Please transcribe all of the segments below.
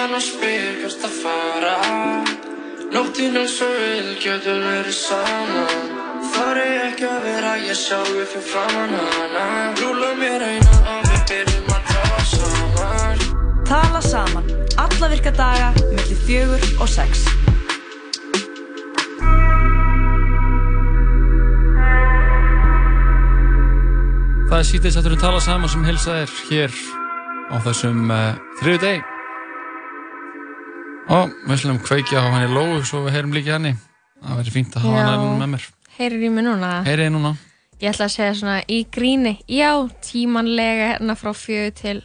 hann og spyr hvert að fara Nóttin er svo vil, getur verið saman Þar er ekki að vera ég sjálfi fyrir framann hana Rúla mér eina og við byrjum að tala saman Tala saman, alla virka daga, millir fjögur og sex. Það er sítið sættur að tala saman sem helsa er hér á þessum uh, þriðu deg. Og við slumum kveikja á hann í lóu svo við heyrum líka henni. Það verður fínt að hafa hann með mér. Heyrir í mig núna? Heyriði núna. Ég ætla að segja svona í gríni. Já, tímanlega hérna frá fjögur til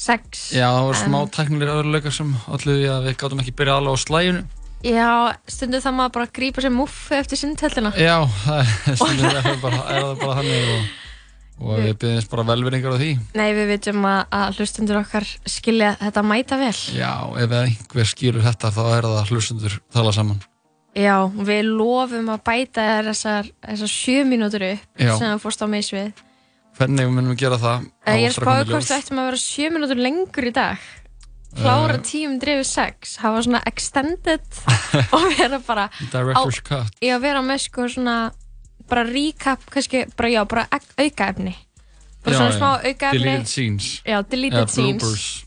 sex. Já, það voru En- smá teknilegir öðruleikar sem allir því að við gátum ekki byrjað alveg á slæjunu. Já, stundum það maður bara að grípa sér muffi eftir sundhöllina. Já, það er, bara, er bara þannig og, og við byrjum bara velveringar á því. Nei, við veitum að, að hlustundur okkar skilja þetta mæta vel. Já, ef einhver skýrur þetta þá er það hlustundur tala saman. Já, við lofum að bæta þessar, þessar sjö mínútur upp Já. sem þú fórst á misvið. Hvernig munum við gera það? Eh, Ég er á eftir að koma spáði í ljós. hvort þú ættum að vera sjö mínútur lengur í dag. Klára Eh. tíum drefið sex, hafa svona extended og vera bara Director's cut. Ég að vera með sko svona bara recap, kannski, bara já, bara aukaefni. Bara Já, svona smá aukaefni. Deleted scenes. Já, deleted Eða scenes.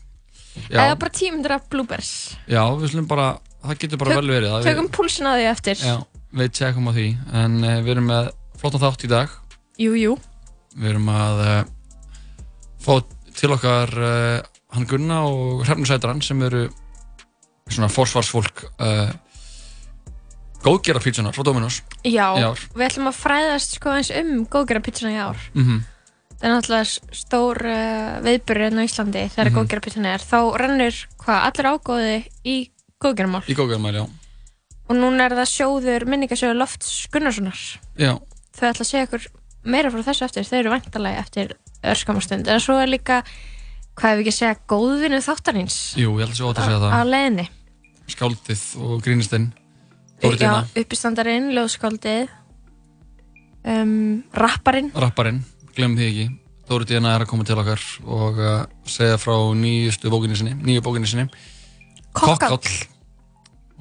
Eða bara tíum dref bloopers. Já, við slum bara, það getur bara Tök- vel verið. Tökum púlsin að því eftir. Við, já, við tjekkum á því. En uh, við erum með flottan þátt í dag. Jú, jú. Við erum að uh, fá til okkar uh, hann Gunna og Hrefnur Sætran sem eru svona forsvarsfólk uh, góðgera pítsunar frá Dominos Já, við ætlum að fræðast sko eins um góðgera pizzuna í ár. Mm Það er náttúrulega stór uh, viðburður hérna á Íslandi þegar mm Mhm. góðgera pizzuna er. Þá rennur hvað allir ágóði í góðgeramál. Í góðgeramál, já. Og núna er það sjóður minningasjóður Lofts Gunnarssonar. Já, Þau ætla að segja ykkur meira frá þessu eftir. Þau eru vantalagi eftir örskamastund. En svo er líka, hvað ef við ekki að segja, góðvinu þáttarins jú, ég held að segja á það. leiðinni. Skáldið og grínistinn. Uppistandarinn, ljóðskáldið, um, rapparinn. rapparinn, glemum því ekki. Þóriðina er að koma til okkar og uh, segja frá nýjustu bókinni sinni, nýju bókinni sinni.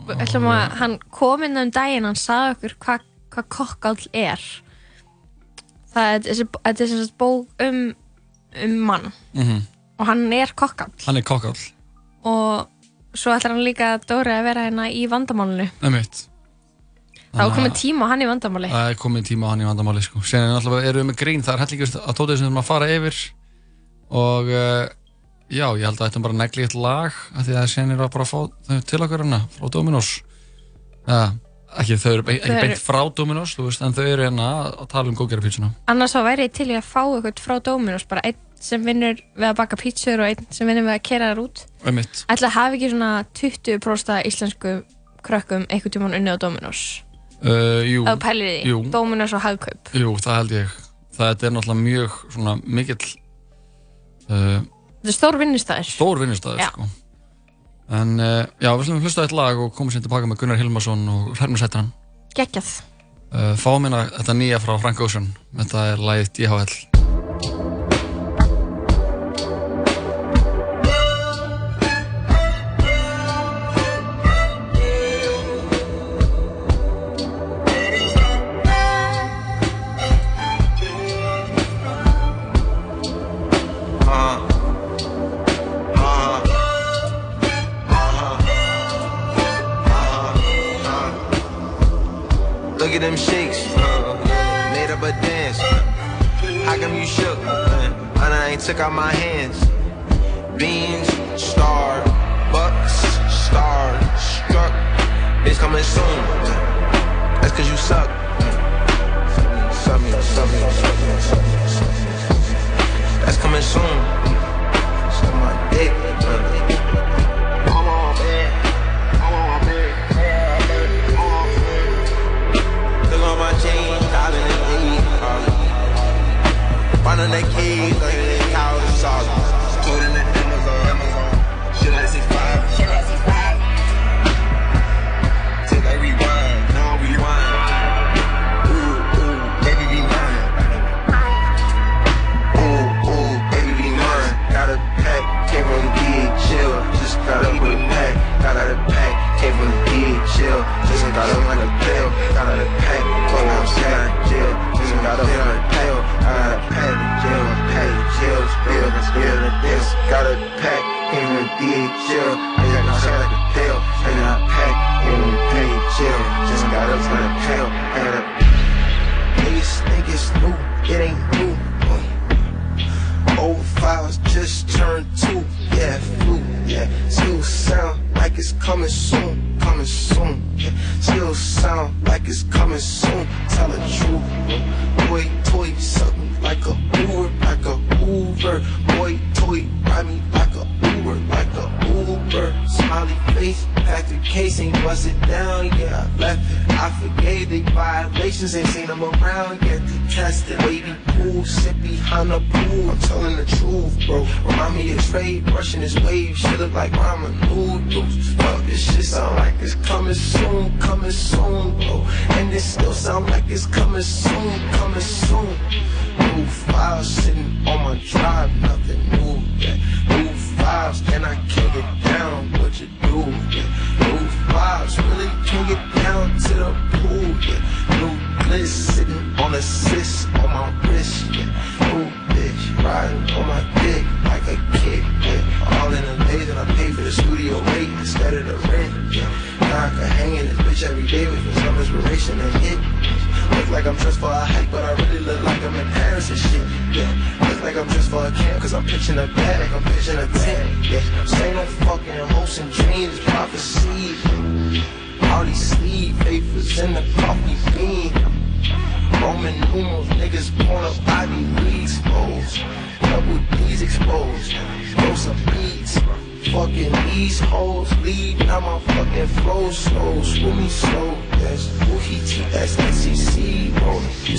Að hann kom inn um daginn, hann sagði okkur hvað hva kokkáll er. Það er þessi, bók um, um mann Mm og hann er kokkáll. Hann er kokkáll, Og svo ætlar hann líka Dóri að vera hérna í vandamálinu. emitt. Það var komið tíma á hann í vandamáli. Það er komið tíma á hann í vandamáli sko. Sen er náttúrulega erum við með grín, það er hellingur að við erum að fara yfir og uh, já, ég held að þetta er bara negli eitt lag af því að sen er að bara fá þau til okkur hérna frá Dominos ja, ekki þau eru ekki beint frá Dominos, þú veist, en þau eru hérna að tala um góðgerðarpítsuna Annars þá væri ég til í að fá eitthvað frá Dominos, bara einn sem vinnur við að baka pítsur og einn sem vinnur við að kera þær út. Ætla að hafa ekki svona 20% íslensku krökkum einhvern tímann unnið á Dominos. uh, jú, því, jú, Dominos og Hagkaup. jú, það held ég það er náttúrulega mjög svona mikill uh, Þetta er stór vinnustæður. stór vinnustæður Já. sko. en uh, já, við slumum hlusta á eitt lag og komum sér tilbaka með Gunnar Hilmarsson og Hrefnur Sætran Geggjað. uh, fáum hérna þetta nýja frá Frank Ocean þetta er lagið DHL took out my hands. Beans, star, bucks, star, struck. It's coming soon. That's cause you suck. Suck me, suck me, suck me, suck me. That's coming soon. Suck my dick. I'm on bed. I'm on on my chain, uh. keys, like Thought I went to jail, got out of the paint, told me I'm saying, yeah, just got up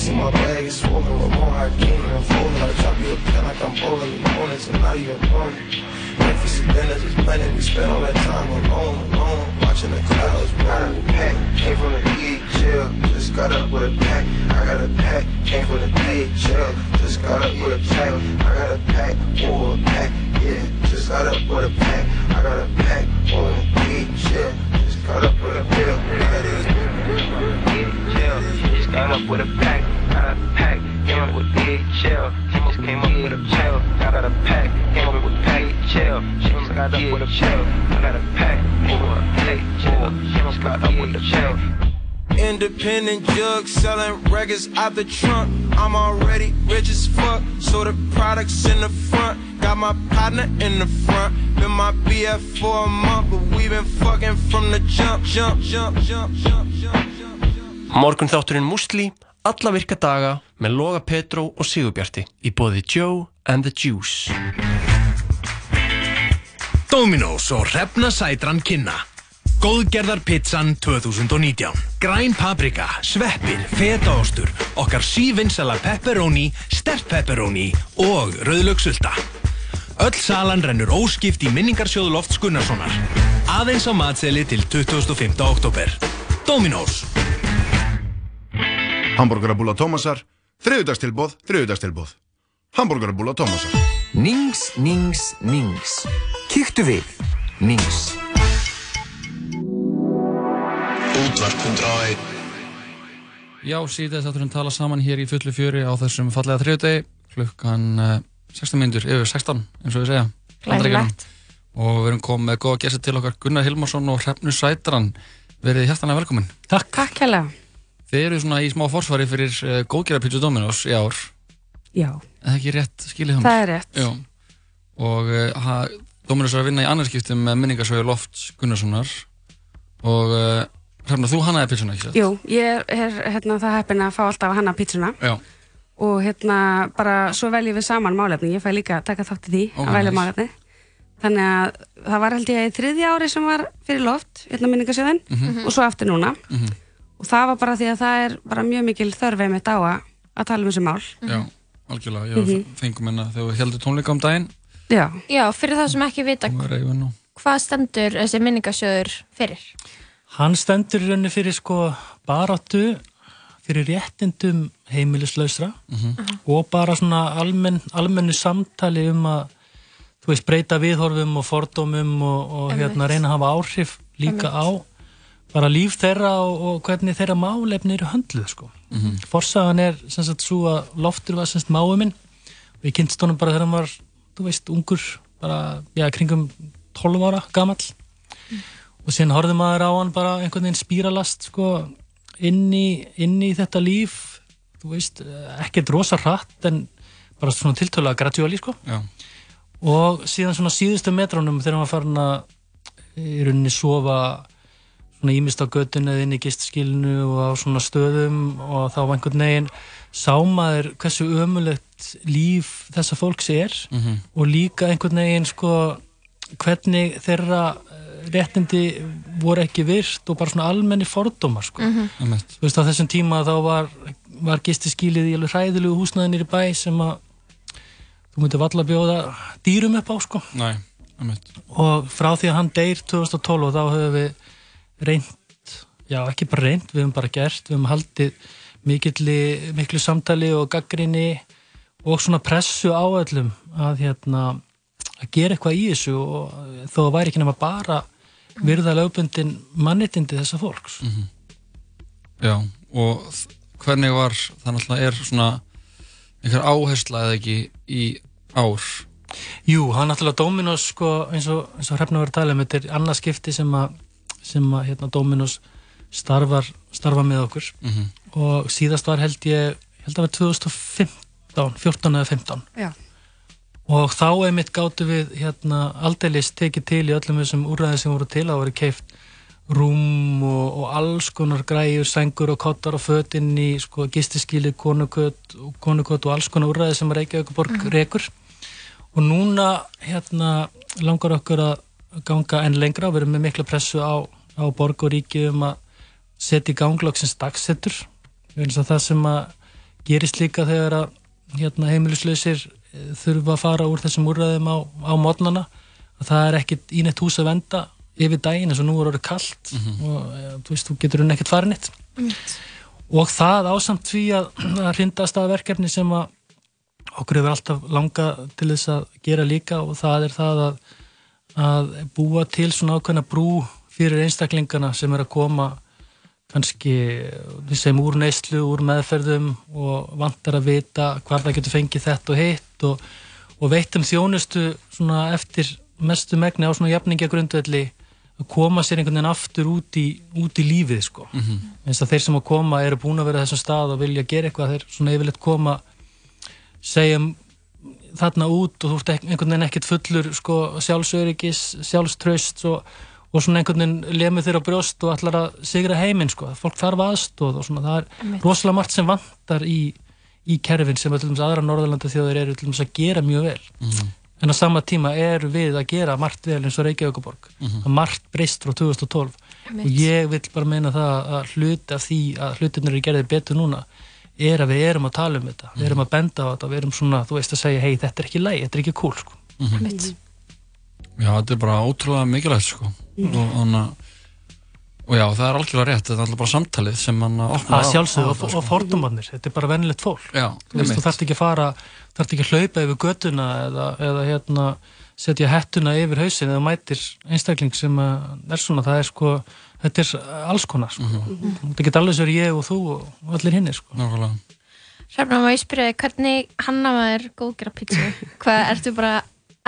see my bag is swollen with more came and folding. I drop you a pen like I'm bowling, you own it, and now you're alone. Memphis and dinners is blending, we spend all that time alone, alone, watching the clouds roll. Pack, came from the DHL, just got up with a pack. I got a pack, came from the DHL, just got up with a pack. I got a pack, or a pack, yeah, just got up with a pack. I got a pack, or a DHL, just got up with a is DHL, just got up with a pack. Got a pack, came up with DHL, just came up with a chill. I got a pack, came up with DHL, just got up with a chill. I got a pack, or a DHL, just got up with a chill. Independent jug selling records out the trunk. I'm already rich as fuck, so the products in the front. Got my partner in the front. Been my BF for a month, but we been fucking from the jump, jump, jump, jump, jump, jump, jump. Morgun þátturinn Musli, alla virka daga með Loga Petró og Sigurbjarti í bóði Joe and the Juice. Dominos og Hrefna Sætran kynna. Góðgerðar pizzan 2019 Græn paprika, sveppir, fetaostur Okkar sívinsala pepperoni, stert pepperoni og rauðlöksulta Öll salan rennur óskipt í minningarsjóðu Lofts Gunnarssonar. Aðeins á matseli til 25. oktober Dominos Hamburgerabúla Tómasar, þriðudagstilbóð, þriðudagstilbóð. Hamburgerabúla Tómasar. Nings, nings, nings. Kíktu við. Nings. Útvarp 101 Já, síðan þátturinn tala saman hér í fullu fjöri á þessum fallega þriðdegi klukkan uh, 16 minnur, yfir 16 eins og við segja. Glæsilegt. og við erum komið með góða gæsti til okkar Gunnar Hilmarsson og Hrefnu Sætran verið hjartanlega velkomin Takk. Takk hérlega. Þið eru svona í smá forsvari fyrir uh, góðgerðarpítsu Dominos í ár Já, eða ekki rétt skilið hann Það er rétt. Já. og uh, ha, Dominos er að vinna í annarskiptum með minningarsögur Lofts Gunnarssonar og uh, Hrefna, þú hannaði pítsuna ekki satt? jú, ég er, er hérna, það heppin að fá alltaf hana pítsuna Já. og hérna bara svo veljum við saman málefni, ég fæ líka að taka þátt í því Ó, að velja nice. málefni þannig að það var held ég þriðja ári sem var fyrir loft, hérna minningasjöðin Mhm. og svo aftur núna Mhm. Og það var bara því að það er bara mjög mikil þörfið mitt á að, að tala um þessi mál. Já, algjörlega, já, Mhm. fengum hérna þegar við heldum tónleika um daginn. Já, Já, fyrir það sem ekki vita, hvað stendur þessi minningasjóður fyrir? Hann stendur í rauninni fyrir sko baráttu fyrir réttindum heimilislausra og bara svona almenn, almennu samtali um að þú veist breyta viðhorfum og fordómum og, og hérna reyna að hafa áhrif líka á bara líf þeirra og, og hvernig þeirra málefni eru höndluð sko. Forsagan er sem sagt svo að Loftur var sem sagt máu minn og ég kynst honum bara þegar hann var þú veist ungur bara já kringum 12 ára gamall og síðan horfði maður á hann bara einhvern veginn spíralast sko, inn, í, inn í þetta líf þú veist, ekkert rosa hratt en bara svona tiltölulega gradjúali sko. Já. og síðan svona síðustu metrónum þegar maður farin að í rauninni sofa svona ímist á göttinu eða inn í gistskilinu og á svona stöðum og þá einhvern veginn sá maður hversu ömulegt líf þessa fólks er Mhm. og líka einhvern veginn sko hvernig þeirra eh, réttindi voru ekki virt og bara svona almenni fordómar sko. Mhm. Einmitt. þú veist á þessum tíma þá var, var gistiskílið í alveg hræðilegu húsnaðinir í bæ sem að þú myndir valla bjóða dýrum upp á sko Nei, og frá því að hann deyr 2012 og þá höfum við reynd, já ekki bara reynd við höfum bara gert, við höfum haldið mikilli, miklu samtali og gaggrinni og svona pressu á öllum að hérna að gera eitthvað í þessu og þó að væri ekki nema bara virða lögbundin mannitindi þessa fólks. Já, og hvernig var, það náttúrulega er svona einhver áhersla eða ekki í ár? Jú, hann náttúrulega Dominos sko, eins og, og hrefna verið að tala um þetta er annað skipti sem að, sem að hérna, Dominos starfar, starfar með okkur Mhm. og síðast var held ég held að það var 2015 14 eða 15 Já. og þá einmitt gáttu við hérna, aldeilis tekið til í öllum þessum úrræði sem voru til, það voru keift rúm og, og alls konar græjur, sængur og kottar og fötinn í sko, gistiskíli, konukött og konukött og alls konar úrræði sem Reykjavík borg Mhm. rekur og núna hérna langar okkur að ganga enn lengra og við erum með mikla pressu á, á borg og ríki um að setja í ganglokksins dagsettur það sem að gerist líka þegar að hérna, heimilislausir eh, þurfa að fara úr þessum úrræðum á, á mótnana að það er ekkit í neitt hús að venda yfir daginn eins og nú er orðið kallt og e, þú veist, þú getur hún ekkert farin eitt og það ásamt því að, að hrindast að verkefni sem að okkur hefur alltaf langa til þess að gera líka. Og það er það að, að búa til svona ákveðna brú fyrir einstaklingana sem er að koma kannski við segjum úr neyslu, úr meðferðum og vantar að vita hvar það getur fengið þetta og hitt og, og veittum þjónustu svona eftir mestu megni á svona jafningja grundvelli að koma sér einhvern veginn aftur út í, út í lífið sko Mhm. eins að þeir sem að koma eru búin að vera þessum stað og vilja gera eitthvað þeir svona yfirleitt koma segjum þarna út og þú ert einhvern veginn ekkert fullur sko, sjálfsöryggis, sjálfströst og, og svona einhvern veginn lemur á brjóst og ætlar að sigra heiminn sko. fólk þarf aðstóð og svona það er Einmitt. rosalega margt sem vantar í, í kerfin sem dæmis aðra Norðurlanda þjóðir eru til dæmis að gera mjög vel Mhm. en á sama tíma eru við að gera margt vel eins og Reykjavíkuborg Mhm. að margt breyst frá 2012 Einmitt. og ég vil bara meina það að hluti af því að hlutinir eru gerðið betur núna er að við erum að tala um þetta við erum að benda á þetta, við erum svona þú veist að segja hei þetta er ekki lægi, þetta er ekki cool sko. Einmitt. Já, þetta er bara ótrúlega mikilvægt sko Mhm. Og, og, og já, það er algjörlega rétt þetta er alltaf bara samtalið sem mann opnar að sjálfsögðu og, og fordómanir, þetta er bara vennilegt fólk Já, þú veist, þú þarft ekki að fara þarft ekki að hlaupa yfir götuna eða, eða hérna, setja hettuna yfir hausin eða mætir einstakling sem að er svona, það er sko þetta er alls konar sko. þetta get alveg sér ég og þú og allir hinni sko. Nákvæmlega Hrefna, má ég spyrja þig, hvernig hanna maður góðgera pítsu? Hvað, ertu bara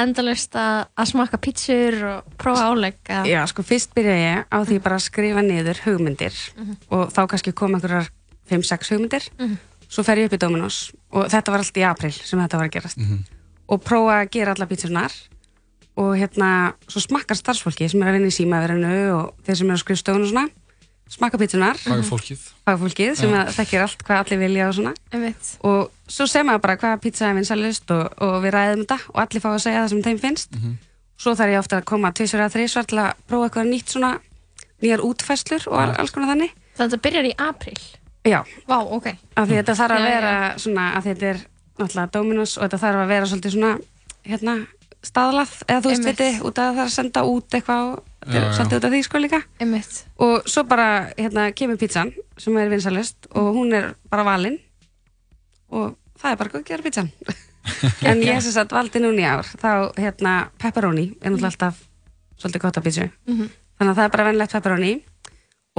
endalust að, að smakka pítsur og prófa álegg? eða? Já, sko, fyrst byrja ég á því bara að skrifa niður hugmyndir Mhm. og þá kannski koma einhverjar 5-6 hugmyndir Mhm. svo fer ég upp í Dominos og þetta var allt í april sem þetta var að gerast Mhm. og prófa að gera alla pítsurnar og hérna, svo smakkar starfsfólki sem er að vinna í símaverinu og þeir sem eru á skrifstofun og svona smakka pítsurnar Fagfólkið. fagfólkið sem Já. að þekkir allt hvað allir vilja og svona Einmitt. og svo segir maður bara hvaða pizza er vinsalust og, og við ræðum þetta og allir fá að segja það sem þeim finnst Mhm. svo þarf ég ofta að koma tvisvar eða þrísvar til að prófa eitthvað nýtt svona nýjar útfæslur og Já. alls konar þannig Þetta byrjar í april? Já. Vá, ok. af því þetta þarf að vera svona að þetta er náttúrulega Dominos og þetta þarf að vera svolítið svona hérna staðlað eða þú veist viti út að það að senda út eitthvað svolítið út af því sko líka. Einmitt. og svo bara hérna kemur pizzan sem er vinsalust og hún er bara valin. Og það er bara góð að gera pizzan en ég sem sagt valdi núna í ár. Þá hérna pepperoni er náttúrulega alltaf svolítið gott að pizzu Mhm. þannig að það er bara venlegt pepperoni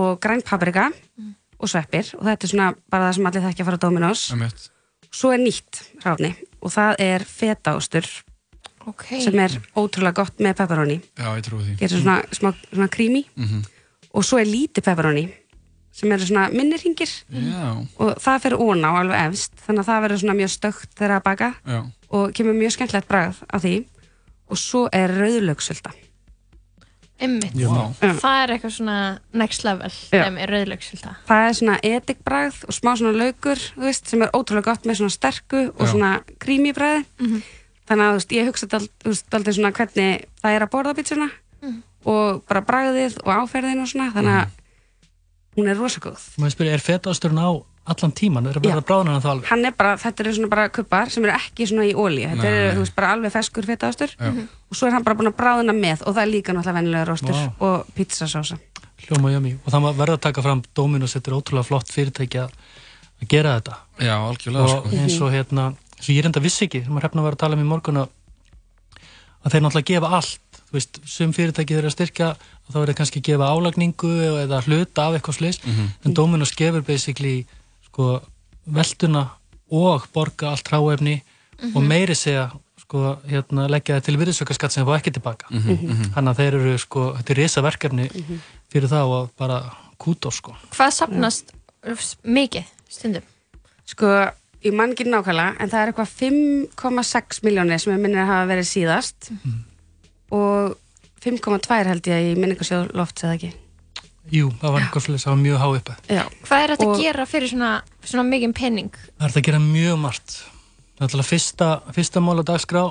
og grænt paprika og sveppir. Og þetta er svona bara það sem allir þekkja að fara á Dominos. Einmitt. svo er nýtt ráfni og það er fetaostur Ok. sem er ótrúlega gott með pepperoni Já, ég trúi því. gerir svona smá svona creamy Mhm. og svo er lítið pepperoni sem eru svona minni ringir Já. og það fyrir ón á alveg efst þannig að það verður svona mjög stökt þegar að baka Já. og kemur mjög skemmtilegt bragð af því og svo er rauðlöksulta Einmitt. Já. Já. Það er eitthvað svona next level sem er rauðlöksulta. það er svona etikbragð og smá svona laukur þú veist, sem er ótrúlega gott með svona sterku og Já. svona creamy bragði Mhm. Þannig að veist, ég hugsa alltaf svona hvernig það er að borða pítsuna Mhm. og bara bragðið og áferðin og svona þannig að hún er rosa góð Maður spyrir, er fetaosturinn á allan tíman? Er að verða bráðan hann þá alveg? hann er bara, þetta eru svona bara kuppar sem eru ekki svona í ólíu, þetta eru þú veist bara alveg feskur fetaostur. Mhm. og svo er hann bara búin að bráðina með og það er líka náttúrulega vennilega róstur Vá. og pizzasósa Hljóma jömi. Og það verður að taka fram Dominos, þetta er ótrúlega flott fyrirtæki að gera þetta. Já, algjörlega, Og sko. eins og hérna, eins og ég reynda vissi ekki, sem að hrefna var að tala um í morgun að að þeir náttúrulega gefa allt þú veist, sum fyrirtæki þeir að styrkja og þá er þeir kannski að gefa álagningu eða hluta af eitthvað slis Mhm. en Dominos gefur basically sko, velduna og borga allt ráefni og Mhm. meiri segja sko, hérna, leggja það til virðisaukaskatt sem það fá ekki tilbaka Mhm, mhm. þannig að þeir eru sko, þetta er risa verkefni fyrir það og bara kútó sko Hvað sapnast mikið stundum? sko, ég man ekki nákvæmlega en það er eitthvað 5,6 miljónir sem ég minnir að hafa verið síðast og 5,2 held ég í minningarsjóð loft eða ekki Jú, það var einhver slis, það var mjög há uppi Já. Hvað er þetta Og- að gera fyrir svona, svona mikið penning? Það er þetta að gera mjög margt. Náttúrulega fyrsta, fyrsta mál á dagskrá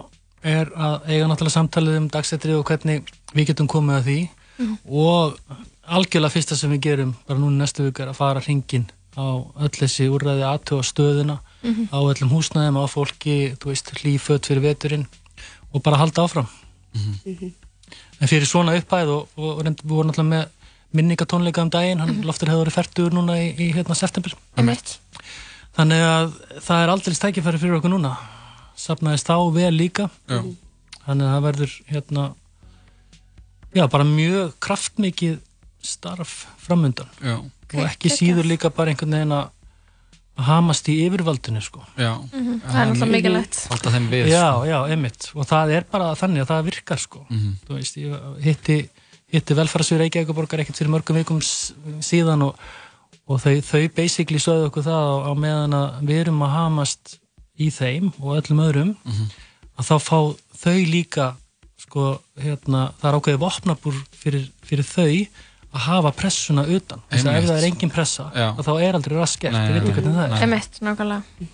er að eiga náttúrulega samtalið um dagsettrið og hvernig við getum komið að því Mhm. og algjörlega fyrsta sem við gerum bara núna í næstu viku er að fara hringin á öll þessi úrræði aðtöða stöðuna Mhm. á öllum húsnæðum, á fólki, þú veist, hlýföt fyrir veturinn og bara halda áfram. En fyrir svona upphæð og, og reynd, við vorum náttúrulega með minningatónleika um daginn, hann loftur hefur verið færtur núna í, í hérna september. Þannig að það er aldrei stækifæri fyrir okkur núna. Safnaðist þá vel líka. Já. Þannig að það verður hérna, já, bara mjög kraftmikið starf framundan. Já. Og ekki síður líka bara einhvern veginn að hamast í yfirvaldinu, sko. Já. Mhm, það er náttúrulega mikilvægt. Halda þeim við, Já, sko. já, einmitt. Og það er bara þannig að það virkar, sko. Mhm. Þú veist, ég hitti, hitti velfærarsvið Reykjavíkuborgar ekkert fyrir mörgum vikum síðan og, og þau, þau basically sögðu okkur það á, á meðan að við erum að hamast í þeim og öllum öðrum að þá fá þau líka sko, hérna, það er ákveðið vopnabúr fyrir, fyrir þau að hafa pressuna utan þess að ef það er engin pressa Já. þá er aldrei raskert, Nei, þið veitir nei, hvernig það er nei. Einmitt, nákvæmlega.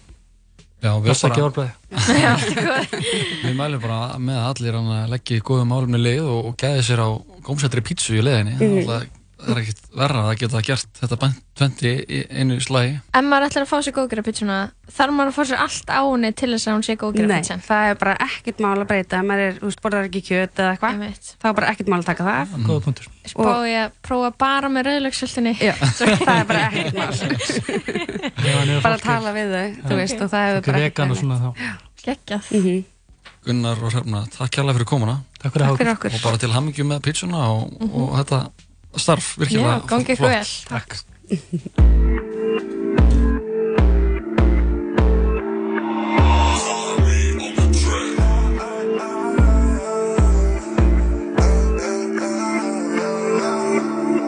Já, við Passa ekki orðbræði Já, allt er góð. Við mælum bara með að allir leggja í góðum málumni leið og, og gæði sér á gómsættri pítsu í leiðinni. Mm. Það er ekkert verra að geta gert þetta bænt tventi í einu slægi. Ef maður ætlar að fá sér góðgerðarpizzuna, þarf maður að fá sér allt á henni til þess að hún sé Nei, góðgerðarpizza? það er bara ekkert mál að breyta maður er, þú veist, borðar ekki kjöt eða eitthvað þá er bara ekkert mál að taka það af Góða punktur Spá ég að prófa bara með rauðlöksultinni? Já, það er bara ekkert mál bara tala við þau, þú veist, og það hefur er bara vegan og svona þá Geggjað. Mhm. Gunnar og Hrefna, takk kærlega fyrir komuna. Takk fyrir Takk fyrir okkur. Og bara til hammingju með pítsuna og, Mhm. og þetta starf virkilega Já, gangi ykkur flott. vel. Takk.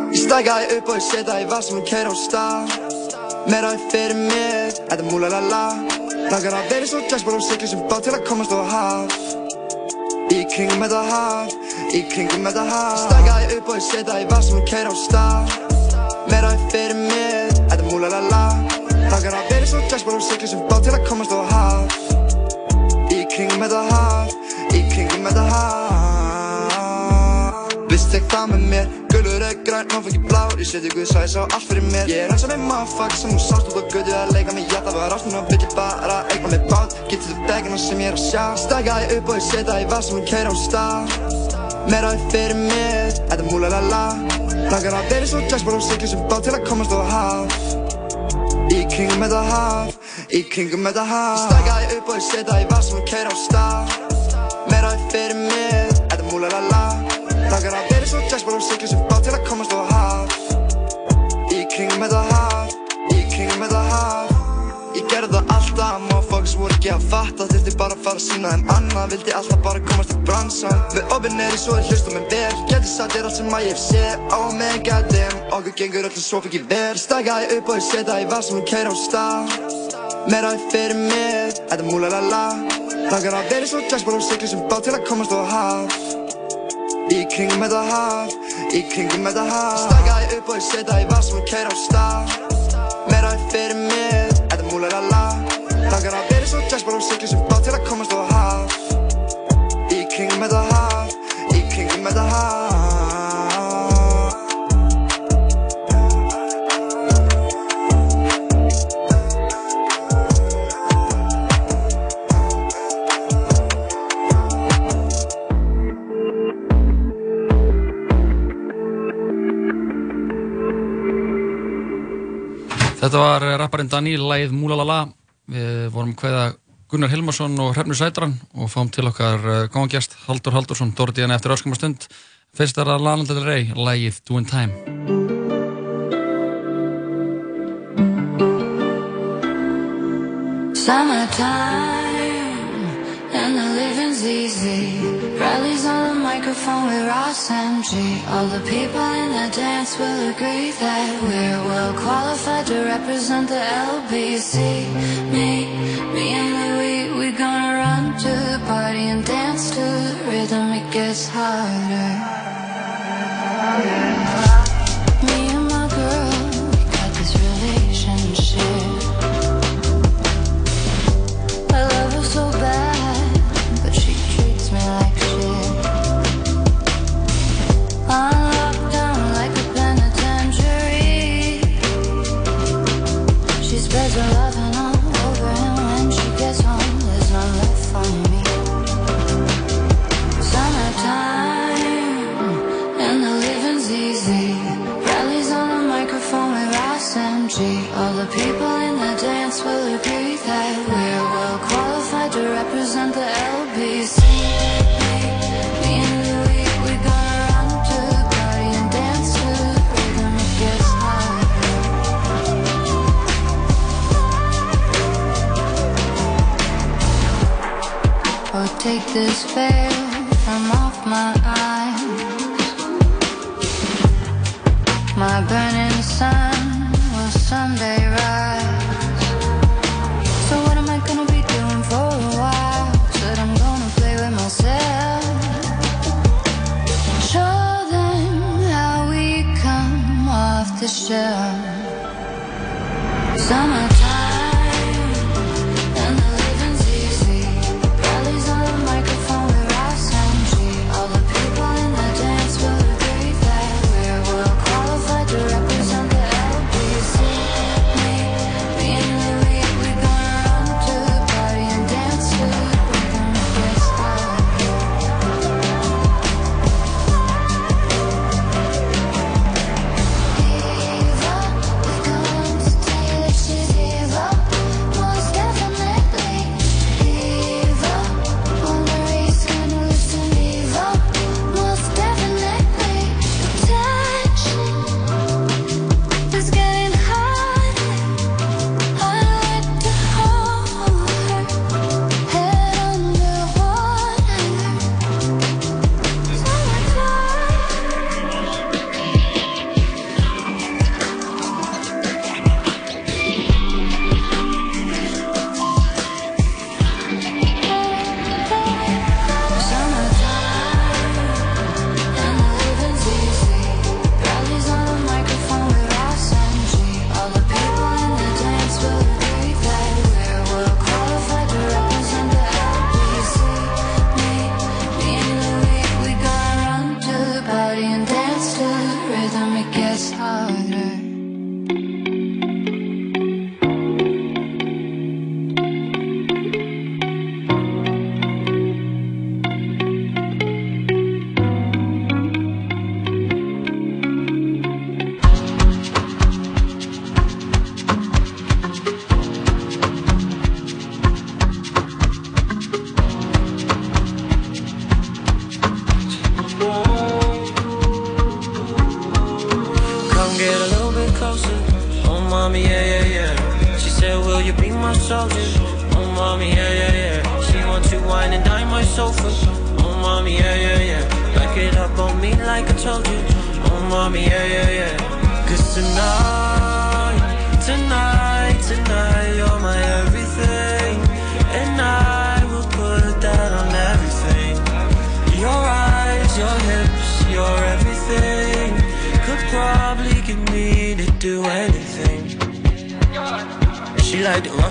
Ég stækkaði upp og ég setja í vatn sem ég keir á stað Meira en fyrir mig, þetta er múlalala Langar að vera svo jazzból og sigla sem bát til að komast á haf Í kringum þetta haf, í kringum þetta haf Ég stækkaði upp og ég setja í vatn sem ég keir á stað. Meira en fyrir mig, þetta er múlalala Langar að vera svo jazzból og sigla sem bát til að komast á haf. Í kringum þetta haf, í kringum þetta haf Vist tek það með mér Gulur er græn, mannfengi blár Ég seti Guð sæs á allt fyrir mér. Ég er eins og með motherfuck sem hún sást út á götu að leika mig. Já, það var ástum og vill ég bara eigna mig bát. Getið þú degina sem ég er að sjá Stækjaði upp og ég setja í vað sem hún keir á stað. Meira en fyrir mér, þetta er múlalala Langar að vera svo jazzból og sigla sem bát til að komast á haf. Í kringum þetta haf, í kringum þetta haf. Stækjaði upp og ég setja í vað sem hún keir á stað. Meira en fyrir mér, þetta er múlalala Langar að og sigla sem bát til að komast á haf. Í kringum þetta haf, í kringum þetta haf. Ég gerði það alltaf, motherfuckers voru ekki að fatta, þurfti bara að fara að sína þeim annað Vildi alltaf bara komast í bransan Við opinn er í svo ég hlustum en vel. Geti sagt þér allt sem að ég séð Oh man, goddamn, okkur gengur öllum svo ég vel. Stækka ég upp og ég setja í vassum og keira á stað. Meira er fyrir mig, þetta er múla la la Langar að vera svo jazzból og sigla sem bát til að komast á haf Í kringum þetta haf, í kringum þetta haf Stækka ég upp og ég setja í vassum og keira á stað. Meira er fyrir mig, þetta er múla la la Langar að vera svo jazzból og sigla sem bát Þetta var eh, rapparinn Daniel Læð Múlalala. Við vorum hvaða Gunnar Hilmarsson og Hrefnur Sætran og fáum til okkar gáðangjast Haldur Haldursson, Dóriðan eftir öskumar stund. Fyrst er það Lana Del Rey, lægið Doing Time. Summertime microphone with Ross MG. All the people in the dance will agree that we're well qualified to represent the LBC. Me, me and Louis, we gonna run to the party and dance to the rhythm. It gets harder. Me Oh,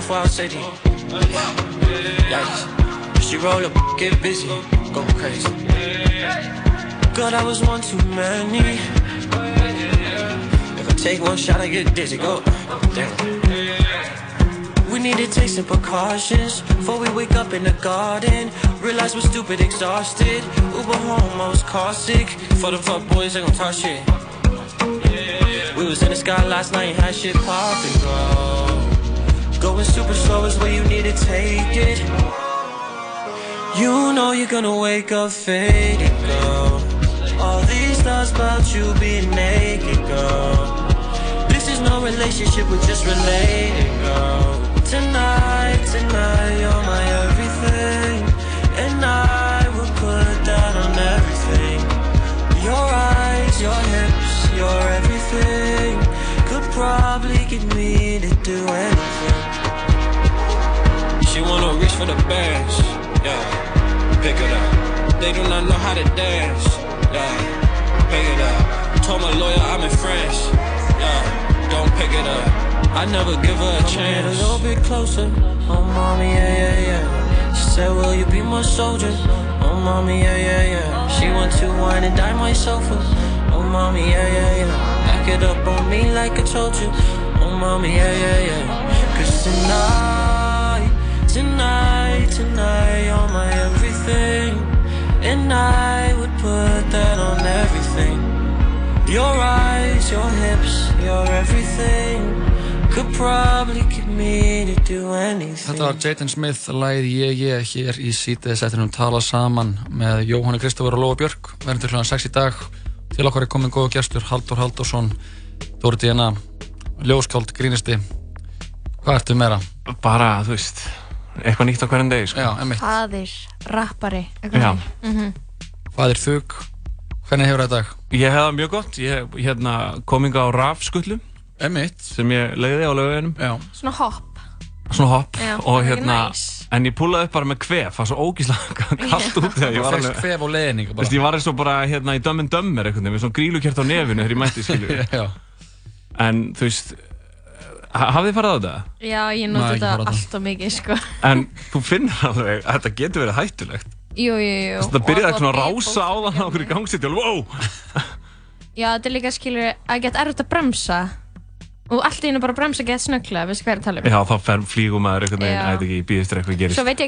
wild city. Yikes. She roll up, get busy, go crazy. God, I was one too many. If I take one shot, I get dizzy. Go, damn. We need to take some precautions before we wake up in the garden. Realize we're stupid, exhausted. Uber home, I was caustic. For the fuck boys, they gon' talk shit. We was in the sky last night, had shit poppin', bro. Going super slow is where you need to take it. You know you're gonna wake up faded, girl. All these thoughts about you being naked, girl. This is no relationship, we're just related, girl. Tonight, tonight, you're my everything. And I will put that on everything. Your eyes, your hips, your everything could probably get me to do anything. Wanna reach for the bags, yeah. Pick it up. They do not know how to dance, yeah. Pick it up. Told my lawyer I'm in France, yeah. Don't pick it up. I never give her a chance. a little bit closer. Oh, mommy, yeah, yeah, yeah. She said, Will you be my soldier? Oh, mommy, yeah, yeah, yeah. She want to wine and dine my sofa. Oh, mommy, yeah, yeah, yeah. Back it up on me like I told you. Oh, mommy, yeah, yeah, yeah. Cause tonight, tonight, tonight, you're my everything. And I would put that on everything. Your eyes, your hips, your everything could probably get me to do anything. Þetta var Jaden Smith, læð Ég Ég hér í sítið settinum tala saman með Jóhanni Kristofur og Lóa Björk verðum til hlugan 6 í dag til okkar er komin góða gestur Haldur Haldursson Dóri Díana, ljóskáld, grínisti Hvað ertu meira? Bara, þú veist, eitthvað nýtt á hverjum degi sko. Faðir, rappari Já. mm Faðir þug, hvernig hefur þetta dag? Ég hef það mjög gott, ég hef hérna, kominga á rafskullu sem ég leiði á laugavinum Svona hopp Svona hopp Já, og það hérna nice. En ég púlaði upp bara með kvef, það var svo ógíslega kallt út þegar ég var kvef bara. Veist, ég var eins og bara hérna í dömmin dömmir með svona grílukert á nefinu þegar ég mætti. En þú veist, hafið þið farið á þetta? Já, ég Nei, noti ekki þetta. alltaf mikið, sko. En þú finnir alveg að þetta getur verið hættulegt. Jú, jú, jú. Þetta byrjaði Og- ekki svona að rása á þann á okkur í gangsitt og wow! Já, þetta er líka, skilur, að geta erfitt að bremsa. Og allt í hennu bara bremsa gett snögglega, veistu hvað ég er að tala um? Já, þá fer flýgum maður einhvern veginn, Já. að þetta ekki býðist eitthvað gerist. Svo veit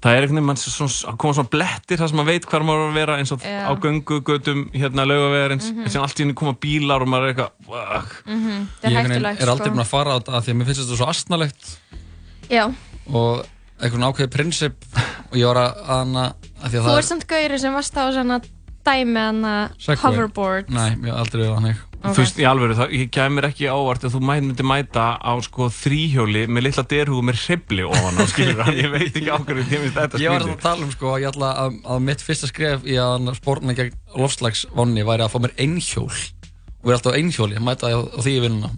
Það er einhvern veginn, mann svona, að koma svona blettir þar sem maður veit hvað maður á að vera eins og Já. á göngu, götum, hérna laugavegarins Mhm. en síðan allt í henni koma bílar og maður er eitthvað "Ugh." Mhm, Ég er er aldrei sko. búin að fara á þetta af því að mér finnst þetta svo astnalegt Já, og einhvern ákveðið prinsip og ég var að, að, að því að þú það ert samt gauri sem varst á svona dæmi hana hoverboard Nei, mér aldrei verið þannig Þú veist, í það, ég kemur ekki ávart að þú myndir mæta á sko þríhjóli með litla derhúðu með hribli ofan á, skilur ég veit ekki ákveður ég finnst þetta Ég var að tala um sko að ætla að, að mitt fyrsta skref í að spórna gegn lofslagsvonni væri að fá mér einhjól. Og vera alltaf á einhjóli, að mæta á, á því í vinnuna.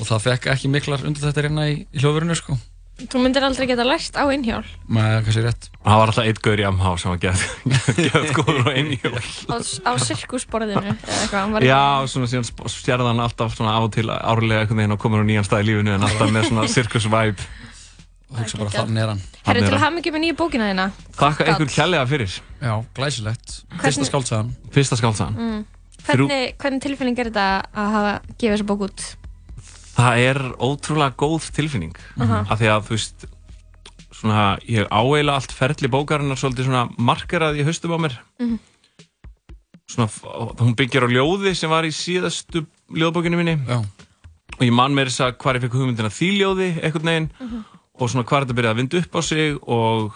Og það fekk ekki miklar undir þetta reyna í, í hljóðverinu sko Þú myndir aldrei geta lært á innhjól með kannski rétt. Það var alltaf eitt gaur í MH sem var gett, gett góður á einhjól. Á, á sirkusborðinu eða eitthvað hann var Já, svona síðan hann alltaf svona á og til árlega einhvern veginn og komur á nýjan stað í lífinu en alltaf með svona circus-vibe og hugsa bara þannig er hann. Herri til að hafa mikið með nýju bókina þína. Þakka ykkur kjærlega fyrir. Já, glæsilegt. Fyrsta skáltsagan Fyrsta skáltsagan mm. hvernig, hvernig tilfinning er þetta að hafa gefið þessa bók út? Það er ótrúlega góð tilfinning Aha. af því að þú veist svona, ég áeila allt ferli bókarinnar svolítið svona markerað í haustum á mér Mhm. svona, f- hún byggir á ljóði sem var í síðastu ljóðbókinu minni Já. og ég man mér þess að hvað ég fekk hugmyndina því ljóði einhvern veginn Mhm. og svona hvað þetta byrjaði að vinda upp á sig og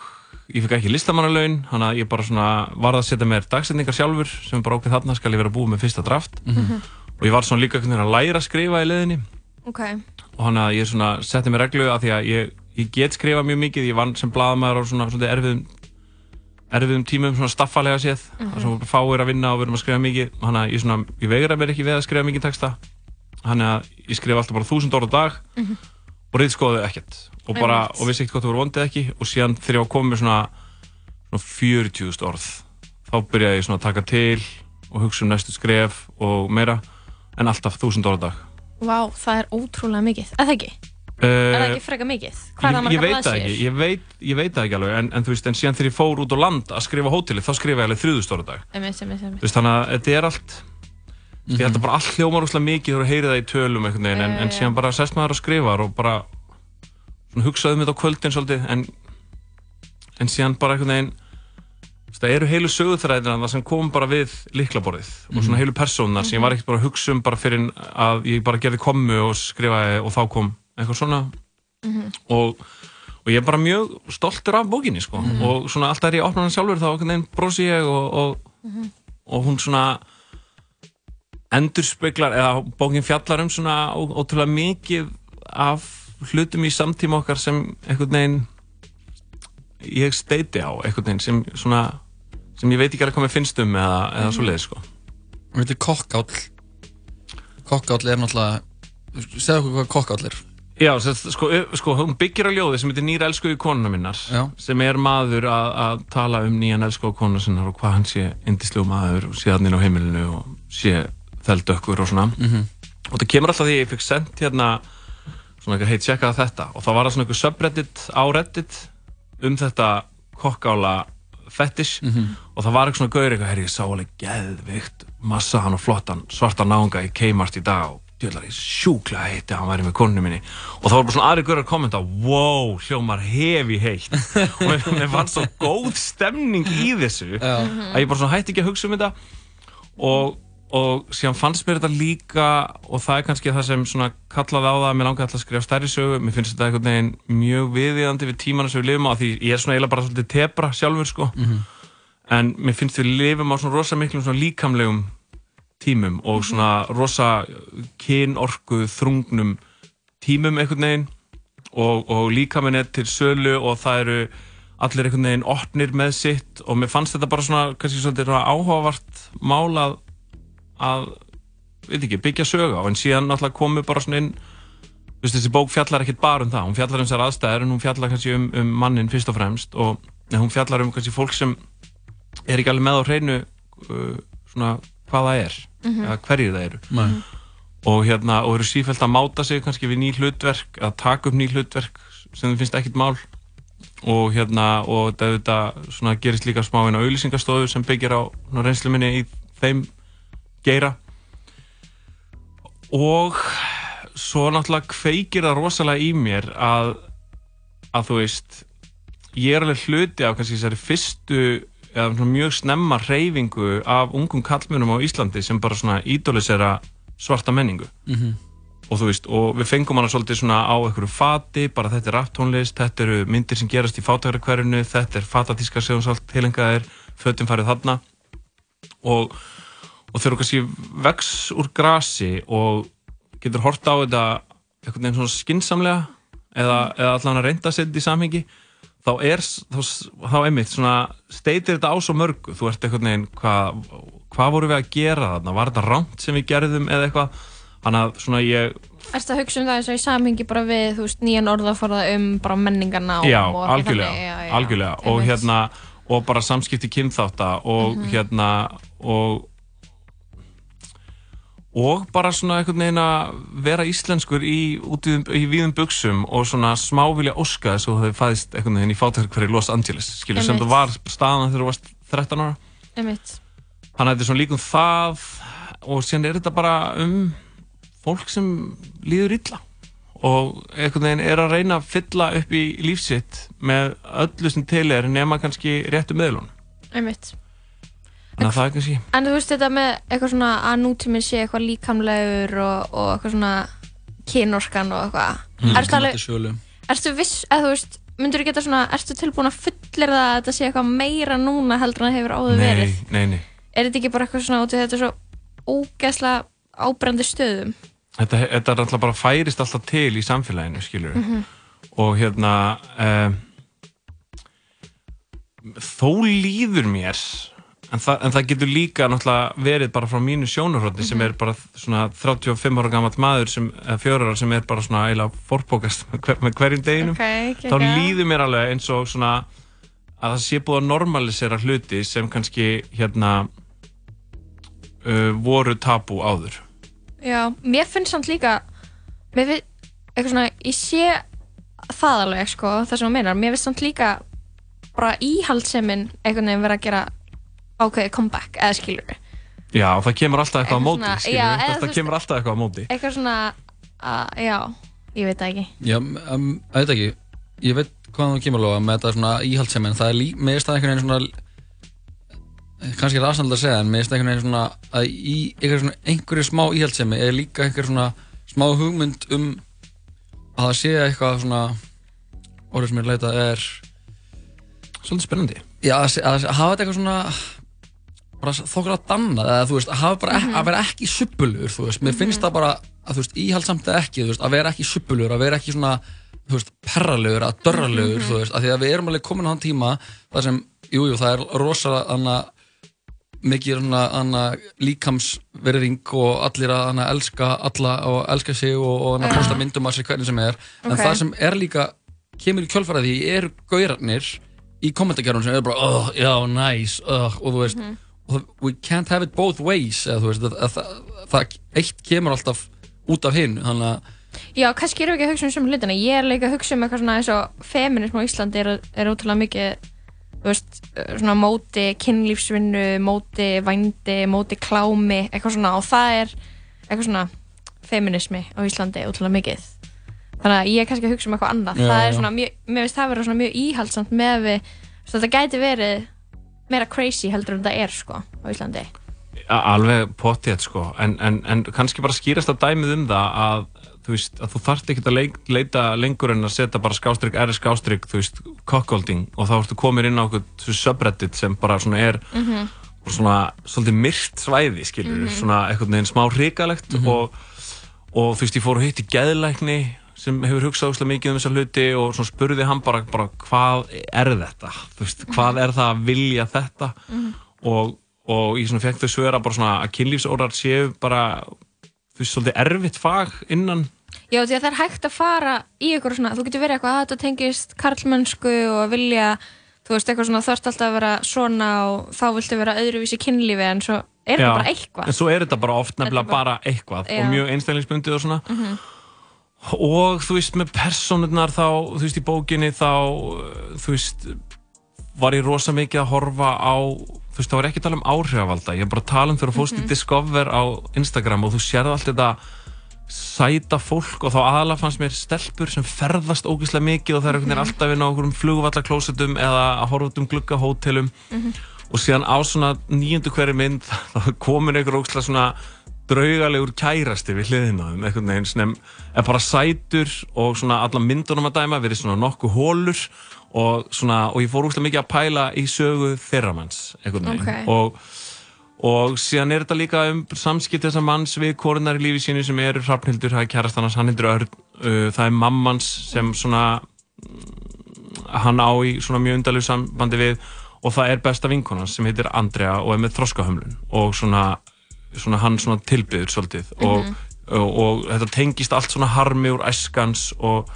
ég fekk ekki listamannalaun þannig að ég bara svona varð að setja mér dagsetningar sjálfur sem bara okkur þarna skal ég vera búið með fyrsta draft Mhm. og ég var svona líka að læra að skrifa í leiðinni Ok, og hann að ég svona setti mig reglu af því að ég, ég get skrifa mjög mikið ég vann sem blaðamæður á svona, svona erfiðum erfiðum tímum svona staffalega séð. Mm. -hmm. svona fáir að vinna og við erum að skrifa mikið. Hann að ég svona, ég veigra mér ekki við að skrifa mikið texta. Hann að ég skrifa alltaf bara þúsund orð á dag Mhm. og reyðskoði ekkert. Og bara, og vissi ekkert hvort það voru vondið ekki. Og síðan þegar ég var komið svona, 40.000 orð þá byrjaði ég svona að taka til og hugsa um næstu skref og meira en alltaf þúsund orð á dag Vá, það er ótrúlega mikið. Er það ekki? uh, Er það ekki freka mikið? Hvað er það blaðsíður? ekki, ég veit, ég veit það ekki alveg en, en þú veist, en síðan þegar ég fór út á land að skrifa hótelið, þá skrifa ég alveg þrjúðust orð á dag Einmitt, einmitt, Þú einmitt. veist, þannig að þetta er allt ég held að bara allt hljómar úrslega mikið þú heyrið það í tölum veginn en, Já, en síðan bara sest maður og skrifar og bara svona, hugsaði um þetta á kvöldin svolítið en, en síðan bara þú veist, það eru heilu sögutræðina sem kom bara við liklaborðið og svona Mhm. heilu persónar sem ég var ekkert bara að hugsa um bara fyrir að ég bara gerði kommu og skrifaði og þá kom eitthvað svona Mhm. og, og ég er bara mjög stoltur af bókinni sko. Mhm. og svona alltaf er ég opnað hann sjálfur þá einhvern veginn brosi ég og, og, Mhm. og hún svona endurspeglar eða bókin fjallar um svona ótrúlega mikið af hlutum í samtíma okkar sem einhvern veginn ég steiti á veginn sem svona sem ég veit ekki alveg hvað mér finnst um eða, eða svo leiðis sko. Við veitum kokkáll. Kokkáll er náttúrulega Segðu okkur hvað kokkáll er. Já, sko, sko, hún byggir á ljóði sem heitir Nýra elskuði konuna minnar Já. sem er maður að, tala um nýjan elskuði konuna sinnar og hvað hann sé indislegu maður og sé hann inn á heimilinu og sé þeldökkur og svona. Mhm. og það kemur alltaf því að ég fikk sendt hérna svona eitthvað heit tjekka þetta. Og þá var það svona eitthvað subreddit á reddit um þetta kokkála fetish Mhm. og það var eitthvað svona gaur eitthvað, herri, ég sá alveg geðvikt massaðan og flottan svartan náunga í Kmart í dag og djöðlar ég sjúklega heitti að hann væri með konunni minni. Og það var bara svona aðri gaur að kommenta wow, hljómar hefi heitt. Og mér, mér fannst svo góð stemning í þessu að ég bara svona hætti ekki að hugsa um þetta. Og, og síðan fannst mér þetta líka og það er kannski það sem svona kallaði á það að mér langaði alltaf að skrifa stærri sögu. Mér finnst þetta einhvern veginn mjög viðiðandi við tímana sem við lifum á því ég er svona eiginlega bara svolítið tebra sjálfur sko. Mhm. en mér finnst við lifum á svona rosa miklum svona líkamlegum tímum og svona rosa kynorku þrungnum tímum einhvern veginn. Og, og líkaminn er til sölu og það eru allir einhvern veginn opnir með sitt. Og mér fannst þetta bara svona kannski svona áhugavart mál að, veit ekki, byggja sög á en síðan náttúrulega komu bara svona inn þú veist, þessi bók fjallar ekkert bara um það hún fjallar um þessar aðstæður en hún fjallar kannski um, um mannin fyrst og fremst og hún fjallar um kannski fólk sem er ekki alveg með á hreinu uh, svona hvað það er Mhm. eða hverjir það eru Nei. og hérna og eru sífælt að máta sig kannski við ný hlutverk að taka upp ný hlutverk sem þeim finnst ekkit mál og hérna og þetta auðvitað svona gerist líka smá inn á auðlýsingastofu sem byggir á reynslu minni í þeim geira. Og svo náttúrulega kveikir það rosalega í mér að að þú veist ég er alveg hluti af kannski þessari fyrstu eða mjög snemma reyfingu af ungum kallmönum á Íslandi sem bara svona ídólisera svarta menningu. Mhm. og þú veist, og við fengum hana svolítið svona á einhverju fati, bara þetta er rapptónlist þetta eru myndir sem gerast í fátækrakverfinu þetta er fatatíska sem svolítið heilengaðir fötum farið þarna. Og, og þegar þú kannski vex úr grasi og getur hort á þetta einhvern veginn svona skinsamlega eða, eða allan að reynda að setja þetta í samhengi þá er, þá, þá einmitt svona steitir þetta á svo mörgu. Þú ert einhvern veginn, hvað hva voru við að gera þarna, var þetta rámt sem við gerðum eða eitthvað, þannig að svona ég Erstu að hugsa um það eins og í samhengi bara við, þú veist, nýjan orðaforða um bara menningarna já, og algjörlega, þannig, já, já, algjörlega. Og hérna, og bara samskipti kynþátta og Mhm. hérna og og bara svona einhvern veginn að vera íslenskur í, í, í víðum buksum og svona smá vilja óska þess að þau fæðist einhvern veginn í fátækverði Los Angeles skilur sem það var staðan þegar þú varst 13 ára Einmitt. þannig að þetta er svona líkum það og síðan er þetta bara um fólk sem líður illa og einhvern veginn er að reyna að fylla upp í lífsitt með öllu sem til er nema kannski réttu meðlun Einmitt. Að það er kannski En þú veist þetta með eitthvað svona að nútíminn sé eitthvað líkamlegur og, og eitthvað svona kynorskan og eitthvað. Mm. Ertu alveg, ertu viss, eða þú veist, myndur þú geta svona, ertu tilbúin að fullir það að þetta sé eitthvað meira núna heldur en það hefur áður verið? nei, nei, nei Er þetta ekki bara eitthvað svona út í þetta er svo ógeðslega ábrendi stöðum? þetta, þetta er alltaf bara færist alltaf til í samfélaginu, skilur Mhm. og hérna um, þó líður mér en, þa en það getur líka náttúrulega verið bara frá mínu sjónarhótti sem Mhm. er bara svona 35 ára gammal maður sem, eða fjórar sem er bara svona eiginlega forpókast með, hver, með hverjum deginum. Ok, þá líður mér alveg eins og svona að það sé búið að normalisera hluti sem kannski hérna uh, voru tabú áður. Já, mér finnst samt líka mér finnst, eitthvað svona ég sé það alveg, sko það sem þú meinar, mér finnst samt líka bara íhaldsemin einhvern veginn vera að gera ákveðið comeback, eða skilur Já, það kemur alltaf eitthvað á móti svona- skilur, já, það, eða þú það veist- kemur alltaf eitthvað á móti. eitthvað svona, uh, já ég veit það ekki. Já, um, ég veit ekki. Ég veit hvað þú kemur alveg með þetta svona íhaldsemi en það er líka, mér finnst það einhvern veginn svona kannski er aðsannlega að segja en mér finnst einhvern veginn svona að í einhverju, svona, einhverju smá íhaldsemi er líka einhver svona smá hugmynd um að það sé eitthvað svona orðið sem ég leita er Svolítið spennandi. Já, að, að, að hafa þetta eitthvað svona bara þokkar að danna eða þú veist, að hafa bara, Mhm. að vera ekki suppulur, þú veist, mér finnst það bara að þú veist, íhaldsamt eða ekki, þú veist, að vera ekki suppulur, að vera ekki svona, þú veist, perralegur, að dörralegur, Mhm. þú veist, að því að við erum alveg komin á þann tíma þar sem, jú, jú, það er rosa anna, mikið anna, anna líkamsverðing og allir að anna, elska alla og elska sig og, og anna, posta myndum að sig hvernig sem er, en Ok. það sem er líka kemur í kjölfara því eru gaurarnir í kommentargerðunum sem er bara oh, já, nice, uh, og þú veist Mhm. það, we can't have it both ways eða, veist, að, að, að, það eitt kemur alltaf út af hinn að Já, kannski erum við ekki að hugsa um svona hlutina. Ég er líka að hugsa um eitthvað svona eins og feminism á Íslandi er, er ótrúlega mikið veist, svona móti kynlífsvinnu, móti vændi móti klámi, eitthvað svona. Og það er eitthvað svona feminismi á Íslandi ótrúlega mikið. Þannig að ég er kannski að hugsa um eitthvað annað. Já, það er svona mjög, mér finnst það vera svona mjög íhaldsamt með við, þú veist, þetta gæti verið meira crazy heldur en þetta er sko á Íslandi. Alveg pottið sko. En, en, en kannski bara skýrast að dæmið um það að þú veist, að þú þarft ekki að leita lengur en að setja bara skástrygg, er skástrygg, þú veist, cockholding og þá ertu komin inn á okkur subreddit sem bara svona er Mhm. svona svolítið myrt svæði, skilur Mhm. svona eitthvað neginn smá hrikalegt og, og þú veist, ég fór að hitti geðlækni sem hefur hugsað óslega mikið um þessa hluti og spurði hann bara, bara hvað er þetta, veist, hvað er það að vilja þetta Mhm. og, og ég fekk þau svöra að kynlífsórar séu bara veist, svolítið erfitt fag innan Já, því að það er hægt að fara í eitthvað svona, þú getur verið eitthvað að þetta tengist karlmennsku og vilja þú veist, eitthvað svona, þarft alltaf að vera svona og þá viltu vera öðruvísi kynlífi en svo er Já, þetta bara eitthvað en svo er þetta bara oft nefnilega bara- bara eitthvað Já. og mjög einstaklingsbundið og svona Mhm. Og þú veist með personurnar þá, þú veist í bókinni þá uh, þú veist var ég rosa mikið að horfa á þú veist það var ekki að tala um áhrifavalda ég er bara að tala um þegar þú fórst í Mhm. Discover á Instagram og þú sérði allt þetta sæta fólk og þá aðalega fannst mér stelpur sem ferðast ógeðslega mikið og það er veginn Mhm. alltaf inn á okkur flugvallaklósetum eða að horfa út um gluggahótelum Mhm. og síðan á svona nýjöndu hverju mynd þá komin einhver ógeðslega svona draugalegur kærasti við hliðina á þeim, einhvern veginn sem er bara sætur og svona alla myndunum að dæma verið svona nokkuð hólur og svona, og ég fór úrslega mikið að pæla í sögu þeirra manns einhvern veginn Ok. og, og síðan er þetta líka um samskipt þessar manns við korunar í lífi sínu sem eru Hrafnhildur, það er kærast hann hildur Örn uh, það er mammans sem svona mm, hann á í svona mjög undarlegu sambandi við og það er besta vinkonans sem heitir Andrea og er með þroskahömlun og svona, svona hann svona tilbyður svolítið og, Mhm. og, og þetta tengist allt svona harmi úr æskans og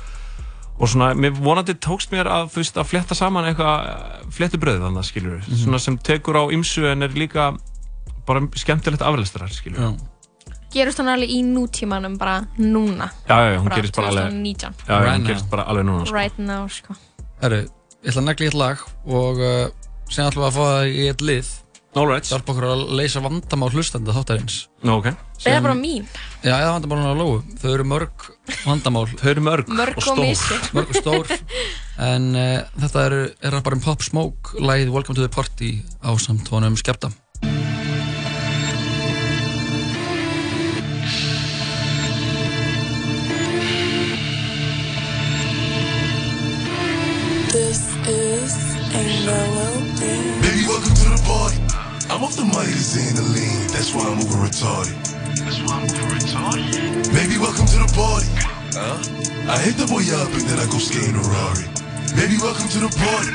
og svona, mér vonandi tókst mér að þú veist, að fletta saman eitthvað flettu bröð þannig, skilur við, Mhm. svona sem tekur á ymsu en er líka bara skemmtilegt aflæstrar, skilur við gerist hann alveg í nútímanum bara núna já, já, já, hún gerist bara alveg 2019. já, já, Right hún now. gerist bara alveg núna, sko right now sko. Herru, ég ætla að negla í eitt lag og uh, sen ætlum við að fá það í eitt lið Alright Hjálpa okkur að leysa vandamál hlustanda þáttarins. Nú, ok. Eða bara mín Já, eða vandamálun á lóu Þau eru mörg vandamál. Þau eru mörg Mörg og og stór. missi. Mörg og stór. En uh, þetta eru, er bara um Pop Smoke Lagið Welcome to the Party á samt honum skepta I'm off the money to Xandaline. That's why I'm over retarded. That's why I'm over retarded. Maybe to the party. Huh? I hit the boy up and then I go skating a Rari. Baby, welcome to the party.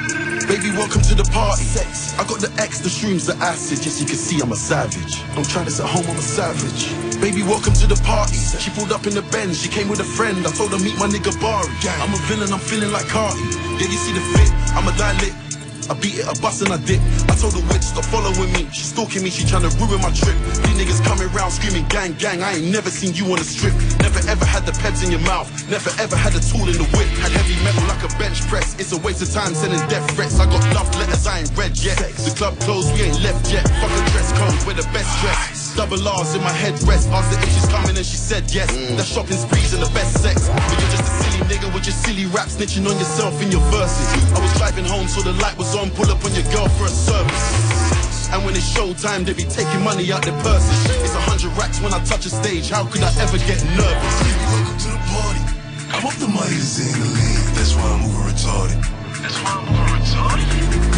Baby, welcome to the party. Sex. I got the X, the shrooms, the acid. Yes, you can see I'm a savage. Don't try this at home, I'm a savage. Baby, welcome to the party. She pulled up in the Benz. She came with a friend. I told her meet my nigga Bari. I'm a villain, I'm feeling like Carti. Yeah, you see the fit. I'm a die lit. I beat it, I bust and I dip. I told the witch stop following me. She stalking me, she trying to ruin my trip. These niggas coming round screaming gang gang. I ain't never seen you on a strip. Never ever had the peps in your mouth. Never ever had a tool in the whip. Had heavy metal like a bench press. It's a waste of time sending death threats. I got love letters I ain't read yet. The club closed, we ain't left yet. Fuck a dress code, we're the best dress. Double R's in my head rest. Asked her if she's coming and she said yes. Mm. The shopping sprees and the best sex. But you're just a silly nigga with your silly rap snitching on yourself in your verses. I was driving home so the light was on. Pull up on your girl for a service. And when it's showtime, they be taking money out their purses. It's a hundred racks when I touch a stage. How could I ever get nervous? Welcome to the party. I'm off the money to sing the lean. That's why I'm over retarded. That's why I'm over retarded.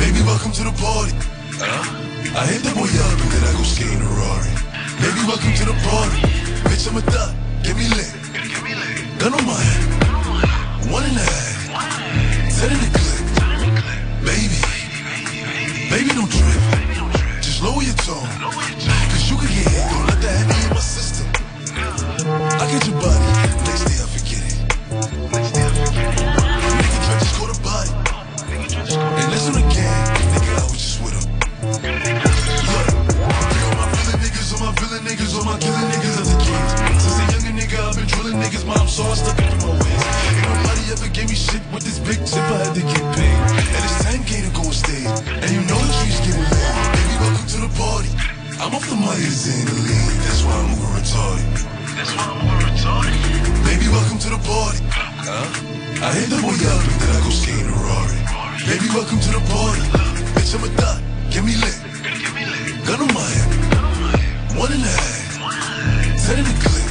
Baby, welcome to the party. Huh? I hit the boy up and then I go skating a Rari. Baby, welcome to the party. Bitch, I'm a thot. Get me lit. Gun on my head. One and a half. Ten in the clip. Baby. Baby, don't trip. Just lower your tone. Cause you can get hit. Don't let that heavy in my system. I get your body. Next day I forget it. Nigga try just caught a body. And listen again. Nigga, I was just with him. Look. My villain niggas, all my villain niggas, all my killing niggas as a kid. Since a younger nigga, I've been drilling niggas. Mom saw I stuck it in my ways. Ever gave me shit with this big chip. I had to get paid. And it's 10K to go on stage. And you know the trees getting laid. Baby, welcome to the party. I'm off the Myers and the lean. That's why I'm over retarded. That's why I'm over retarded. Baby, welcome to the party. I hit the boy up and then I go skating a Rari. Baby, welcome to the party. Bitch, I'm a thot. Get me lit. Gun on my head. One and a half. Ten in the clip.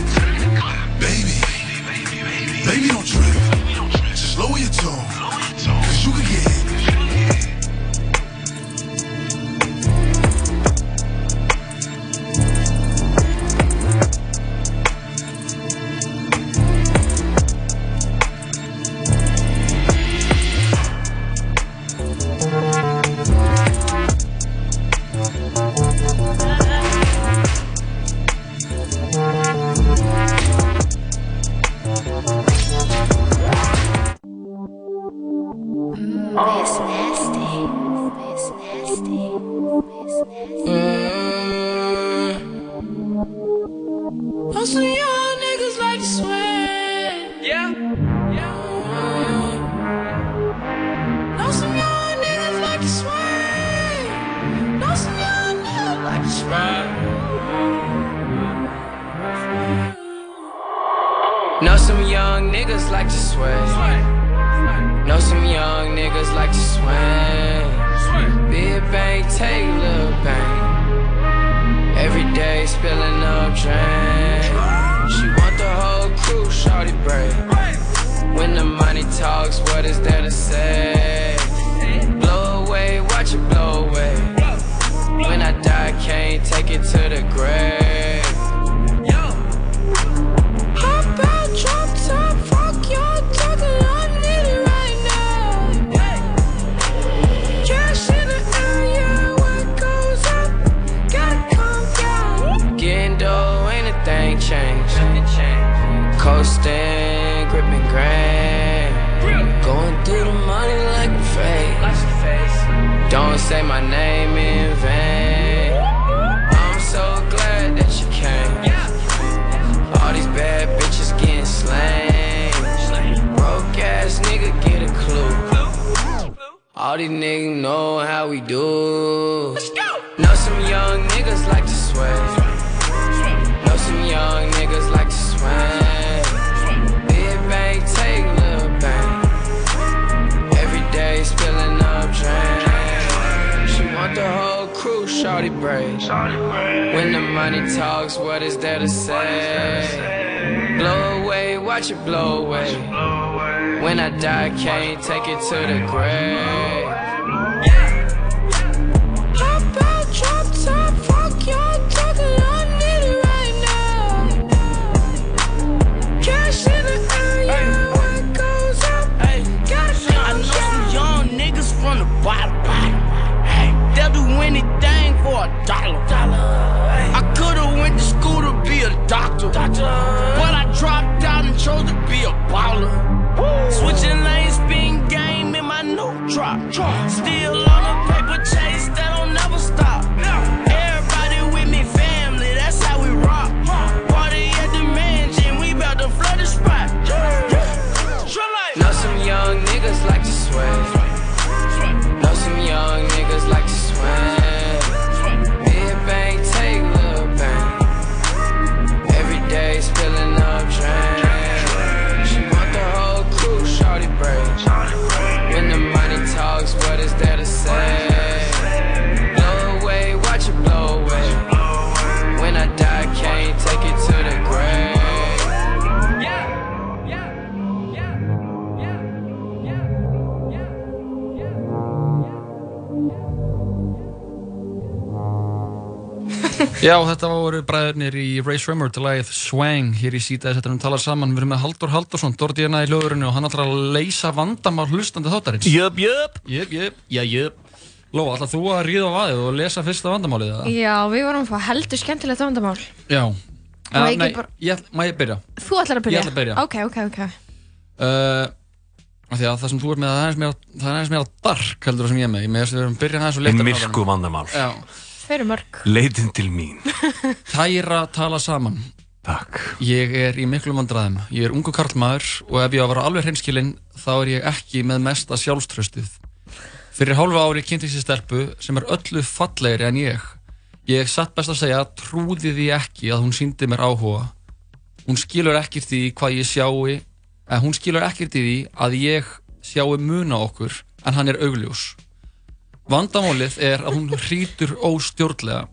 Baby. Baby, don't trip. Just Já, þetta voru bræðurnir í Ray Swimmer til lagið Swang hér í síta þess að við talar saman, við erum með Haldur Haldursson Dordíana í hljóðurinu og hann ætlar að leysa vandamál hlustandi þáttarins Jöp, jöp Jöp, jöp, já, jöp Lóa, ætlar þú að ríða á vaðið og lesa fyrsta vandamálið það? Já, við vorum að fá heldur skemmtilegt vandamál. Já ekki Nei, bara- ég, má ég byrja? Þú ætlar að byrja? Ég ætla að byrja. Ok, ok, ok. Uh, það sem þú ert með, það er aðeins meira, það er aðeins meira dark heldur það sem ég er með, ég með þess að við erum byrjað aðeins og leta myrku vandamál Já Þau eru mörg. Leitin til mín. Tæra tala saman. Takk. Ég er í miklu vandræðum. Ég er ungu karlmaður og ef ég á að vera alveg hreinskilinn þá er ég ekki með mesta sjálfströstið Fyrir hálfa ári kynntist ég stelpu sem er öllu fallegri en ég. Ég satt best að segja trúði því ekki að hún síndi mér áhuga. Hún skilur ekkert í hvað ég sjái en hún skilur ekkert í því að ég sjái muna okkur en hann er augljós Vandamálið er að hún hrítur óstjórnlega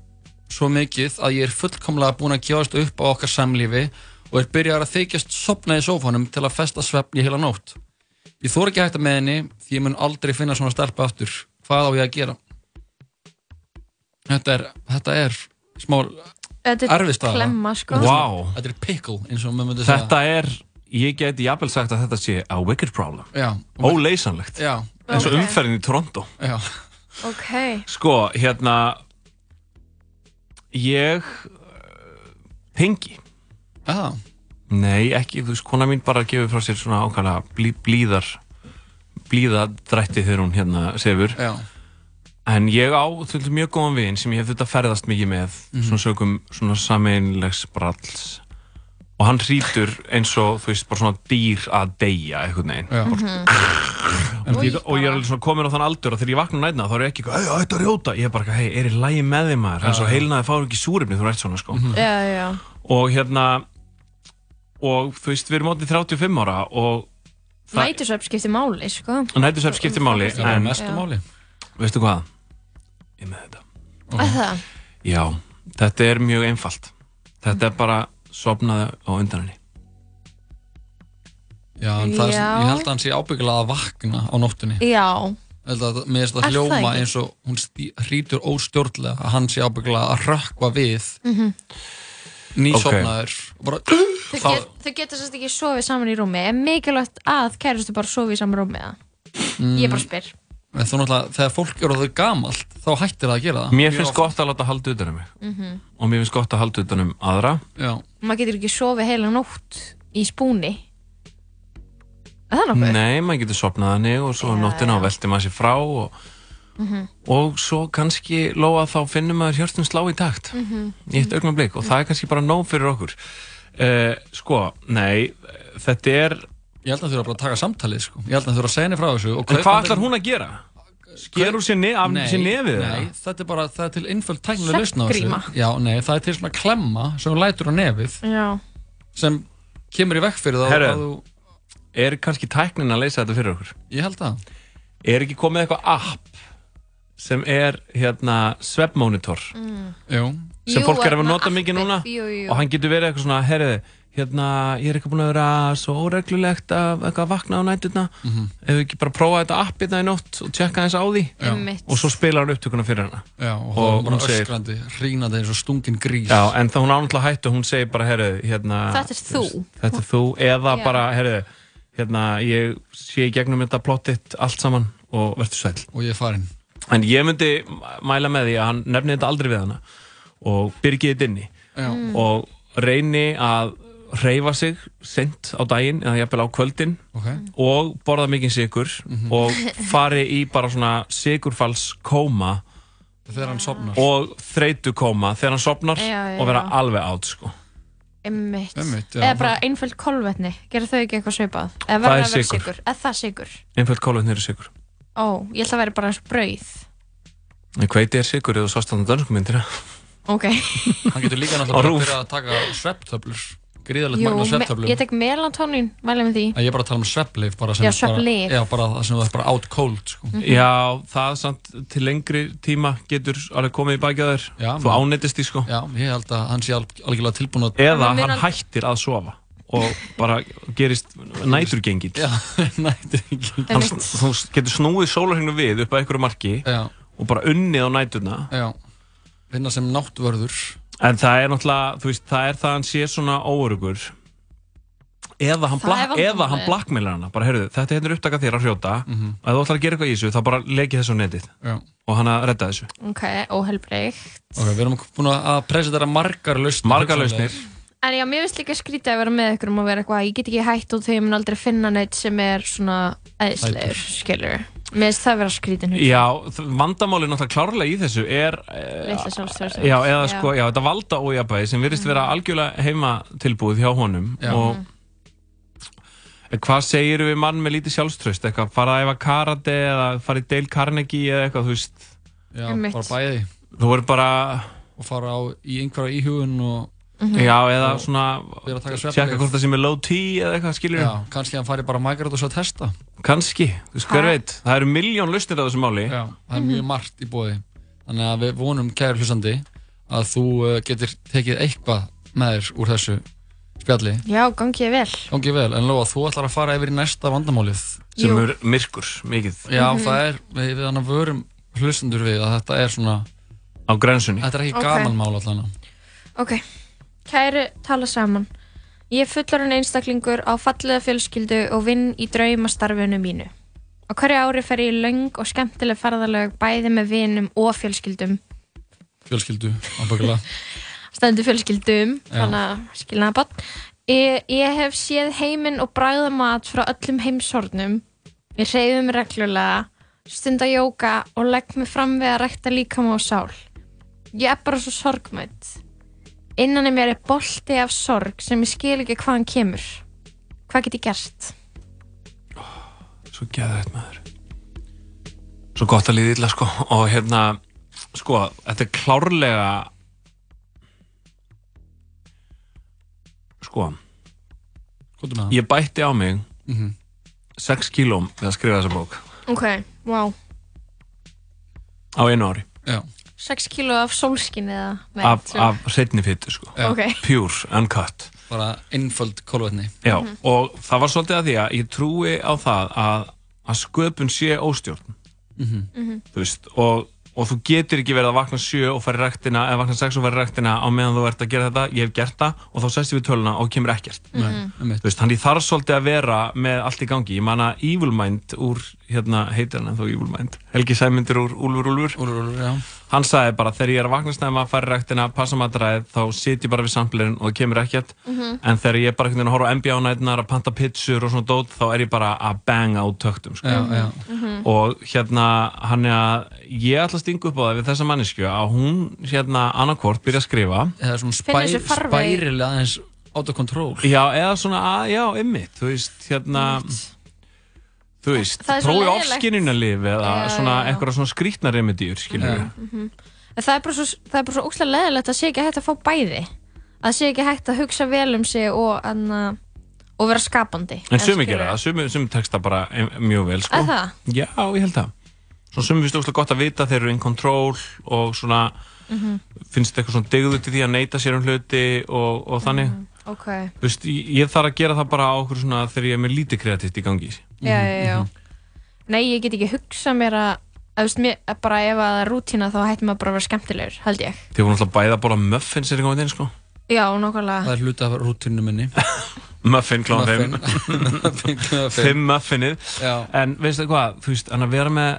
svo mikið að ég er fullkomlega búinn að gefast upp á okkar samlífi og er byrjar að þykjast sopna í sófanum til að festa svefn í heila nótt. Ég þór ekki að hætta með henni því ég mun aldrei finna svona stelpa aftur. Hvað á ég að gera? Þetta er, þetta er smá Þetta er erfist að klemma, sko. Vá. Þetta er pickle eins og maður myndi segja. Þetta er, ég geti jafnvel sagt að þetta sé a wicked problem Já. Óleysanlegt Já. eins og Ok. umferðin í Toronto Já. Ok. Sko, hérna Ég uh, Pengi Já Nei, ekki, þú veist, kona mín bara gefur frá sér svona ákvæmlega blí, blíðar blíðadrætti þegar hún hérna sefur Já. En ég á til dæmis mjög góðan vin sem ég hef þetta ferðast mikið með Mhm. svona sögum svona sameinlegs bralls og hann hrýtur eins og þú veist, bara svona dýr að deyja einhvern veginn. Já. En ég, og ég er alveg svona komin á þann aldur og þegar ég vakna nætna þá er ég ekki eitthvað, hei, þetta er rjóta. Ég er bara, hei, er í lægi með þig maður? Svo já. heilnaði fáur ekki súrefni, þú ert svona sko. Já, já. og hérna og þú veist, við erum áttið 35 ára og Nætursöp skiptir máli, sko. nætusöp skiptir máli Það er en mestu máli. veistu hvað, ég er með þetta. Að já, þetta er mjög einfalt. Þetta er bara sopnaði á undan henni Já, en það, Já. ég held að hann sé ábyggilega að vakna á nóttunni. Já. Ég held að mér finnst Er það það hljóma ekki? eins og hún stí- hrítur óstjórnlega að hann sé ábyggilega að rökkva við Mhm. nýsopnaður og bara Þau, get, þau getur sérst ekki sofið saman í rúmi. Er mikilvægt að kærustu bara sofi í saman rúmi, eða? Mm. Ég bara spyr. En Þú náttúrulega, þegar fólk eru þau gamalt þá hættir það að gera það mér finnst gott að láta halda utan um mig Mhm. og mér finnst gott að halda utan um aðra Já. Maður getur ekki sofið heila nótt í spúni. Er það nokkuð? nei, maður getur sopnað henni og svo Já, nóttina já. og velti maður sér frá og, Mhm. og svo kannski lóa þá finnum maður hjörtum slá í takt Mhm. í eitt augnablik og það er kannski bara nóg fyrir okkur uh, sko, nei þetta er Ég held að þau eru bara að taka samtalið sko. Ég held að þau eru að segja henni frá þessu og en hvað ætlar hún að gera? sker hún sér, nefið Nei, þetta er bara, það er til einföld tæknileg lausn á þessu Já, nei, það er til svona klemma sem hún lætur á nefið Já. sem kemur í vekk fyrir það Herru, að þú er kannski tæknin að leysa þetta fyrir okkur? Ég held það Er ekki komið eitthvað app sem er hérna svefnmonitor Mm. Jú sem Jú, fólk er að nota mikið núna jú, jú. og hann getur verið eitthvað svona herriði, hérna, ég er eitthvað búin að vera svo óreglulegt að vakna á nætturna Mhm. ef við ekki bara prófa þetta app hérna í nótt og tjekka eins á því Já. Og svo spilar hann upptökuna fyrir hana Já, og, Og bara hún segir- öskrandi, hrínandi eins og stungin grís Já, en þá hún ánáttúrulega hættu hún segir bara, herriði, hérna Þetta er þú. þetta er þú, eða Já. bara, herriði hérna, ég sé gegnum þetta plottitt allt saman og verður sæl Og ég er farinn En ég myndi mæla með því að hann nefni þetta aldrei við hana og byrgið þetta inni Já. Mm. og reyni að reyfa sig sent á daginn eða jafnvel á kvöldin Ok. og borða mikið sigur Mhm. og fari í bara svona sigurfalls kóma Þegar hann sopnar. og þreytu kóma þegar hann sopnar Já, já, og vera alveg átt sko. Já. Eða bara einföld kolvetni, gerir þau ekki eitthvað svipað? Það er að vera sykur. sigur? Eða það sigur? einföld kólvetni eru sigur Ó, ég held að vera bara eins og brauð. en hveiti er sigur eða þú sást þannig dönsku myndir Ok. Hann getur líka náttúrulega að taka svepptöflur. Gríðalegt magna svepptöflum. ég tek melatonin, mælum með því. Ég er bara að tala um sveppleif bara sem Já, er bara, svefnlyf. Já, bara það sem þú er bara out cold sko. Já, það samt til lengri tíma getur alveg komið í baki að þér Já, Þú áneittist því sko Já, ég held að hann sé al algjörlega tilbúin að Eða hann mun hættir að sofa og bara gerist næturgengill Já, næturgengill Hann, Þú getur snúið sólarhengnu við upp að einhverju marki Já. og bara unnið á næturna Já, vinna sem náttvörður En það er náttúrulega, þú veist, það er það að hann sé svona óörugur eða hann, vandamálið. eða hann blackmailar hana bara, heyrðu, þetta er hérna upptaka þér að hrjóta Mhm. og ef þú ætlar að gera eitthvað í þessu, þá bara leki þessu á netið Já. og hann að redda þessu Ok, óhelbreygt. Ok, við erum búin að presentera margar lausnir Margar lausnir. En já, mér finnst líka skrítið að vera með ykkur um að vera eitthvað, ég get ekki hætt út þegar ég mun aldrei finna neitt sem er svona æðislegur, skilur. Mér finnst það vera skrítin hugsun. Já, vandamálið náttúrulega klárlega í þessu er eh, Litla sjálfstraustið. Já, eða Já. sko, já, þetta valda ójabæði sem virðist vera algjörlega heima tilbúið hjá honum Já. og En Hvað segir við mann með lítið sjálfströst? Eitthvað, fara að æfa karate eða fara í Dale Carnegie eða eitthvað, þú veist Já, bara bæði Þú verður bara og fara á í einhverja íhugun og Já, eða svona Byrja að taka svefnlyf. Tjekka hvort það sem er low T eða eitthvað, skilur Já, kannski hann fari bara mækara og svo að testa. Kannski, þú hver Ha? veit. Það eru miljón lausnir á þessu máli. Já, það er mjög margt í bóði Þannig að við vonum, kæri hlustandi að þú uh, getur tekið eitthvað með þér úr þessu spjalli. Já, gangi ég vel. Gangi vel, en Lóa, þú ætlar að fara yfir í næsta vandamálið. Sem Jú. er myrkur, mikið. Já, Mhm. það er, við, við hann vörum hlustendur við að þetta er svona Á grensunni Þetta er ekki Ok. gaman mál allan. Ok, kæri tala saman. Ég er fullarinn einstaklingur á fallega fjölskyldu og vinn í draumastarfinu mínu. Á hverju ári fer ég í löng og skemmtileg ferðalög bæði með vinum og fjölskyldum. Fjölskyldu, ábyggilega Stendur fjölskyldum, þannig að skilnaða bann. Ég, ég hef séð heiminn og bragða mat frá öllum heimshornum. Ég reyði mig reglulega, stunda jóka og legg mig fram við að rækta líkama og sál. Ég er bara svo sorgmætt. Innan í mér er bolti af sorg sem ég skil ekki hvaðan kemur. Hvað get ég gert? Svo geðvægt maður Svo gott að líða illa sko og hérna sko, þetta er klárlega sko ég bætti á mig Mhm. 6 kílóm við að skrifa þessa bók Ok, wow. á einu ári Já. 6 kíló af sólskinni eða? Af, af setni fyttu sko Já. Ok. pure, uncut Bara einföld kólvetni Já, Mhm. og það var svolítið að því að ég trúi á það að, að sköpun sé óstjórn Mhm. Mhm. þú veist, og, og þú getur ekki verið að vakna sjö og fara í rektina eða vakna sex og fara í rektina á meðan þú ert að gera þetta ég hef gert það og þá sest ég við töluna og kemur ekkert Nei, einmitt. þú veist, hann ég þarf svolítið að vera með allt í gangi, ég man að Evil Mind úr, hérna, heitir hann ennþá Evil Mind Helgi Sæmyndir úr Úlfur Úlfur Úlfur Úlfur, já hann sagði bara, þegar ég er að vakna snemma fara í rektina, passa matræðið, þá sit ég bara við samplerinn og það kemur ekkert Mhm. en þegar ég er bara að horfa á NBA-nætnar að panta pizzur og svona dót, þá er ég bara að banga á töktum, sko Já, já. Mhm. og hérna, hann er að ég ætla að stinga upp á það við þessa mannesku að hún, hérna, annarkvort byrja að skrifa eða svona Finna spæ, sér farveg. spærilega aðeins out of control já, eða svona, að, já, ymmit þú veist, hérna þú veist, Það er prófi ofskinnunarlif eða Já, svona já. eitthvað svona skrítna remedýr, skilur við Mhm. En það er bara svo, það er bara svo óslega leðilegt að sé ekki hægt að fá bæði. Að sé ekki hægt að hugsa vel um sig og, anna, og vera skapandi. En sumi gera það, sumi, sumi texta bara em- mjög vel, sko. Er það? Já, ég held það. Svo sumi finnst óslega gott að vita að þeir eru in control og svona, Mhm. finnst eitthvað svona degðu til því að neyta sér um hluti og, og þannig. Ok. Þú veist, ég, ég þarf að gera það bara á okkur svona þegar ég er með lítið kreatíft í gangi. Já, já, já. Nei, ég get ekki hugsað mér að, að veist, mér, bara ef að það er rútína þá hættum maður bara að vera skemmtilegur, held ég. Þið voru náttúrulega bæða að bóla muffins er eitthvað inn, sko. Já, nákvæmlega. Það er hluti af rútinu minni Muffin klón Muffin. 5. Muffin klón fimm. 5 muffinið. Já. En veistu hvað, þú veist, en að vera með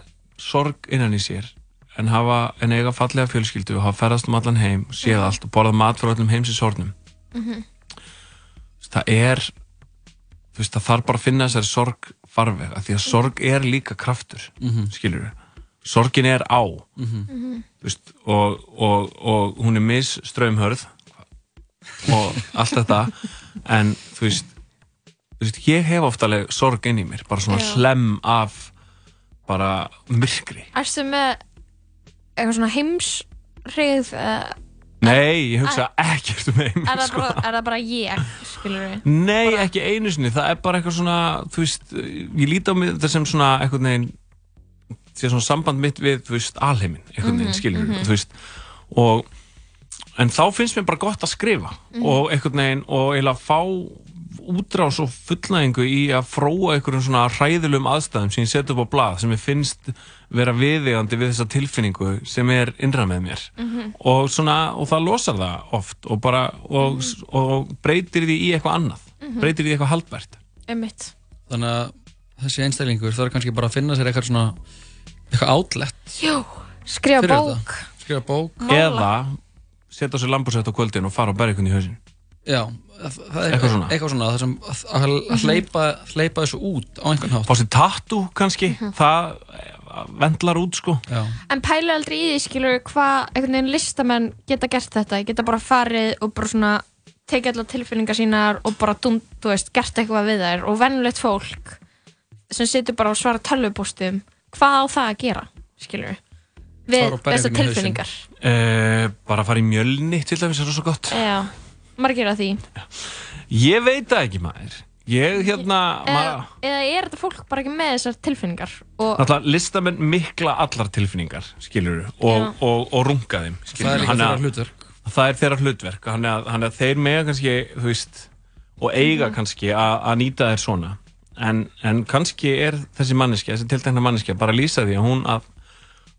sorg innan í sér en hafa en eiga fallega fjölskyldu og hafa ferðast um allan heim, séð allt og borðað mat frá öllum heimsins hornum Mhm. Það er þú veist, það þarf bara að finna þessari sorg farveg, af því að sorg er líka kraftur, Mhm. skilur sorgin er á Mhm. Mhm. þú veist, og, og, og hún er miss ströymhörð og allt þetta en þú veist, þú veist ég hef oft alveg sorg inn í mér bara svona Já. hlem af bara myrkri Erstu með eitthvað svona heimsrið uh, nei, ég hugsa ekkert um er, heim það sko. bara, er það bara ég, skilur við? Nei, ekki einu sinni, það er bara eitthvað svona, þú veist, ég líti á mig þetta sem svona eitthvað neginn, sé svona samband mitt við, þú veist, alheimin, eitthvað neginn, Mhm, skilur mhm. þú veist, og, en þá finnst mér bara gott að skrifa Mhm. og eitthvað neginn, og eiginlega fá útrás og fullnæðingu í að fróa einhverjum svona hræðilegum aðstæðum sem ég set upp á blað, sem ég finnst vera viðegandi við þessa tilfinningu sem er innra með mér. Mhm. og svona, og það losar það oft og bara, og, og breytir því í eitthvað annað, Mhm. breytir því í eitthvað haldbært Einmitt. Þannig að þessi einstaklingur þarf kannski bara að finna sér eitthvað svona eitthvað átlett Jú, skrifa bók. Skrifa bók. Eða setja á sér lambúsett á kvöldin og fara og berja einhvern í hausin Já, það er Eitthvað svona. eitthvað svona það sem að, að, að hleypa, hleypa þessu út á einhvern hátt. Fá sér tattoo kannski, það eh, vendlar út sko. Já. En pælu aldrei í því, skilur hvað einhvern veginn listamenn geta gert þetta, geta bara farið og bara svona tekið allar tilfinningar sínar og bara dund, þú veist, gert eitthvað við þær. Og vennulegt fólk sem situr bara og svara tölvupóstum hvað á það að gera, skilur við við þessar í tilfinningar? Uh, bara fara í mjölni til dæmis er það svo gott. Já, margir að því ég veit það ekki maður ég hérna eða, maður, eða er þetta fólk bara ekki með þessar tilfinningar og Náttúrulega listamenn mikla allar tilfinningar skilur og, Já. og, og runga þeim. Það er þeirra að- hlutverk. það er þeirra hlutverk hann að, hann að þeir mega kannski þú veist, og eiga Mhm. kannski að að nýta þeir svona en, en kannski er þessi manneskja þessi tiltekna manneskja bara að lýsa því að hún að,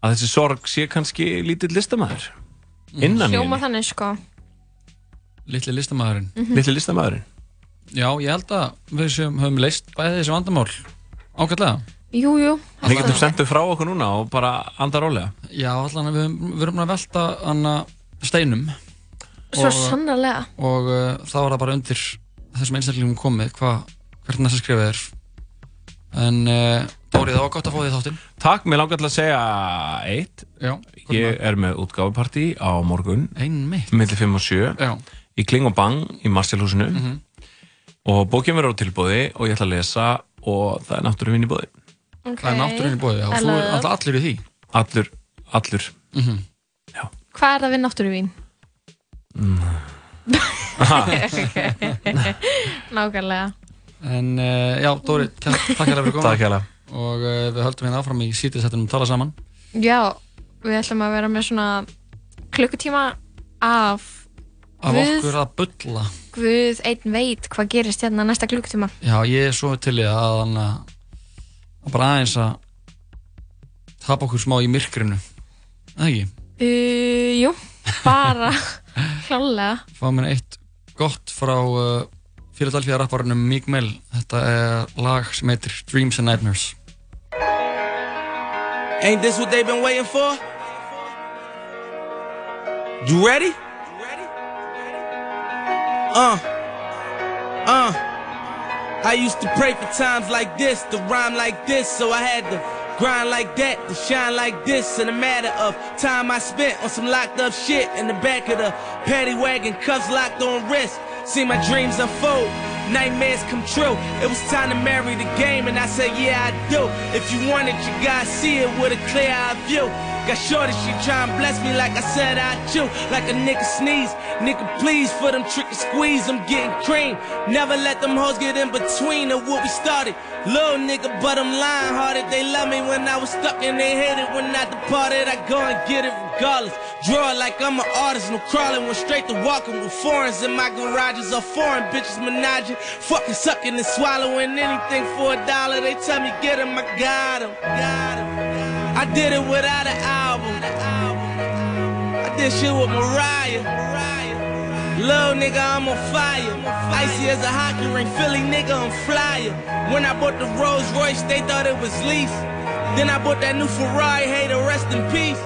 að þessi sorg sé kannski lítill listamæður innan í hljóma henni þannig sko Litli listamæðurinn Mhm. litli listamæðurinn Já, ég held að við sem höfum leist bæði þessi vandamál. Ágætlega. Jú, jú. Við getum sendið frá okkur núna og bara andar rólega. Já, allan að við, höfum- við erum að velta hana steinum. Svo Og- sannarlega. og uh, þá er það bara undir þessum einstaklingum komið hva, hvert næsta skrifið er. En uh, Dóri það var gott að fá því þáttinn. Takk, mér langar til að segja eitt. Já, Ég er með útgáfupartí á morgun. Einmitt. Millir 5 og 7 Já. Í Kling og Bang í Marcelhúsinu Mhm. Og bókin verður á tilbúði Og ég ætla að lesa Og það er náttúruvín í bóði Ok. Það er náttúrunni bóði og þú er alltaf allir í því. Allur, allur. Mhm. Hvað er það við náttúruvín? Nákvæmlega. En uh, já, Dóri, takk hérlega fyrir koma Takk hérlega. Og uh, við höldum hérna áfram í sítiðsettunum tala saman. Já, við ætlum að vera með svona klukkutíma af Af Guð, okkur að bulla Guð einn veit hvað gerist hérna næsta klukkutíma Já, ég er svo til í að hann að að bara aðeins að tapa okkur smá í myrkrinu Það ekki? uh, Jú, bara klálega Fá mér eitt gott frá uh, Philadelphia rapparunum Meek Mill Þetta er lag sem heitir Dreams and Nightmares Ain't this what they've been waiting for? You ready? Uh, uh. I used to pray for times like this, to rhyme like this, so I had to grind like that, to shine like this. In a matter of time I spent on some locked up shit in the back of the paddy wagon, cuffs locked on wrist. See my dreams unfold, nightmares come true. It was time to marry the game, and I said, Yeah, I do. If you want it, you gotta see it with a clear eye view. Got shorty, she try and bless me like I said I do. Like a nigga sneeze, nigga please for them tricky squeeze, I'm getting cream. Never let them hoes get in between of what we started. Little nigga, but I'm lying hearted. They love me when I was stuck and they hated when I departed. I go and get it regardless. Draw like I'm an artist, no crawling. Went straight to walking with foreigns in my garages. All foreign bitches menaging. Fucking sucking and swallowing anything for a dollar. They tell me get 'em, I got 'em. I did it without an album. I did shit with Mariah. Little nigga, I'm on fire. Icy as a hockey ring, Philly nigga, I'm flyer. When I bought the Rolls Royce, they thought it was lease. Then I bought that new Ferrari, hey, to rest in peace.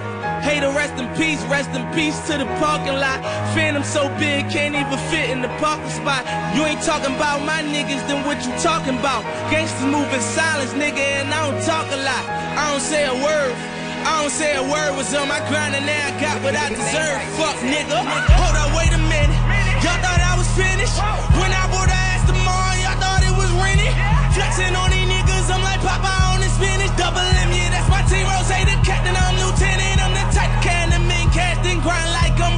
Hater, rest in peace, rest in peace to the parking lot. Phantom so big, can't even fit in the parking spot. You ain't talking about my niggas, then what you talking about? Gangsters moving silence, nigga, and I don't talk a lot. I don't say a word. I don't say a word was on my grind and now I got what I deserve. Fuck nigga. Hold up, wait a minute. Y'all thought I was finished. When I bought the ass tomorrow, y'all thought it was rented. Flexing on these niggas, I'm like Papa on the spinach. Double M, yeah, that's my team. Rose, the captain, I'm lieutenant.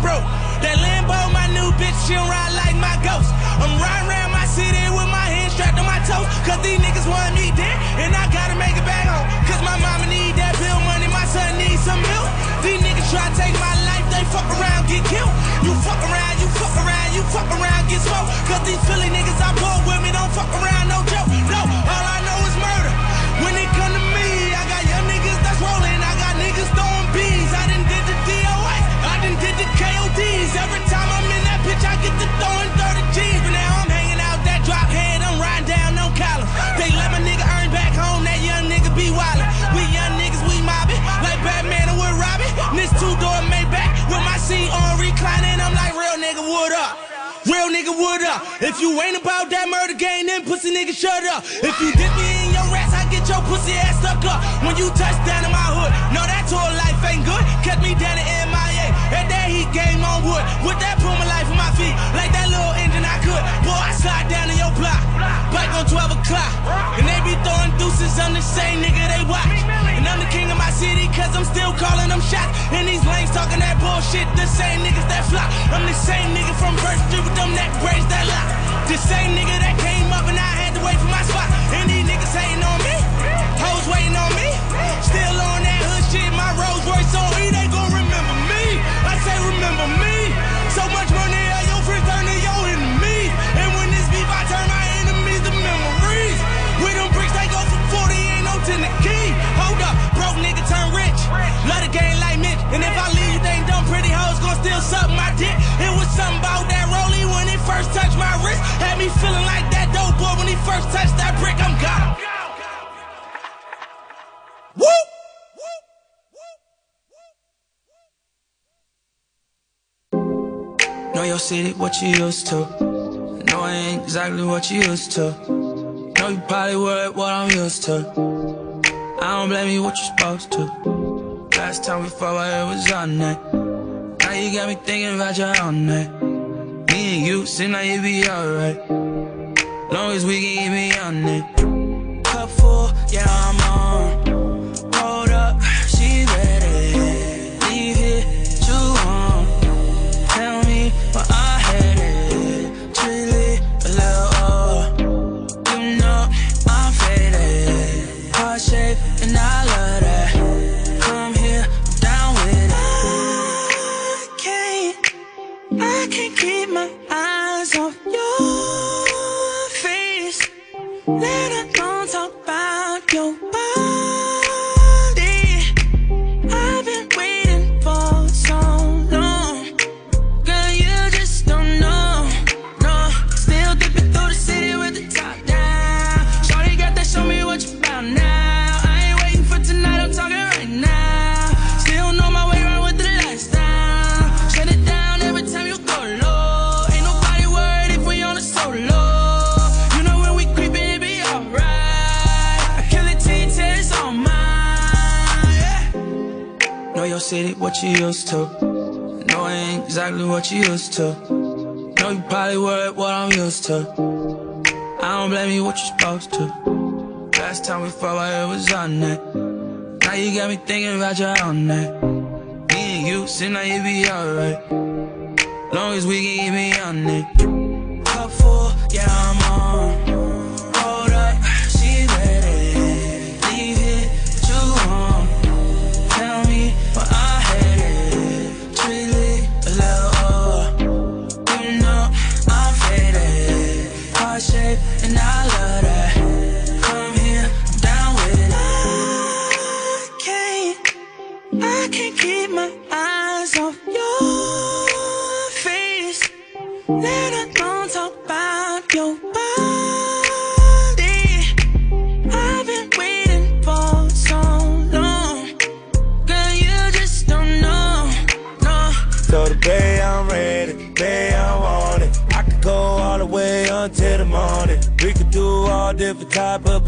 Broke. That Lambo, my new bitch, she'll ride like my ghost. I'm riding around my city with my hands strapped on my toes. Cause these niggas want me dead, and I gotta make it back home. Cause my mama need that bill money, my son needs some milk. These niggas try to take my life, they fuck around, get killed. You fuck around, you fuck around, you fuck around, get smoked. Cause these Philly niggas I pull with me don't fuck around, no joke. If you ain't about that murder game, then pussy nigga, shut up. If you dip me in your ass, I get your pussy ass stuck up. When you touch down in my hood, no, that tour life ain't good. Kept me down in MIA. At that heat game on wood. With that Puma life on my feet. Like that little engine I could. Boy, I slide down in your block. Bike on 12 o'clock. And they be throwing deuces. I'm the same nigga they watch. And I'm the king of my city, cause I'm still calling them shots. And these lanes talking that bullshit. The same niggas that flop. I'm the same nigga from Street with them neck braids that lock. The same nigga that came Know your city, what you used to. Know I ain't exactly what you used to. Know you probably worried what I'm used to. I don't blame you, what you supposed to. Last time we fought, it was on that. Now you got me thinking about your own night. Me and you seem like it'd be alright. Long as we can me on it. Full, yeah, I'm on. Hold up, she ready. Leave here, you on. Tell me what I had it. Truly, a little oh. You know I'm faded. Heart shape, and I love that. Come here, I'm down with it. I can't, I can't keep my eyes off your face. Let City, what you used to. Know I ain't exactly what you used to. Know you probably worried what I'm used to. I don't blame you, what you supposed to. Last time we fought, it was on that. Now you got me thinking about your own night. Me and you seem like it be alright. Long as we can me on it. Cup full, yeah, I'm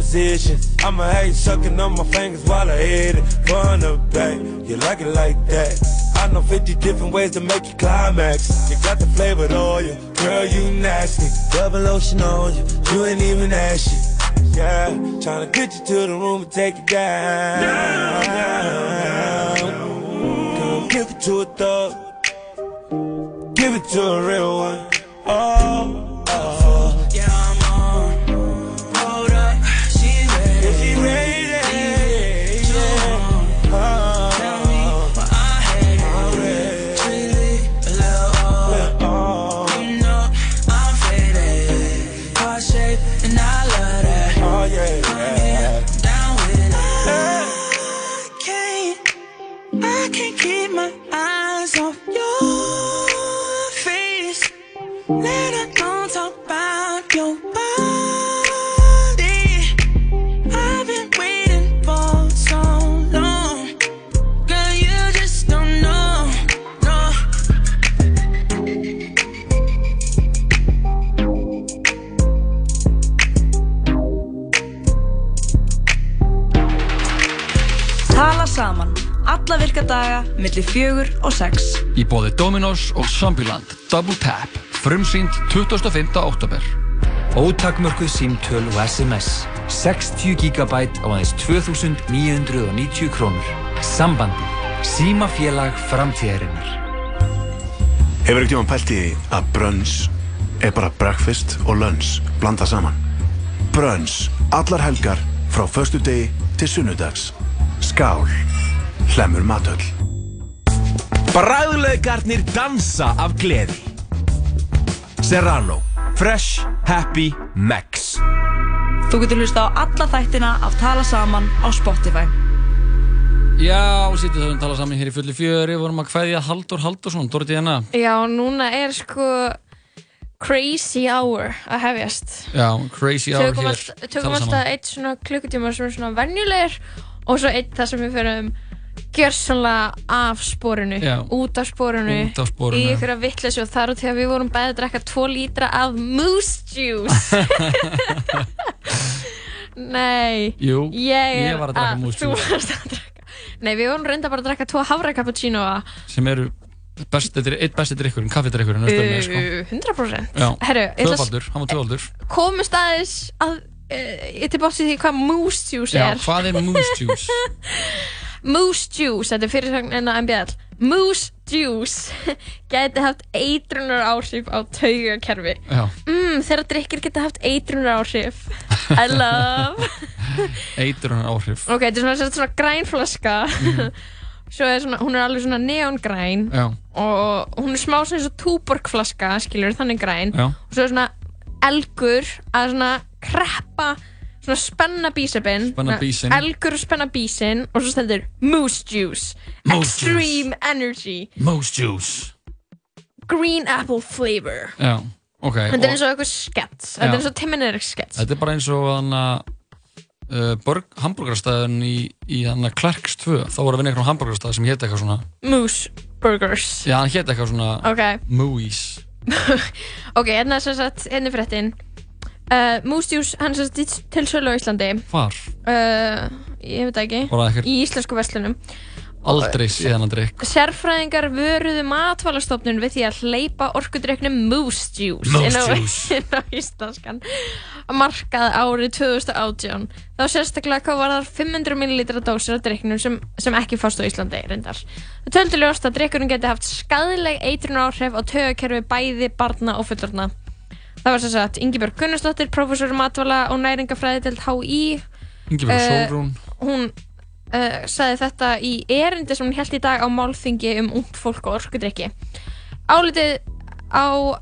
positions. I'ma hate sucking on my fingers while I hit it. Front or back, you like it like that. I know 50 different ways to make you climax. You got the flavored oil, girl, you nasty. Double lotion on you, you ain't even ashy. Yeah, tryna get you to the room and take you down. Girl, give it to a thug. Give it to a real one. Oh. Let alone talk about your body. I've been waiting for so long. Girl, you just don't know, no. Tala saman. Alla virka daga, milli fjögur og sex. Í bóði Dominos og Zombieland Double Tap Frumsýnd 25. oktober Ótakmörkuð símtöl og SMS 60 GB á aðeins 2990 krónur Sambandi Símafélag framtíðarinnar Hefur ekkert tíma pælt í að brunch er bara breakfast og lunch blanda saman? Brunch, allar helgar frá förstu degi til sunnudags. Skál, hlemur matöll. Bræðulegarnir dansa af gleði Serrano. Fresh, Happy, Max. Þú getur hlusta á alla þættina af Tala saman á Spotify. Já, sýttu þau að tala saman hér í fulli fjöri. Vorum að kveðja Haldur Haldursson, Dóri Díana. Já, núna er sko crazy hour að hefjast. Já, crazy hour Tökum, hér. all, tökum alltaf eitt svona klukkutíma sem er svona venjulegir og svo eitt það sem við fyrir gjörsanlega af spórinu, Já. út af sporinu, í já. ykkur að vittlesu og þar og til að við vorum bæðið að drekka 2 lítra af moose juice. Nei, Jú, ég, ég var að drekka moose juice. Nei, við vorum reynda bara að drekka 2 havra cappuccinoa. sem eru best, þetta er eitt besti drikkurinn, kaffidrikkurinn uh, sko. Uh, 100% Já, Herru, tvöfaldur, hann var tvöfaldur komast aðeins að uh, ég til bóttið því hvað moose juice Já, er hvað er moose juice? moose juice, þetta er fyrirsögn en að MBL moose juice gæti haft eitrunar áhrif á taugakerfi. Mm, þegar drikkir geta haft eitrunar áhrif I love. Hann áhrif ok, þetta er svona, svona grænflaska svo er svona, hún er alveg svona neongræn Já, og hún er smá svona eins og túborgflaska skilur þannig græn. Já. og svo er svona elgur að svona kreppa svona spenna bísepin Spenna bísinn. elgur og spenna bísinn og svo stendur moose juice. Moose extreme energy. Moose juice. Green apple flavor. Já, ok þetta er og- eins og eitthvað skets. Þetta Já. er eins og Tim and Eric skets. Þetta er bara eins og hann að uh, hamburgerstæðin í, í hann að Clarks 2 þá voru að vinna eitthvað hamburgerstæð sem hétt eitthvað svona moose burgers. Já, hann hétt eitthvað svona Ok. Mooies ok, hérna er sem sagt hérna er fréttin uh, moose juice, hann er sagt til sölu á Íslandi. Hvar? uh, ég veit ekki. Í íslensku verslunum. Aldrei síðan að drikk Sérfræðingar vöruðu matvælastofnun við því að hleypa orkudrykknum Moose Juice Moose inn á, íslenskan markað árið 2018 þá sérstaklega hvað var þar 500 ml dósir af drykknum sem, sem ekki fást á Íslandi reyndar. Það töldu ljóst að drykkurinn geti haft skadleg eitrun áhrif á tögakerfi bæði barna og fullorna. Það var sem sagt Ingibjörg Gunnarsdóttir, prófessor í matvæla og næringafræði til HÍ Ingibjörg Eh, Sólrún. hún uh, sagði þetta í erindi sem hún held í dag á málþingi um ungt fólk og orkudrykki. Álitið á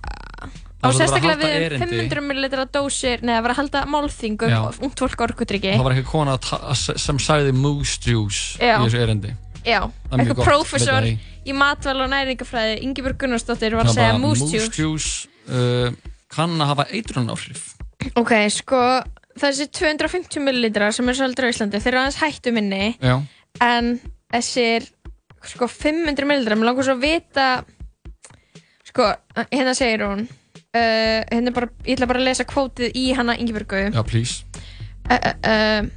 á sérstaklega við erindi. 500 ml dósir neða var að halda málþing um Já. ungt fólk og orkudrykki. Það var ekki kona sem sagði moose juice Já. í þessu erindi. Já, eitthvað það í. matvæla og næringafræði Ingibjörg Gunnarsdóttir var að segja moose moose juice. juice uh, kann að hafa eitrun áhrif ok, sko þessi 250 ml sem er svolítið á Íslandi þeir eru aðeins hættu minni Já, en þessir sko 500 ml, mér langar svo að vita sko, hérna segir hún uh, hérna bara, ég ætla bara að lesa kvótið í hana Ingibjörgu Já, please uh, uh, uh,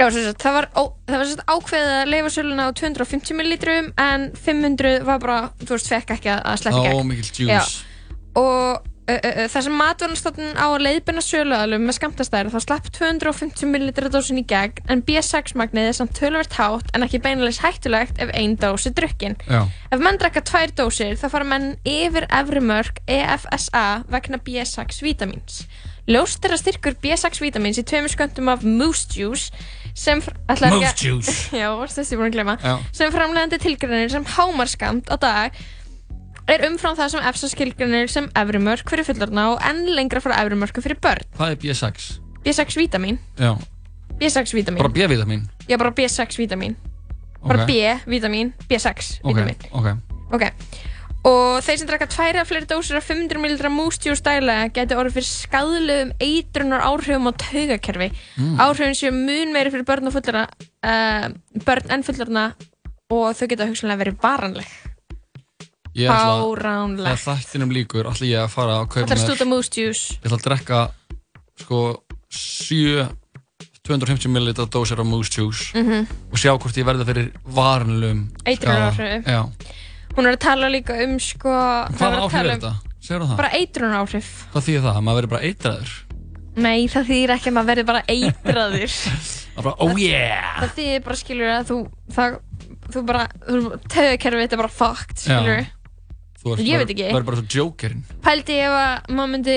Já, sagt, það var, ó, það var sagt, ákveðið að leifa söluna á 250 millilitrum en 500 var bara, þú veist, fekk ekki að Ó, gegn. mikill juice. Já. Og uh, uh, uh, það sem matvarnastofnun á að leiðbina söluaðlum með skamtastæður þá slapp 250 millilitra dósin í gegn en B6 magnið er samt tölvert hátt en ekki beinilegs hættulegt ef ein dós er drukkin. Já. Ef menn drekka tvær dósir þá fara menn yfir efri mörg EFSA vegna B6 vítamins. Ljóst er að styrkur B6 vítamins í tveimur sköndum af Moose Juice sem Moose Juice. Já, sem framlegandi tilgreinir sem hámarskamt á dag er umfram það sem EFSA skilgreinir sem efri mörg fyrir fullorna og enn lengra frá efri mörgum fyrir börn. Hvað er B6? B6 vítamin Já, B6 vítamin bara B-vitamin Já, bara B6 vítamin bara Ok. B vítamin, B6 Ok, ok. Ok, og þeir sem drakka tværi að fleiri dósir af 500 ml mústjús dælega geti orðið fyrir skadlegum eitrunar áhrifum á taugakerfi. Mm. áhrifum séu mun meiri fyrir börn fullorna uh, börn en fullorna og þau geta hugsanlega verið varanleg Fáránlegt. Þegar þættinum líkur ætla ég að fara að kaupa Ætlar að stúta mústjús Ég ætla að drekka sko 7 250 ml dósir af Moose Juice Mhm. og sjá hvort ég verða fyrir varanlegum Eitrunaráhrif. Já. Hún er að tala líka um sko það Hvað áhrif er um- þetta? Segðu það? Bara eitrunar áhrif Hvað þýðir það? Að maður verður bara eitraður? Nei, það þýðir ekki að maður verði bara eitraður Það er bara, oh yeah! Það þýðir bara skilur að þú það, þú bara, þú töðukerfið þetta er bara fucked, skilur Þú ert Ég veit ekki. verður bara svo jokerinn. Pældi ég ef að maður myndi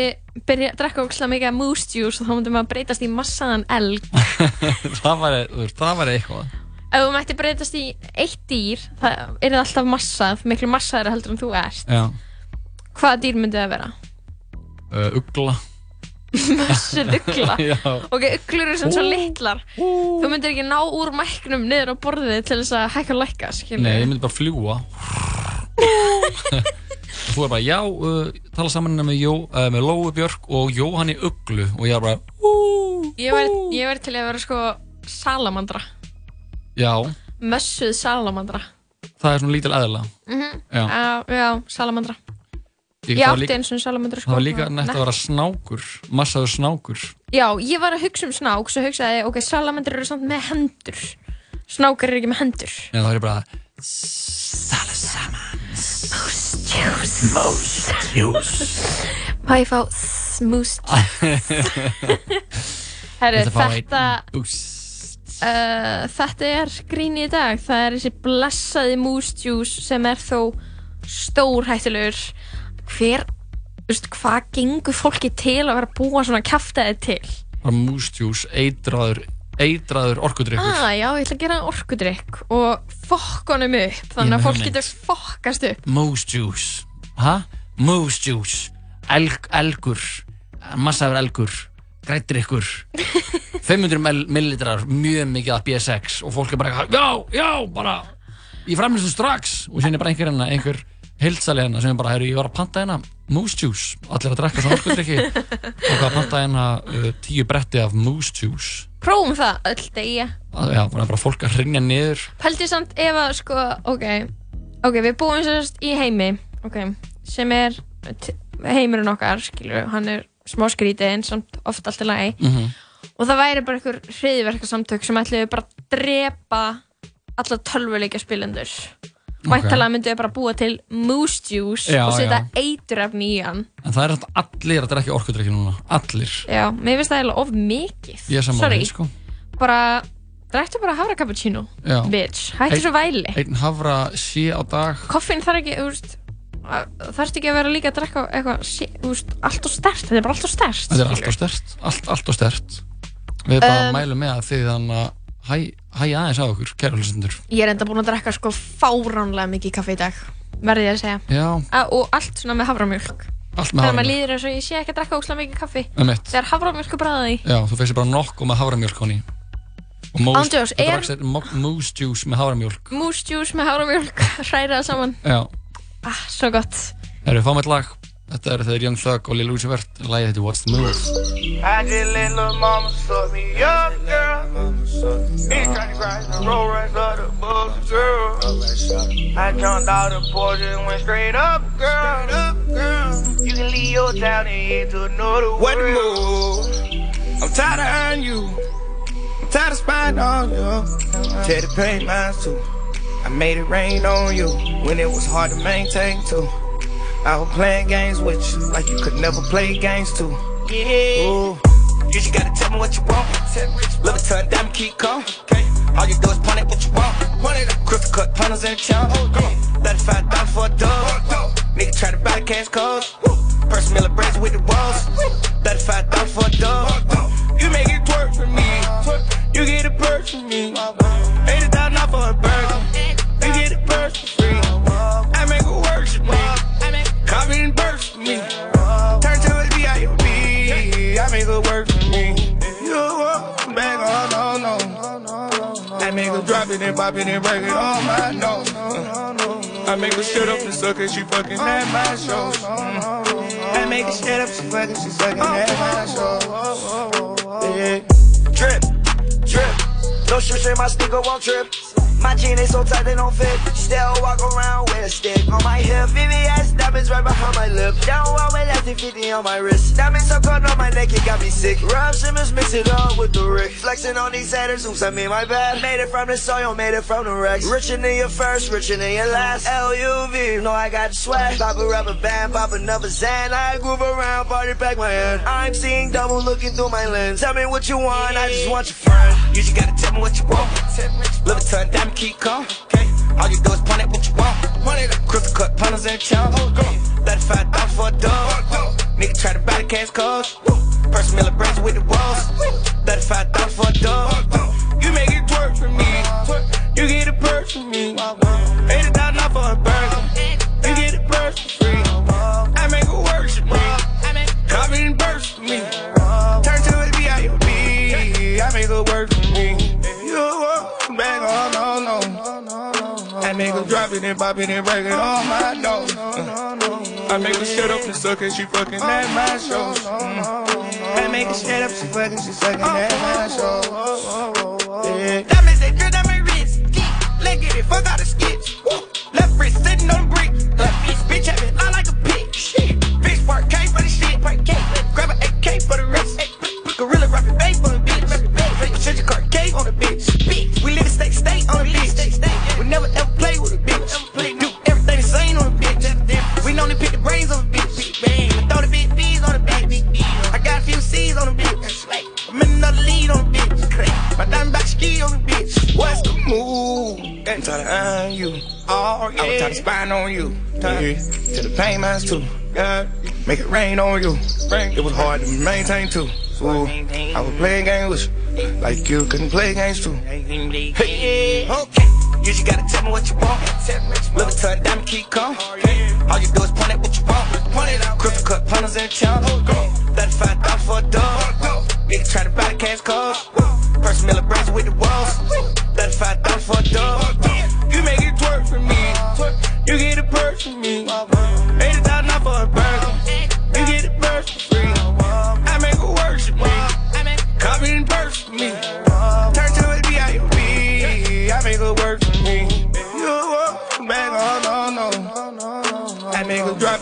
byrja að drekka ógislega mikið af moose juice og þá myndi maður breytast í massaðan elg. Það þú það væri eitthvað. Ef þú mætti breytast í eitt dýr það er það alltaf massað, miklu massaðara heldur en þú ert. Já. Hvaða dýr myndi það vera? uh, Ugla. Mössuð ugla? Já. Ok, uglur eru sem svo litlar. Þú myndir ekki ná úr mæknum niður á borðið til þess að hækka og lækka, skilur Nei, ég myndi bara fljúa og þú er bara, já, uh, tala saman með, Jó, uh, með Lóu Björk og Jóhanni Uglu. Og ég er bara, Ég væri, ég væri til að vera sko salamandra. Já, Mössuð salamandra. Það er svona lítil eðla mm Já. já, já, salamandra. Ég- Ég átti líka- eins og salamandra sko Það var líka nætt að vera snákur, massaður snákur. Já, ég var að hugsa um snák svo hugsaði, ok, salamandra eru samt með hendur. Snákar eru ekki með hendur. Já, það er bara Moose juice Moose juice. Má ég fá smoost Herru, Þetta uh, Þetta er grín í dag. Það er þessi blessaði moose juice sem er þó stórhættulegur. Hver, þú veist, hvað gengur fólki til að vera að búa svona kjaftaði til? bara Moose juice, eitraður eitraður orkudrykkur. Ah, já, ég ætla að gera orkudrykk og fokk honum upp þannig að fólk getur fokkast upp. Moose juice. Hæ? Moose juice. Elg, elgur. Massaður elgur. Grættir ykkur. 500 ml- millilitrar. Mjög mikið af B6 Og fólk er bara Já, já, bara Ég framlýstu strax. Og síðan er bara einhver hérna Einhver hildsali hérna Sem er bara, ég var að panta hérna Moose juice. Allir að drekka svona orkudrykki Og hvað að panta hérna uh, Tíu bretti af Moose juice? Prófum það öll degi Að- Já, bara, fólk að hrinja niður Pældi samt ef að sko, ok Ok, við búum sérst í heimi Ok, sem er heimurinn okkar, skilur Hann er smá skrítið en samt oft allt í lagi Mhm. Og það væri bara einhver hriðverkasamtök sem ætluðu bara að drepa alla tölvuleikja spilendur Ok. Væntalega myndu við bara búa til Moose Juice Já, og setja já. eiturefni í hann En það er samt allir að drekka orkudrykki núna Allir Já, mér finnst það eiginlega of mikið Ég er sammála Sorry, því, sko. bara Drættu bara havra cappuccino Já. Bitch, hættu svo væli. Einn havra sé á dag. Koffin þarf ekki, þú veist þarf ekki að vera líka að drekka eitthvað sí- veist, allt og stert, þetta er bara allt og stert Þetta er allt og stert, allt, allt og stert Við bara Um, mælum með að þið þannig að hæ, hæ aðeins á okkur, kæru hlustendur. Ég er enda búin að drekka sko fáránlega mikið kaffe í dag verði ég að segja. A og allt svona með havramjölk allt með þegar maður haframjölk líður eins og ég sé ekki að drekka óslega mikið kaffi. Havramjölk er bræðið í. Já, þú feysir bara nokkuð með haframjölk honni Þetta er- moose juice með haframjölk Moose juice með havramjölk hræra það saman Já, ah, svo gott við fáum eitt lag Þetta eru þeir Young Thug og Lil Uzi Vert Lagið heitir What's the Move I just let lil' mama suck me up, girl. Big country grass and roll runs up the books, girl. I jumped out the porch and went straight up, girl. You can leave your town and head to another what world. What move? I'm tired of earning you. Tired of spying on you. Tell the pain mine too. I made it rain on you when it was hard to maintain too. I was playing games with you like you could never play games too. Yeah. Ooh. You just gotta tell me what you want. Love it turn diamond keep calm. All you do is point at what you want. Point it up. Cut punters in the town. Come on. 35 dollars for a dub. Nigga try to buy the cash calls. First Miller braids with the walls. 35 dollars for a dub. You make it work for me. You get a purse from me. 80 thousand off for a burger. You get a purse for free. I make it worship me. Coffee and burst for me. Turn to a VIP. I make it work for me. You walk back, oh no, no. I make her drop it and pop it and break it on my nose. I make her shut up and suck and she fucking at my shows. I make her shut up, she fucking, she sucking at my shows. Yeah. Drip. No shoes in my sneaker won't trip. My jeans is so tight they don't fit. Still walk around with a stick on my hip. VVS diamonds right behind my lip. Down less than 50 on my wrist. Diamonds so cold on my neck, it got me sick. Rob Simmons mix it up with the Rick. Flexing on these haters, oops, I mean my bad. Made it from the soil, made it from the Rex. Richer than your first, richer than your last. LUV, know I got the swag. Pop a rubber band, pop another Zan. I groove around, party back my hand. I'm seeing double looking through my lens. Tell me what you want, I just want your friend. You just gotta tell me what you want. Love it turn diamond keep calm. Okay. All you do is point at what you want. Point it up. Crystal cut punters in town. Come on. 35 dollars for a dub. Nigga try to buy the cash calls. First Miller braids with the walls. 35 dollars for a dub. You make it work for me. You get a purse for me. 80 dollars off for a burger. You get a purse for free. I make it work for me. Coffee and burst for me. Turn to a VIP. I make it work make her drop it and pop it and break it on my nose. I make her shut up and suck and she fucking at my shows. I make her shut up, she fucking, she sucking at my shows. Yeah. Diamonds, they drip down my wrist. Leg get it, fuck all the skits. Left wrist sitting on the brick. Left wrist, bitch, have it lie like a pig. Shit. Bitch, part K for the shit. Part K. Grab an AK for the wrist. Gorilla rapping bass on the bitch. Shut your car cave on the bitch. Bitch, we live in state state on the bitch. We never ever I'm tired of eyeing you. Oh, yeah. I was tired of spying on you. Yeah. To the pain mines too. Yeah. Make it rain on you. Rain. It was hard to maintain too. Ooh, I was playing games with you, like you couldn't play games too. Hey, okay, you just gotta tell me what you want. Love it turn diamond keep calm. Oh, All you do is point at what you want. Crystal cut punters in town. 35 dollars for a dub. Nigga try to buy the cash calls. First Miller braids with the walls. 35 dollars for a dub. You make it twerk for me. You get a purse for me. 80 thousand off for a burger.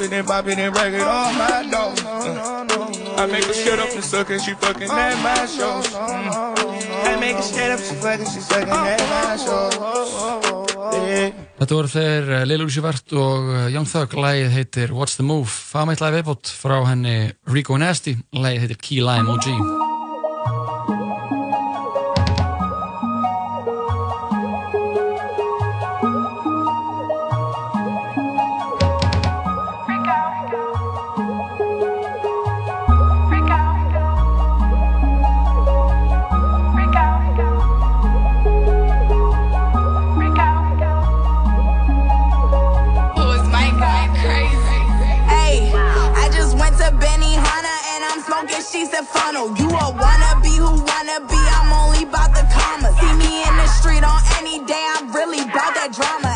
It and it and it on my nose. I make her shut up and suck and she fucking at my shows. I make her shut up, she fucking, she sucking at my shows. Yeah. Þetta voru þeir uh, Lil Uzi Vert og uh, Young Thug, lægið heitir What's the Move, fagmeitt lægið viðbót frá henni Rico Nasty, lægið heitir Key Lime OG. Smoking sheets at funnel. You a wannabe who wanna be, I'm only about the commas. See me in the street on any day, I'm really about that drama.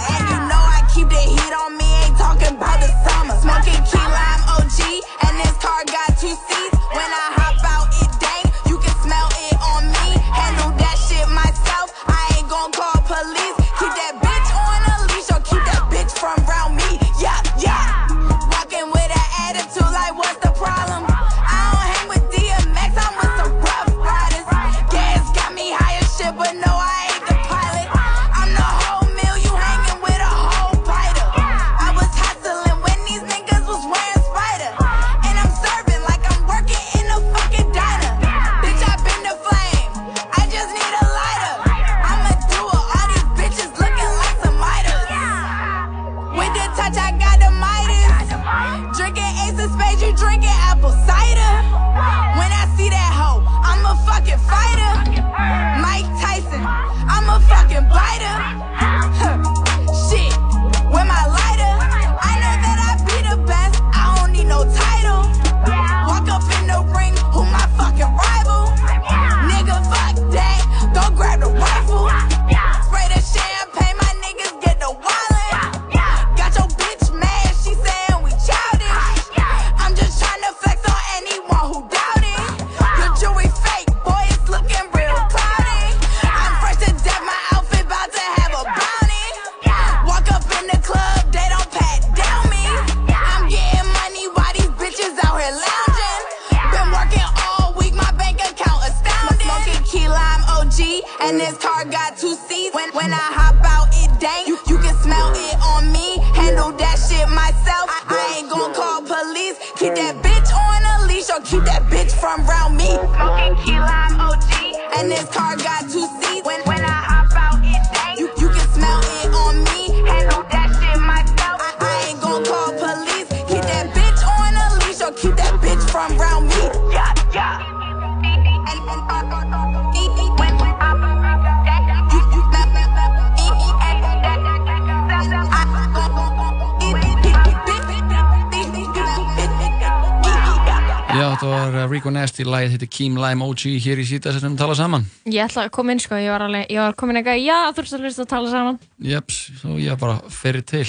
And this car got two seats. When when I hop out, it dank. You, you can smell it on me. Handle that shit myself. I, I ain't gon' call police. Keep that bitch on a leash or keep that bitch from round me. Smoking key lime OG. And this car got two seats. Þetta var uh, Rico Nasty, lagið heitir Keem Lime OG hér í síta sem við tala saman. Ég ætla að koma inn sko, ég var, alveg, ég var komin eitthvað, já, þú ert að hlusta að tala saman. Jeps, svo ég bara fyrir til.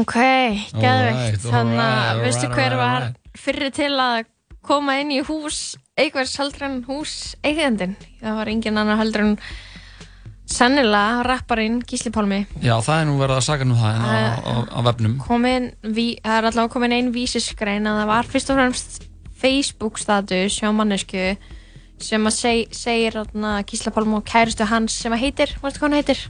Ok. Alright, Þannig að, veistu hver var fyrir til að koma inn í hús, einhvers heldur en hús eigandinn. Það var engin annar heldur en sennilega rapparinn Gísli Pálmi. Já, það er nú verið að saka nú það á, á, á vefnum. Komin, ví, það er allavega komin ein vísisgrein að það var fyrst og fremst Facebook status hjá mannesku sem að seg, segir atna, Gísla Pálmi og kæristu hans sem að heitir, veistu hvað hann heitir?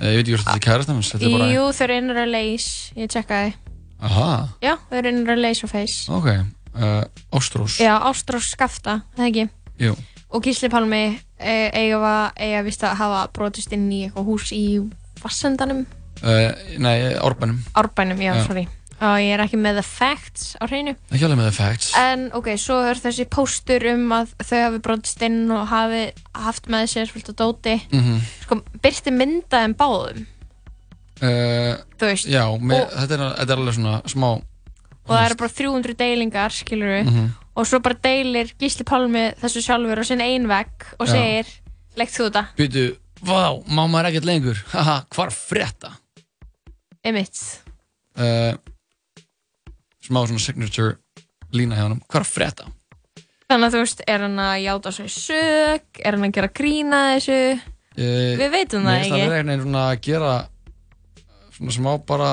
Eh, Ég veit ekki hvort þetta er kærast hans, þetta er bara... Jú, þau eru innra leys, ég tjekkaði. Aha, Já, þau eru innra leys á face. ok. Uh, Ástrós. Já, Ástrós Skafta, það ekki? Jú. Og Gísli Pálmi e, eiga, eiga vist að hafa brotist inn í eitthvað hús í Vassendanum, Uh, nei, Árbænum. Árbænum, já, Já. sorry. Og ég er ekki með the facts á hreinu. Ekki alveg með the facts. En ok, svo er þessi póstur um að þau hafi brotist inn og hafi haft með sér fullt af dóti. Mhm. Sko, byrti mynda en báðum. Uh, Þú veist, Já, með, og- þetta, er, þetta er alveg svona smá... Og það eru bara 300 deilingar, skilur við. Mhm. Og svo bara deilir Gísli Pálmi þessu sjálfur á sinn ein vegg og Já. segir, leggt þú þetta, Býtu, vá, má maður ekkert lengur. Haha, hvar frétta? emitt. Uh, smá svona signature lína hjá hann. Hvar frétta? Þannig að þú veist, er hann að játa svo í sög, er hann að gera grína þessu? Uh, Við veitum það ekki. það verið svona að gera svona smá bara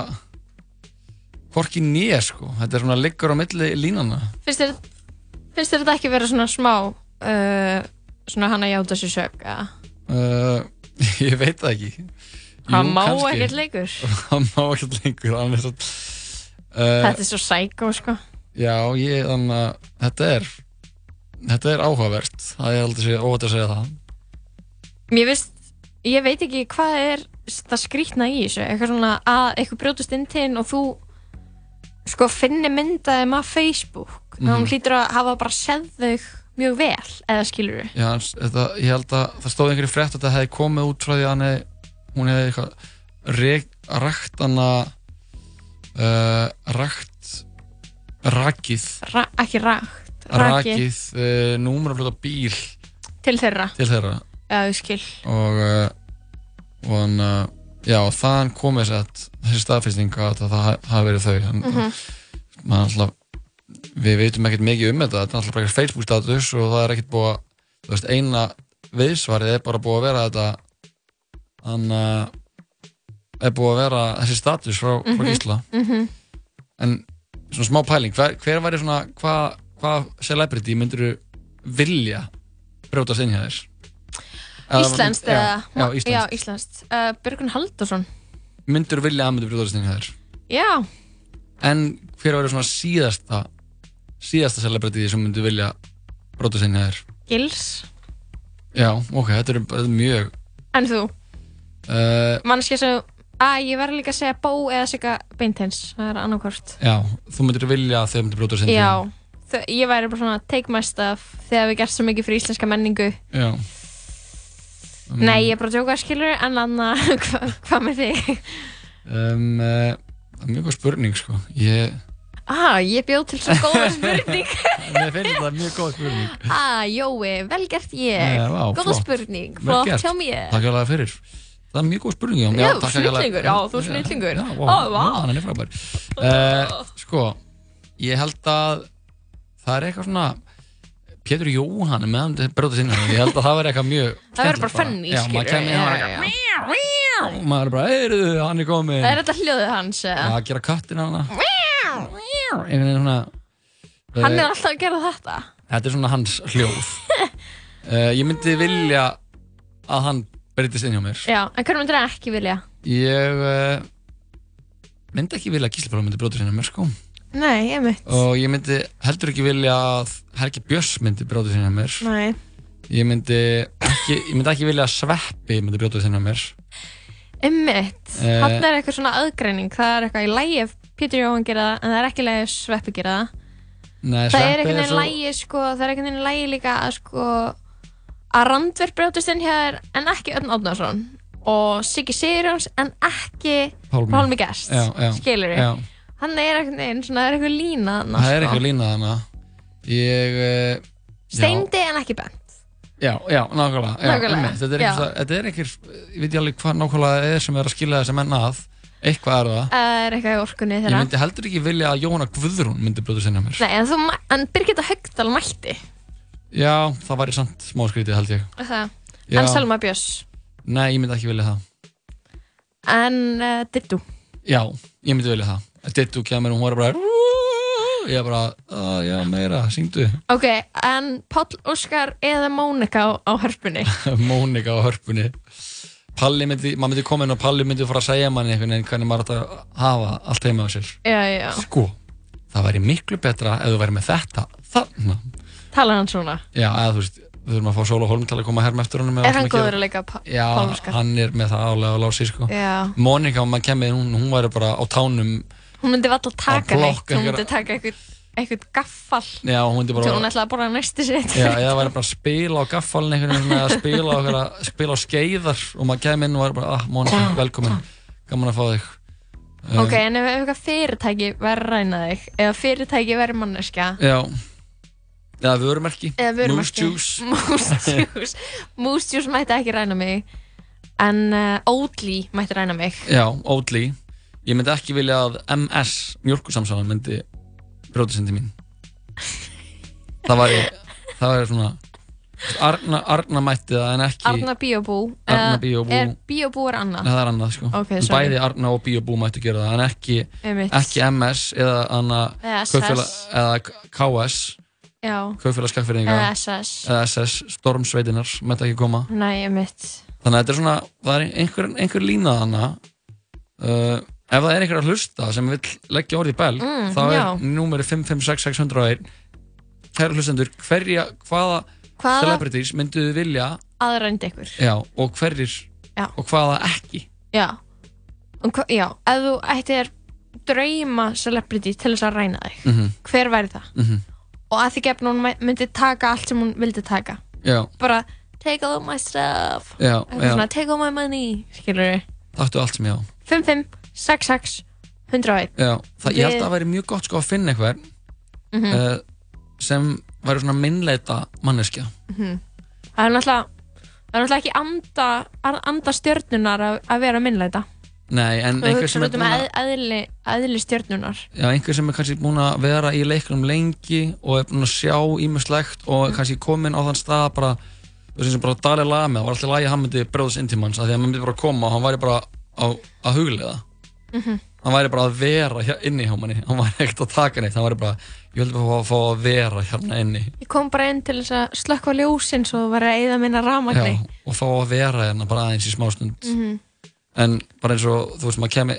hvorki nýja sko. Þetta er svona liggur á milli línana. Finnst þér, finnst þér þetta ekki vera svona smá, uh, svona hann að játa svo í sög, eða? Uh, ég veit það ekki. Hann má ekkert lengur. Hann má ekkert lengur. Hann er svo, uh, Þetta er svo sækó, sko. Já, ég, þannig að þetta er þetta er áhugavert. Það er aldrei óhætt að segja það. Mér finnst, ég veit ekki hvað er það skrýtna í þessu, eitthvað svona að eitthvað brjótast inn til og þú sko finni myndaðum af Facebook, mm Mhm. hann hlýtur að hafa bara séð þau mjög vel, eða skilur við. Já, þetta, ég held að það stóð einhverju frétt að þetta hefði komið út frá því að hann hefði, hún hefði eitthvað rek, rakt hana uh, rakt rakið. Ra ekki rakt, rakið. Rakið uh, númuraflöta bíl. Til þeirra. til þeirra. Já, ég skil. og uh, og hann uh, já, þaðan komið sett þessi staðfesting að það ha- hafi verið þau. En Mhm. maður alltaf við veitum ekkert mikið um þetta. Þetta er alltaf bara eitthvað Facebook status og það er ekkert búið að þú veist, eina viðsvarið er bara búið að vera þetta. Hann uh, er búið að vera þessi status frá, frá Mhm, Gísla mhm. en svona smá pæling hver, hver væri svona, hvað hva celebrity myndir þú vilja brjótast inn hjá þér? Íslenskt eða? já, íslenskt Já, íslenskt. Uh, Björgun Haldursson. myndir þú vilja að myndir brjótast inn hjá þér? Já, En hver var svona síðasta síðasta celebrity sem myndir vilja brjótast inn hjá þér? Gils. Já, ok, þetta er, þetta er mjög En þú? uh, Mannskja sem, að ég verður líka að segja Bó eða Sigga Beintens, það er annarkvort. Já, þú myndir vilja að þau myndir brjótast inn hjá Já, þau, ég væri bara svona take my stuff þegar við gert svo mikið fyrir íslenska menningu. Já um, Nei, ég er bara að djóka skilur, en anna, hvað hva með þig? um, uh, Það er mjög góð spurning sko Ég, Ah, ég bjóð til svo góða spurning. mér finnst þetta mjög góð spurning ah, Jói, vel gert ég. Góða spurning, flott hjá mér. Takk alveg fyrir Það er mjög góð spurning. Já, snillingur, já, þú er snillingur. Já, hann er frábær. Uh, Sko, ég held að það er eitthvað svona Pétur Jóhann er með hann til bróta sinna Ég held að það verði eitthvað mjög Það verður bara funny, Já, maður skilur. kemur Já, hann já. og maður er bara, heyrðu, hann er komin Er þetta hljóðið hans? Að gera kattin Hann eh, er alltaf að gera þetta. Þetta er svona hans hljóð. Uh, Ég myndi vilja að hann breytist inn hjá mér. Já, en hvernig myndir það ekki vilja? Ég uh, myndi ekki vilja að Gísli Páll myndi brjóta sinna mér sko. Nei, ég mitt og ég myndi heldur ekki vilja að Helgi Björns myndi brjóta sinna mér. Nei. Ég myndi ekki, ég myndi ekki vilja að Sveppi myndi brjóta sinna mér. Einmitt, Eh. hann er eitthvað svona aðgreining. Það er eitthvað í lægi ef Pétur Jóhann gera það en það er ekki lægi ef Sveppi gera það. Nei, það er Sveppi veginn svo- lægi sko, það er veginn lægi líka að sko að Randver brjótist inn hjá þér en ekki Örn Átnarsson og Siggi Sigurjóns en ekki Pálmi. Já, skilur já. hann er er eitthvað lína það er sko. eitthvað ég uh, já. Steindi en ekki Bent Já, já, nákvæmlega. Þetta er einhver, ég veit ég alveg hvað nákvæmlega það er sem er að skilja þessi menn að eitthvað er það það er eitthvað í orkunni Ég þeirra myndi heldur ekki vilja að Jóhanna Guðrún myndi brjóta sinna mér Nei, en Birgitta Högdal mætti Já, það væri samt smá skrítið held ég. Það. Já. en Selma Björns? Nei, ég myndi ekki vilja það. En uh, Dittu Já, ég myndi vilja það. Dittu kemur og hún var bara Ég er bara, "Á, já, meira, syngdu. Ok, en Páll Óskar eða Mónika á, á hörpunni? Mónika á hörpunni. Palli myndi, maður myndi koma inn og Palli myndi fara að segja manni einhvern veginn hvernig maður átt að hafa allt heima á sér. Já, já, Sko, það væri miklu betra ef þú væri með þetta þarna talar hann svona? Já, eða þú veist, við þurfum að fá Sóla Holm til að koma herm eftir honum er hann góður að leika Pá- Já, hann er með það álega á lási sko. Já. Mónika, om maður kemur, hún, hún væri bara á tánum hún myndi valla taka Að neitt hún myndi taka eitthvað, eitthvað gaffal Já, hún myndi til hún bara ætlaði að borða næstu sitt Já, eða væri bara að spila á gaffalinn einhvern veginn að spila á, einhverja, spila á skeiðar. Og maður kemur inn og væri bara, ah, Mónika, velkomin. Gaman að fá þig. Um, ok, en ef ef eitthvað fyrirtæki verður að ræna þig eða fyrirtæki verður manneskja Já Eða vörumerki. Moose Juice. Moose Juice. Mætti ekki ræna mig en uh, Oatly mætti ræna mig. Já, Oatly. Ég myndi ekki vilja að MS mjölkusamsalan myndi brjóta sindi mín. Það væri það væri svona Arna, Arna mætti það en ekki Arna Biobú. Arna eða Biobú. er Biobú er annað? Nei, það er annað sko. Ok, sorry. Bæði Arna og Biobú mætti gera það en ekki, ekki MS eða Anna Eða eða KS já, Kaupfélag skakfyrringa Eða SS. Stormsveitinar mætti ekki koma. Mitt þannig að þetta er svona það er einhver, einhver lína þarna. Uh, ef það er einhver að hlusta sem vill leggja orðið í belg Mm, þá er númeri 556601 kæra hlustendur, hverja hvaða, Hvaða- celebrities mynduðu vilja aðrændi ykkur? Já, og hverjir Já. og hvaða ekki? Já, um, já ef þú ættir drauma celebrity til þess að ræna þig Mhm. hver væri það? Mhm. Og að því gefn hún myndi taka allt sem hún vildi taka. Já, bara take all my stuff. Já, Eitthvað svona, take all my money skilur þáttu allt sem já 55, 66, 101 já, það, ég held að það væri mjög gott sko að finna einhver Mhm. uh, sem væri svona minnleita manneskja. Mhm. það er náttúrulega það er náttúrulega ekki anda, anda stjörnunar að, að vera minnleita nei, en þú einhver sem er um búin að eð, eðli, eðli stjörnunar Já, einhver sem er kannski búin að vera í leiknum lengi og er búin að sjá ímislegt og er kannski komin á þann stað bara, þú veist sem bara Dalai Lama, það var alltaf lægi að hann myndi bróðast inn til manns, af því að hann myndi bara koma og hann væri bara á, að huglega Mhm. hann væri bara að vera hér inni hjá manni. Hann væri ekkert að taka neitt, hann væri bara ég vildi bara fá, að vera hérna inni. Ég kom bara inn til þess að slökka ljósin svo var að eða minna ramagni Já, og fá að vera hérna bara aðeins í smástund Mhm. En bara eins og, þú veist, maður kemi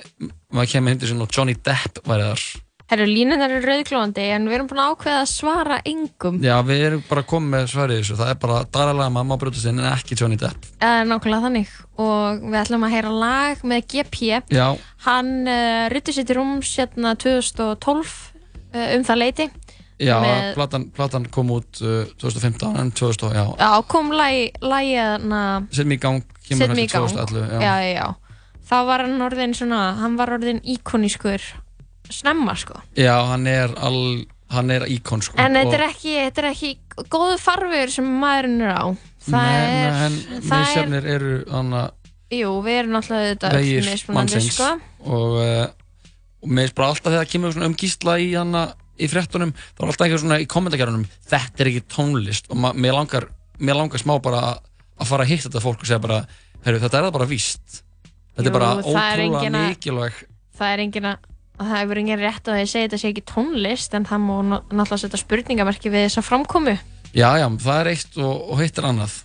maður kemi hindi sinni og Johnny Depp væri þar. Herru, línunar eru rauðglóðandi en við erum búin að ákveða að svara engum. Já, við erum bara komið með svarið þessu. Það er bara Dalai Lama, má brjótast inn en ekki Johnny Depp. Eða nákvæmlega þannig. Og við ætlum að heyra lag með GP Já, hann uh, rytti sér til rúms hérna 2012 uh, um það leiti já, Með- platan, platan kom út uh, 2015 en 2000, já. Já, kom lagi, lagi hérna Set mig í gang, kemur gang. 2011 já. já, já, þá var hann orðin svona hann var orðin íkonískur snemma sko. Já, hann er all, hann er íkon sko en þetta er ekki, þetta er ekki góðu farfiður sem maðurinn er á. Það Nei, er, en það er misjafnir eru hana, jú, við erum náttúrulega þetta vegir mismunandi mannsins. sko. Og, uh, og mér finnst bara alltaf þegar það kemur svona um gísla í hana í fréttunum, þá er alltaf eitthvað svona í kommentargerðunum þetta er ekki tónlist. Og ma- mér langar, mér langar smá bara að- að fara að hitta þetta fólk og segja bara heyrðu, þetta er það bara víst þetta Jú, er bara ótrúlega engin að- mikilvæg það er engin að að það hefur engin rétt að þið segja þetta sé ekki tónlist en það ná- náttúrulega setja spurningamerki við þessa framkomu já, já, það er eitt og, og hitt er annað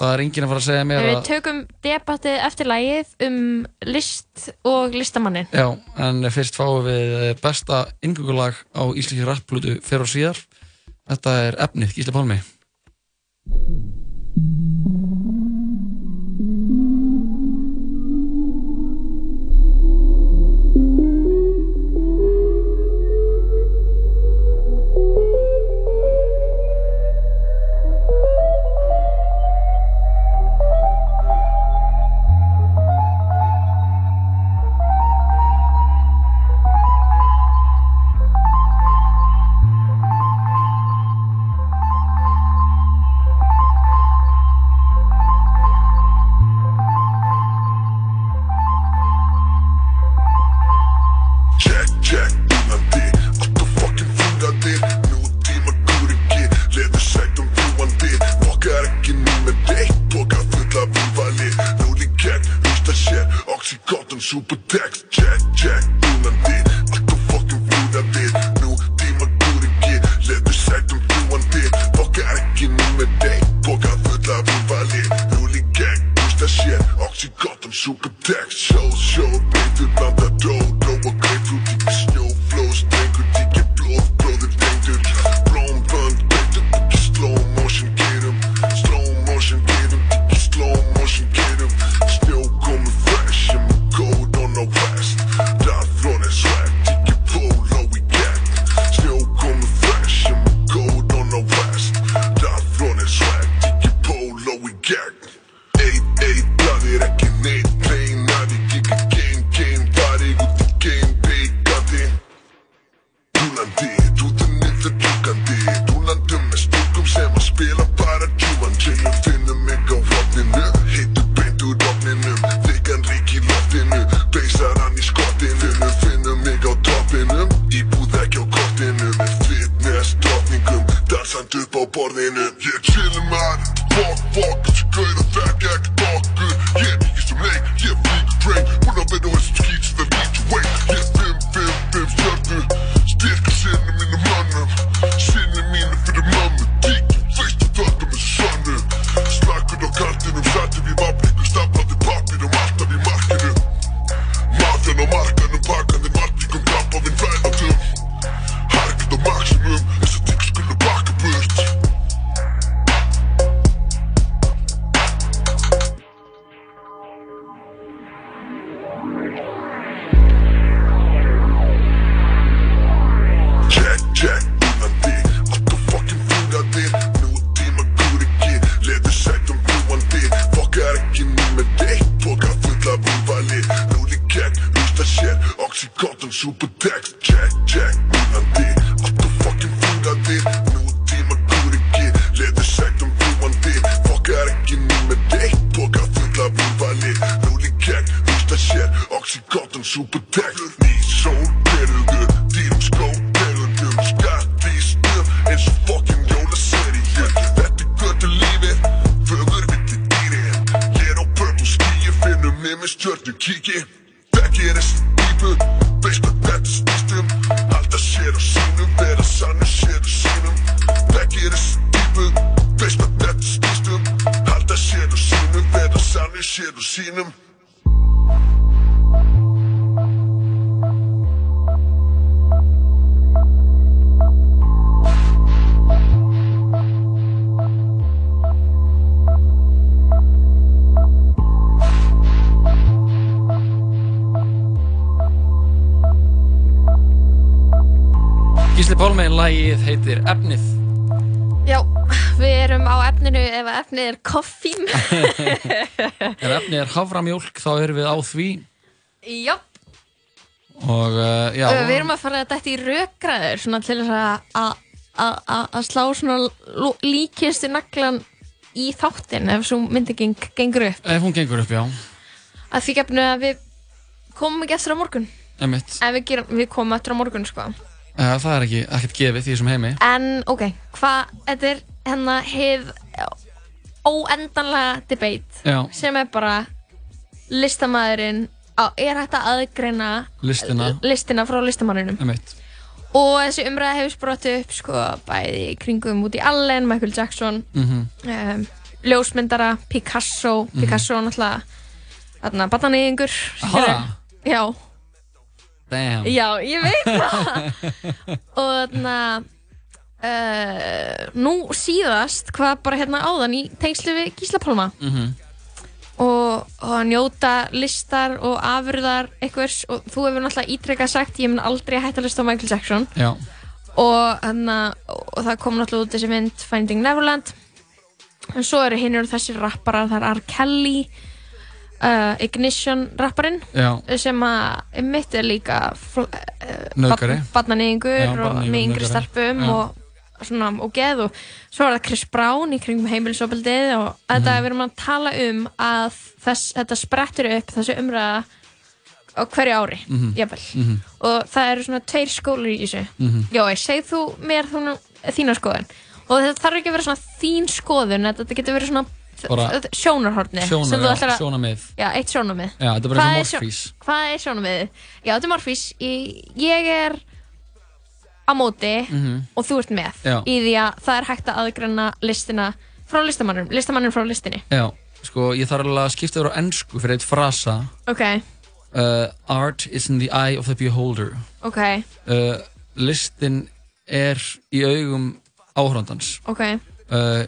það er enginn að fara að segja mér Við að tökum debattið eftir lagið um list og listamannin. Já, en fyrst fáum við eh, besta yngöngulag á íslenski rapplutu fyrir og síðar. Þetta er efnið, Gísli Pálmi. Efnið. Já, við erum á efninu ef efnið er koffín. Ef efnið er haframjólk, þá erum við á því. Já, Og uh, já, við erum að fara þetta í rökgræður svona til að- slá svona líkistu naglan í þáttin ef svo myndingin gengur upp. ef hún gengur upp, já, Að því gefnu að við komum ekki eftir á morgun. emitt. En við, gerum, við komum eftir á morgun, sko. Uh, það er ekki ekkert gefið í þessum heimi. En, ok, hvað, þetta er hérna hið óendanlega debate Já. sem er bara listamæðurinn er hægt að aðgreina Listina. listina frá listamanninum Emitt. og þessi umræða hefur sprottu upp sko bæði kringum út í Allen, Michael Jackson Mhm. um, ljósmyndara, Picasso Mhm. Picasso er náttúrulega þarna, barnanýðingur Aha. Já, Damn. Já, ég veit það. Og þarna uh, nú síðast hvað bara hérna áðan í tengslu við Gísla Pálma. Mhm. og, og að njóta listar og afurðar einhvers og þú hefur náttúrulega ítrekkað sagt ég mun aldrei hætta að lista á Michael Jackson. Já, og, hana, og það kom náttúrulega út þessi mynd Finding Neverland. En svo eru hinn þessi rapparar það er R. Kelly uh, Ignition rapparinn sem að mitt er líka uh, Nauðgari. barnanýðingur Já, og með yngri Já. og svona og geð og svo er það Chris Brown í kringum heimilisofbeldið og þetta Mhm. er við erum að tala um að þess, þetta sprettur upp þessu umræða á hverju ári, Mhm. jafnvel Mhm. og það eru svona tveir skólar í þessu Mhm. Já, segð þú mér þína skoðun og þetta þarf ekki að vera svona þín skoðun þetta getur verið svona sjónarhorni sem sjónar, þú já, ætlar að- sjónarmið. Já, eitt sjónarmið Já, þetta er bara Hvað er sjó- morfís. Hvað sjónarmiðið? Já, þetta er morfís ég, er á móti Mhm. og þú ert með Já. í því að það er hægt að aðgranna listina frá listamannum, listamannum frá listinni Já, sko, ég þarf alveg að skipta yfir á ennsku fyrir eitt frasa Ok, uh, Art is in the eye of the beholder ok, uh, Listin er í augum áhrandans ok uh,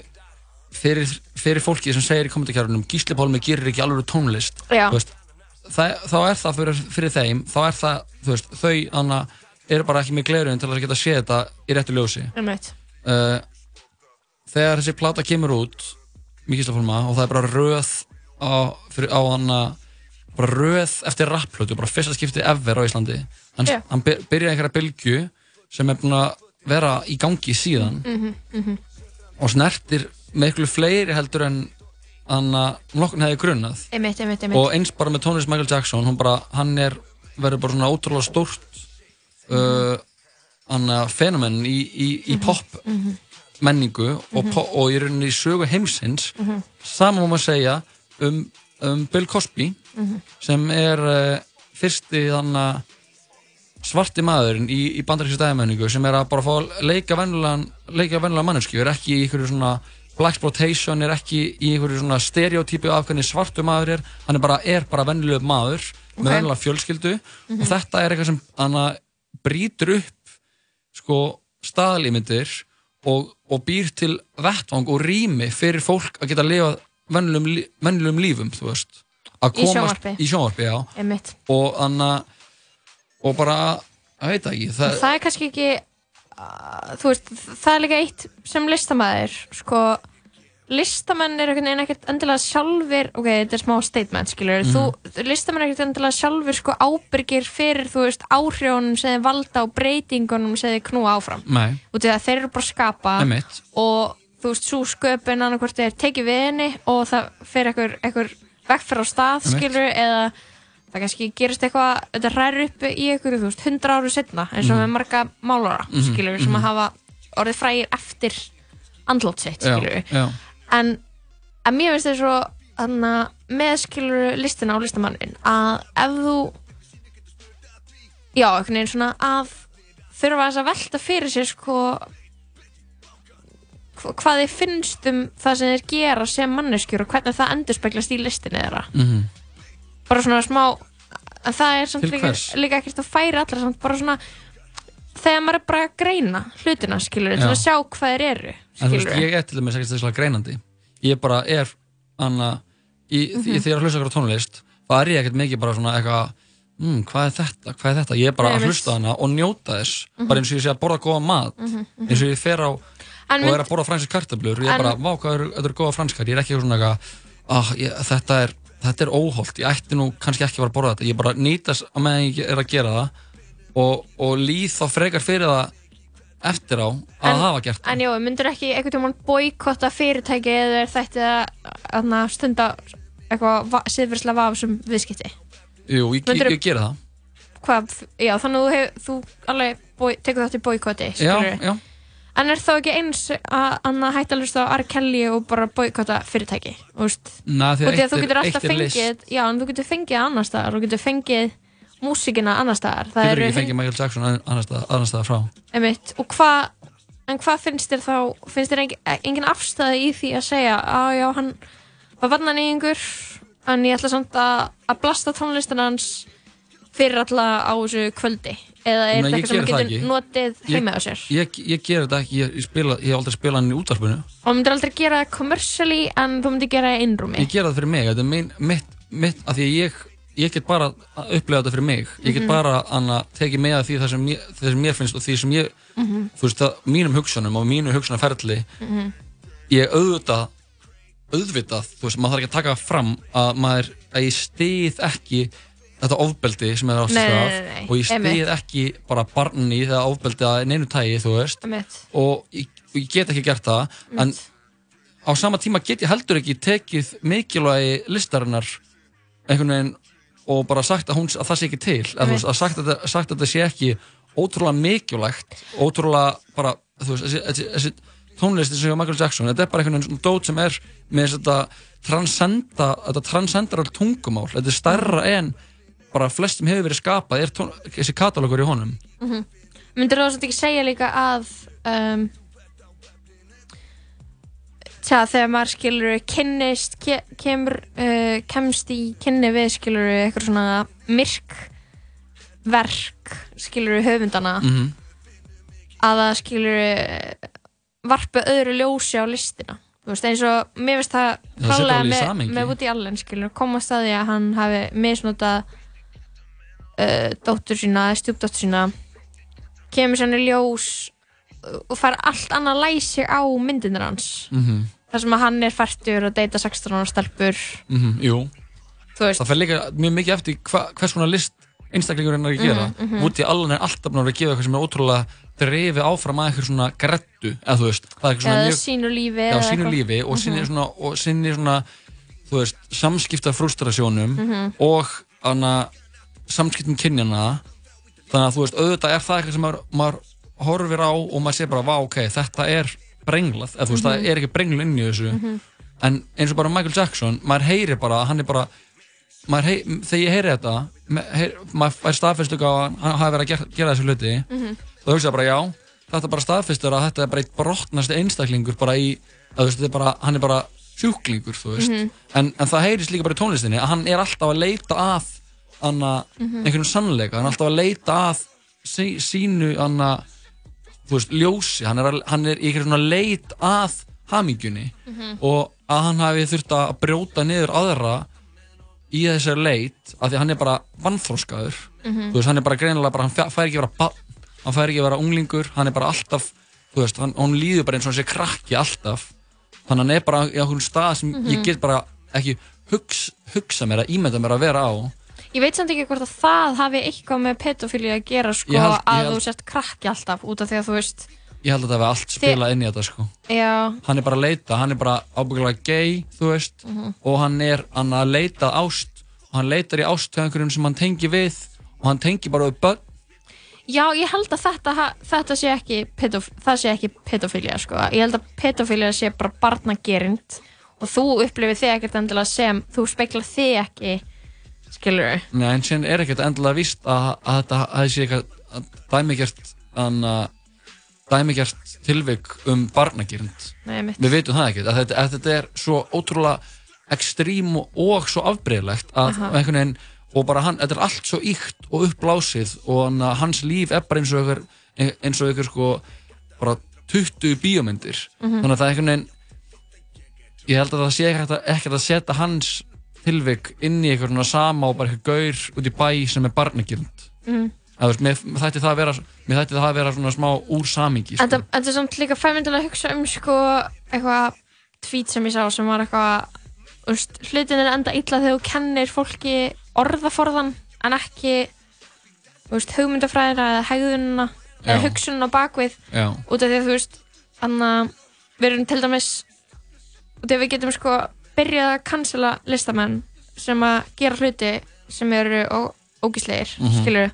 fyrir, fyrir fólki sem segir í kommentarkjárunum Gísli Pálmi gerir ekki alveg tónlist veist, það, þá er það fyrir, fyrir þeim þá er það, þú veist, þau anna, eru bara ekki með glerun til að geta séð þetta í réttu ljósi. Uh, þegar þessi plata kemur út með Gísla Pálma og það er bara röð á, fyrir, á hana bara röð eftir rapplötu bara fyrsta skipti ever á Íslandi. Hann, hann byr, byrjaði einhverja bylgju sem er búin að vera í gangi síðan mhm, mhm. og snertir miklu fleiri heldur en hann hefði grunnað Einmitt, einmitt, einmitt og eins bara með tónlist Michael Jackson bara, hann er verður bara svona ótrúlega stórt uh, hann að fenomen í, í, í pop Mhm. menningu og, Mhm. po og í rauninni í sögu heimsins Mhm. saman má maður segja um, um Bill Cosby Mhm. sem er uh, fyrsti þannig svarti maðurinn í, í bandaríksu stæðamenningu sem er að bara fá að leika vennulegan manneski, er ekki í einhverju svona blaxploitation, er ekki í einhverju svona stereotypu af hvernig svartu maður er hann er bara, er bara vennuleg maður Ok. með vennulega fjölskyldu Mhm. og þetta er eitthvað sem hann brýtur upp sko staðlímyndir og, og býr til vettvang og rými fyrir fólk að geta lifa vennulegum, lí- vennulegum lífum, þú veist að Í sjónvarpi. í sjónvarpi, já Einmitt og anna og bara, ég veit ekki það, það er kannski ekki þú veist, það er líka eitt sem listamæður sko, listamenn er einhvern veginn ekkert endilega sjálfur ok, þetta er smá statement, skilur Mhm. þú, listamenn er ekkert endilega sjálfur sko ábyrgir fyrir, þú veist, áhrjónum sem þeir valda og breytingunum sem þeir knúa áfram nei, út af því að þeir eru bara að skapa Einmitt. og þú veist, svo sköpun annarkvort er tekið við henni og það fer ekkur, ekkur vegferð á stað, skilur eða það kannski gerist eitthvað þetta hræður upp í ykkur, þú veist, hundra áru setna eins og Mhm. með marga málara, Mhm, skilur sem mhm. að hafa orðið frægir eftir andlót sitt, já, skilur já, en að mér finnst þess svo þannig með skilur listina á listamannin að ef þú já, einhvern veginn svona að þurfa þess að velta fyrir sér sko hva- hvað þið finnst um það sem þeir gera sem manneskjur og hvernig það endurspeglast í listinni þeirra Mhm. Bara svona smá en það er samt líka, líka ekkert að færa allar samt bara svona þegar maður er bara að greina hlutina skilur til að sjá hvað þeir eru en þú veist, ég er til dæmis ekkert þesslega greinandi. Ég bara er anna, í, Mhm. því þegar ég að hlusta okkur á tónlist þá er ég ekkert mikið bara svona eitthvað mm, hvað er þetta, hvað er þetta, ég er bara Nei, að hlusta hana og njóta þess Mhm. bara eins og ég sé að borða góða mat Mhm, mhm. eins og ég fer á En og er að borða franskar kartablur ég er bara, vá hvað eru, þetta eru góða franskar. Ég er ekki svona eitthvað, ah, þetta er þetta er óholt, ég ætti nú kannski ekki að fara að borða þetta, ég bara nýtast að meðan ég er að gera það og, og líð þá frekar fyrir það eftir á að En- hafa gert En já, myndur ekki einhvern tímann boykotta fyrirtæki eða þetta að stunda eitthvað va siðferðslega vafsum viðskipti? Jú, ég, ég, ég gera það Hvað, já, þannig að þú, hef, þú alveg tekur þátt í boykotti, Já, skilurðu? já. En er þá ekki eins að hætta að hlusta á R. Kelly og bara boykotta fyrirtæki, þú? Nei, því að þú getur alltaf fengið, já, en þú getur fengið annar staðar og getur fengið músíkina annar staðar. Það Getur ekki fengið Michael Jackson annar stað, annar stað frá Einmitt, og hvað en hvað finnst þér þá finnst þér engin, engin afstæði í því að segja að já, hann var varnanýðingur en ég ætla samt að, að blasta tónlistin hans fyrir alla á þessu kvöldi eða er þetta ég eitthvað sem það getur notið Ég- heima á sér? Ég, ég ger þetta ekki, ég, ég, spila, ég hef aldrei spilað hann í útvarpinu. Og þú myndir aldrei gera það commercially en þú myndir gera það í innrúmi? Ég gera það fyrir mig, þetta er mein, mitt, mitt af því að ég, ég get bara að upplega þetta fyrir mig. Ég get Mhm. bara anna, tekið með að því það sem, ég, það sem mér finnst og því sem ég, Mhm. þú veist, það, mínum hugsunum og mínu hugsunarferli Mhm. Ég auðvitað, auðvitað, þú veist, maður þarf ekki að taka fram að maður, að ég stið ekki þetta ofbeldi sem er á Nei, sig nei, nei, nei, og ég einmitt. ekki bara barni þegar ofbeldi að neinu tægi, þú veist. Og ég, og ég get ekki gert það en á sama tíma get ég heldur ekki tekið mikilvægi listarinnar einhvern veginn og bara sagt að, hún, að það sé ekki til. Að, veist, að sagt, að, sagt að þetta sé ekki ótrúlega mikilvægt ótrúlega bara þú veist, þessi, þessi, tónlisti sem hjá Michael Jackson þetta er bara einhvern veginn dót sem er með þetta transcenda þetta transcendar tungumál, þetta er stærra en bara flestum hefur verið skapað er tón, þessi katalógur í honum mm -hmm. myndir þú samt ekki segja líka að um, tja, þegar maður skilur kynnist, ke kemur uh, kemst í kynni við skilur eitthvað svona myrk verk skilur höfundana Mhm. að það skilur varpa öðru ljósi á listina þú veist eins og mér finnst það klálega með, með Woody Allen skilur komast að því að hann hafi misnotað uh, dóttur sína stjúpdóttur sína kemur sér hann í ljós uh, og fær allt annað læsi á myndinir hans Mhm. þar sem að hann er færtur og deyta 16 ára stelpur Mhm, Jú Þú veist. Það fer líka mjög mikið eftir hva, hvers konar list einstaklingurinn er að gera Mhm, mhm. Woody Allen er alltaf búin að að gefa eitthvað sem er ótrúlega drifið áfram að eitthvað svona grettu eða þú veist, það er eitthvað svona eða mjög sínu lífi eða sínu lífi og sinni Mhm. svona, og sinni svona þú veist, samskipta frustrasjónum Mhm. og hana, samskiptum kynjana þannig að þú veist, auðvitað er það eitthvað sem maður, maður horfir á og maður sé bara, vá, ok, þetta er brenglað, eða þú veist, Mhm. það er ekki brenglu inn í þessu Mhm. en eins og bara Michael Jackson, maður heyrir bara hann er bara maður heyr, þegar ég heyri þetta me- heyr, maður fær staðfestu á að hann hafi verið að gera, gera þessu hluti Mhm. þá hugsa ég bara já, þetta er bara staðfestur að þetta er bara eitt brotnasti einstaklingur bara í, að þú veist, þetta er bara, hann er bara sjúklingur, þú veist Mhm. en, en það heyrist líka bara í tónlistinni að hann er alltaf að leita að anna, Mhm. einhvern sannleika, hann er alltaf að leita að sí, sínu anna, veist, ljósi hann er, að, hann er einhvern svona leit að hamingjunni Mhm. og að hann hafi þurft að brjóta niður aðra í þessari leit af því að hann er bara vannþróskaður Mhm. þú veist, hann er bara greinilega bara, hann fæ- fær ekki að vera barn, hann fær ekki að vera unglingur hann er bara alltaf, veist, hann, hann líður bara eins og hann sé krakki alltaf þannig að hann er bara í einhvern stað sem ég Mhm. get bara ekki hugs, hugsa mér að ímynda mér að vera á Ég veit samt ekki hvort að það hafi eitthvað með pedofíli að gera sko held- að held- þú sért krakki alltaf út af því að þú veist ég held að það hefði allt spilað inn í þetta sko. Já, hann er bara að leita, hann er bara ábyggilega gay, þú veist Mhm. og hann er hann að leita ást og hann leitar í ást til einhverjum sem hann tengi við og hann tengi bara við börn. Já ég held að þetta, þetta sé ekki það sé ekki pedofília sko. Ég held að pedofília sé bara barnagerind og þú upplifir þig ekkert endilega sem þú speiklar þig ekki skilur Nei, en síðan er ekkert endilega víst að, að þetta að sé eitthvað að dæmigjart dæmigjart tilvik um mitt. við veitum það ekkert að þetta, að þetta er svo ótrúlega ekstrím og, svo afbreyðlegt að Aha. einhvern veginn og bara hann, þetta er allt svo ykt og uppblásið og hans líf er bara eins og ykkur eins og ykkur sko bara 20 bíómyndir Mhm. þannig að það er einhvern veginn ég held að það sé ekkert að, ekkert að setja hans tilvik inn í eitthvað svona sama og bara eitthvað gaur út í bæ sem er barnagirnd mm. að veist, mér, þætti það að vera mér þætti það að vera svona smá úr samingi sko. Þetta, þetta er samt líka fæmyndilega að hugsa um sko eitthvað tweet sem ég sá sem var eitthvað hlutin er enda illa þegar þú kennir fólki orðaforðan en ekki veist, hugmyndafræðina eða hegðunina eða hugsunina bakvið Já. út af því að þú veist þannig að við erum til dæmis því að við getum sko byrjað að cancela listamenn sem að gera hluti sem eru ó- ógíslegir, mm Mhm. skilur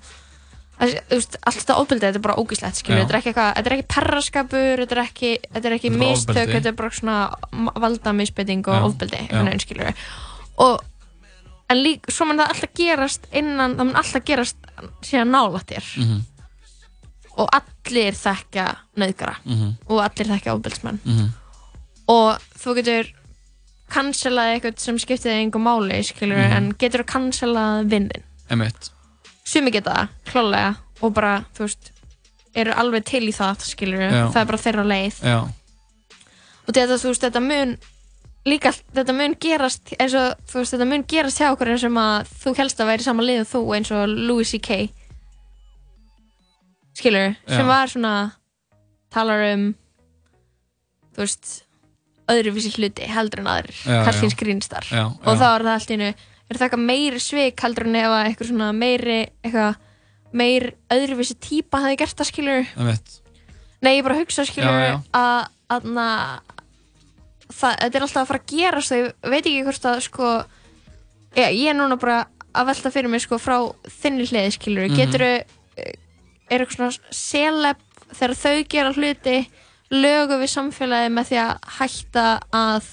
allt þetta ofbeldi, þetta er bara ógíslegt skilur, þetta er ekki eitthvað, þetta er ekki perraskapur þetta er ekki, þetta er ekki Þetta mistök ofbeldi. þetta er bara svona valda misbeiting og Já. ofbeldi, veginn skilur og en lík, svo mun það alltaf gerast innan, það mun alltaf gerast síðan nálægt þér Mhm. og allir þekkja nöðgara Mhm. og allir þekkja ofbeldsmenn Mhm. og þú getur cancelað eitthvað sem þig engum máli skilur, Mhm. en getur þú cancelað vinnin Emitt sumi geta það, klálega og bara, þú veist, eru alveg til í það skilur, Já. það er bara þeirra leið Já, og þetta, þú veist, þetta mun líka, þetta mun gerast eins og, þú veist, þetta mun gerast hjá okkur sem að þú helst að væri sama lið og þú eins og Louis C.K. skilur, sem Já. var svona talar um þú veist öðruvísi hluti heldur en aðrir Já, já. grínstar Já, og já. þá er það allt í einu er það eitthvað meiri svik heldur en ef að eitthvað svona meiri eitthvað meir öðruvísi típa hefði gert það skilur Nei, ég bara hugsa skilur Já, já. að þetta er alltaf að fara að gera svo ég veit ekki hvort að sko ég, ég er núna bara að velta fyrir mig sko frá þinni hliði skilur Mhm. getur er eitthvað svona seleb þegar þau gera hluti lögu við samfélagi með því að hætta að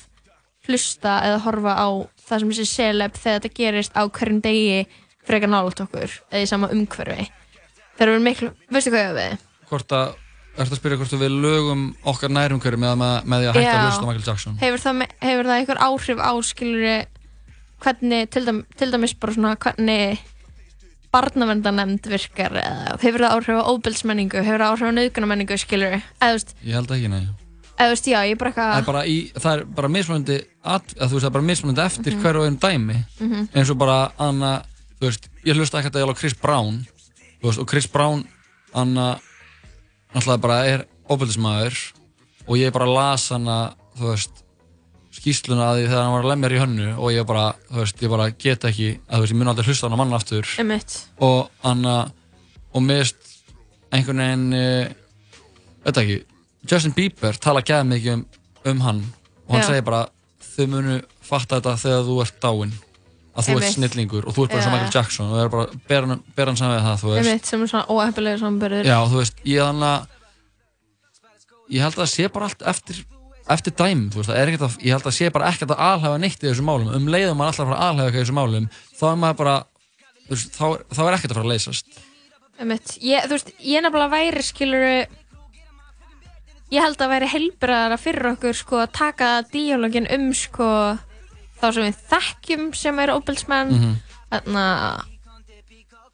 hlusta eða horfa á það sem þessi seleb þegar þetta gerist á hverjum degi frekar nálægt okkur eða í sama umhverfi þegar við erum miklu, veistu hvað ég á við? Hvort að, ertu að spyrja hvort við lögum okkar nærumhverju með, með, með því að hætta að Já. hlusta á Michael Jackson hefur það, hefur það einhver áhrif á skilur hvernig til, dæm, til dæmis bara svona hvernig barnavendanemnd virkar eða hefur það áhrif á óbildsmenningu hefur það áhrif á nauðgunamenningu skilur veist, Ég held ekki, nei eða veist, já, ég bara Það er eitthvað bara, í, það er bara mismunandi þú veist, það er bara mismunandi eftir Mhm. hverju einn dæmi Mhm. eins og bara, Anna, þú veist ég hlusta ekkert að ég á Chris Brown þú veist, og Chris Brown Anna, náttúrulega bara er óbyrðismæður og ég bara las hana, þú veist skýsluna að því þegar hann var að lemja í hönnu og ég bara, þú veist, ég bara get ekki að þú veist, ég mun aldrei hlusta á hana mann aftur Einmitt. og Anna og mist einhvern veginn uh, veit ekki, Justin Bieber tala gæði mikið um, um hann og hann Já. segir bara þau munu fatta þetta þegar þú ert dáinn að þú ert Einmitt. snillingur og þú ert bara Já, sem Michael. Jackson og það er bara ber hann, ber hann saman við það, þú veist einmitt sem er svona óhefnilega samburður Já, þú veist, ég þannig að ég held að það sé bara allt eftir eftir dæm, þú veist, það er ekkert að ég held að sé bara ekkert að alhafa neitt í þessum málum um leiðum maður alltaf að fara að alhafa eitthvað í þessum málum þá er maður bara, þú veist, þá, þá er ekkert að fara að leysast Einmitt. Ég, þú veist, ég nefnilega væri skilur ég held að væri helbriðara fyrir okkur sko að taka díalógin um sko þá sem við þekkjum sem eru óbilsmenn mm Mhm.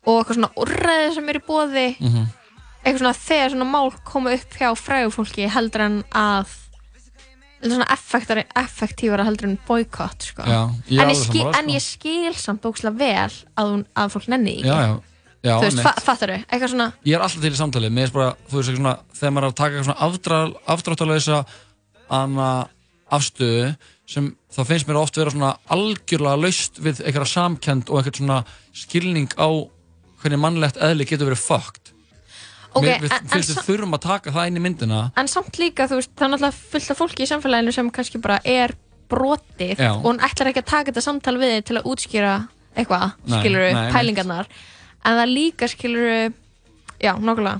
og eitthvað svona úrræði sem eru í bóði Mhm. eitthvað svona þegar svona mál koma upp hjá frægufólki heldur en að svona effektari, effektífara heldur en boykott sko. En, sammála, en sko. ég skil samt bókslega vel að, hún, að fólk nenni Já, ekki. já, já, þú veist, fattar þau, eitthvað svona Ég er alltaf til í samtali, mér er bara, þú veist, svona, þegar maður er að taka eitthvað svona anna afstöðu sem þá finnst mér oft vera svona algjörlega laust við eitthvað samkend og eitthvað svona skilning á hvernig mannlegt eðli getur verið fucked. Ok, mér, finnst sa- þurfum að taka það inn í myndina. en samt líka, þú veist, það er náttúrulega fullt af fólki í samfélaginu sem kannski bara er brotið Já. og hún ætlar ekki að taka þetta samtal við til að útskýra eitthvað, Nei, skilur nei, pælingarnar en það líka skilur já, nokkulega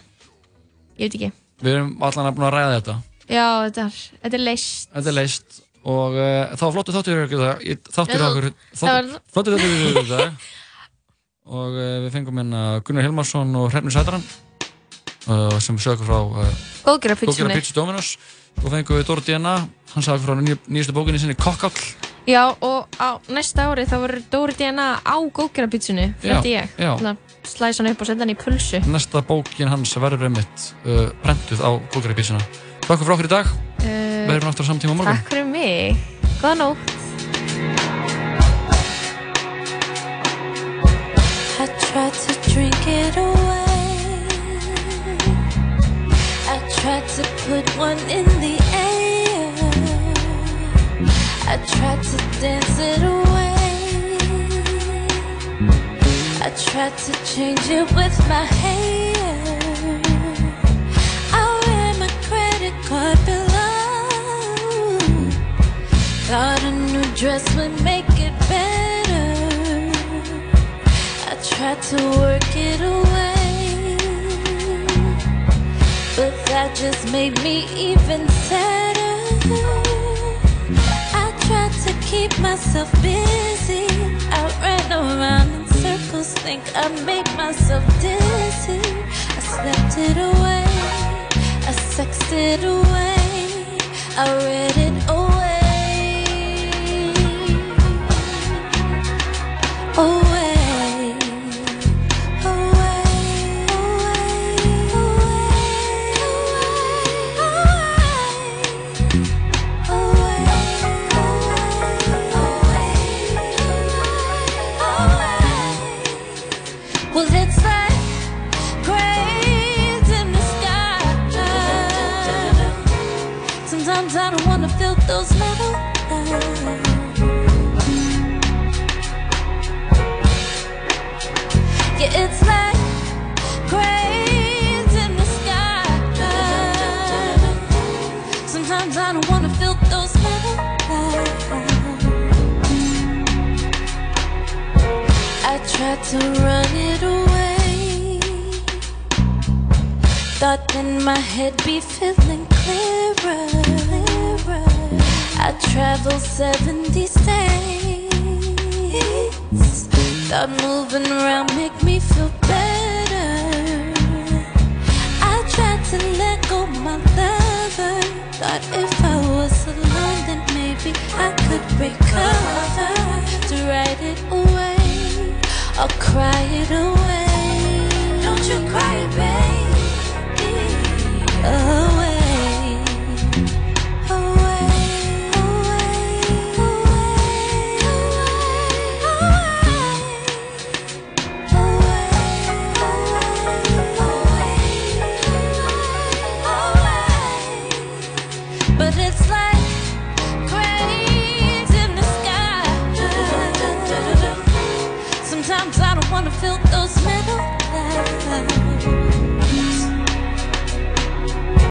ég veit ekki, Við erum allan að búin að ræða þetta. já, þetta er, þetta er leist Þetta er leist og uh, þá var flottu þáttur Þáttur okkur, það flottu þáttur dag. Og uh, við fengum hérna Gunnar Hilmarsson og Hrefnur Sætaran uh, sem sögur frá uh, Góðgera Pizza Dominos. Og fengum við Dóri DNA hann sagði frá nýj, nýjastu bókinni sinni Kokkall. Já, og á næsta ári þá verður Dóri DNA á góðgera pítsunni frétti Já, ég, að slæsa hann upp og setja hann í pulsu. Næsta bókin hans verður einmitt uh, prentuð á Góðgera Pizzuna Takk fyrir okkur í dag. Uh, Við erum aftur á samtíma morgun. takk fyrir mig, góða nótt. I tried to drink it away. Put one in the air. I tried to dance it away. I tried to change it with my hair. I ran my credit card below. Thought a new dress would make it better. I tried to work it away, but that just made me even sadder. I tried to keep myself busy, I ran around in circles. think I made myself dizzy. I slept it away, I sexed it away, I read it away. Away, to run it away. Thought then my head be feeling clearer. I traveled 70 states. Thought moving around make me feel better. I tried to let go my lover. Thought if I was alone, then maybe I could recover. To write it away or cry it away. Don't you cry, baby. Away.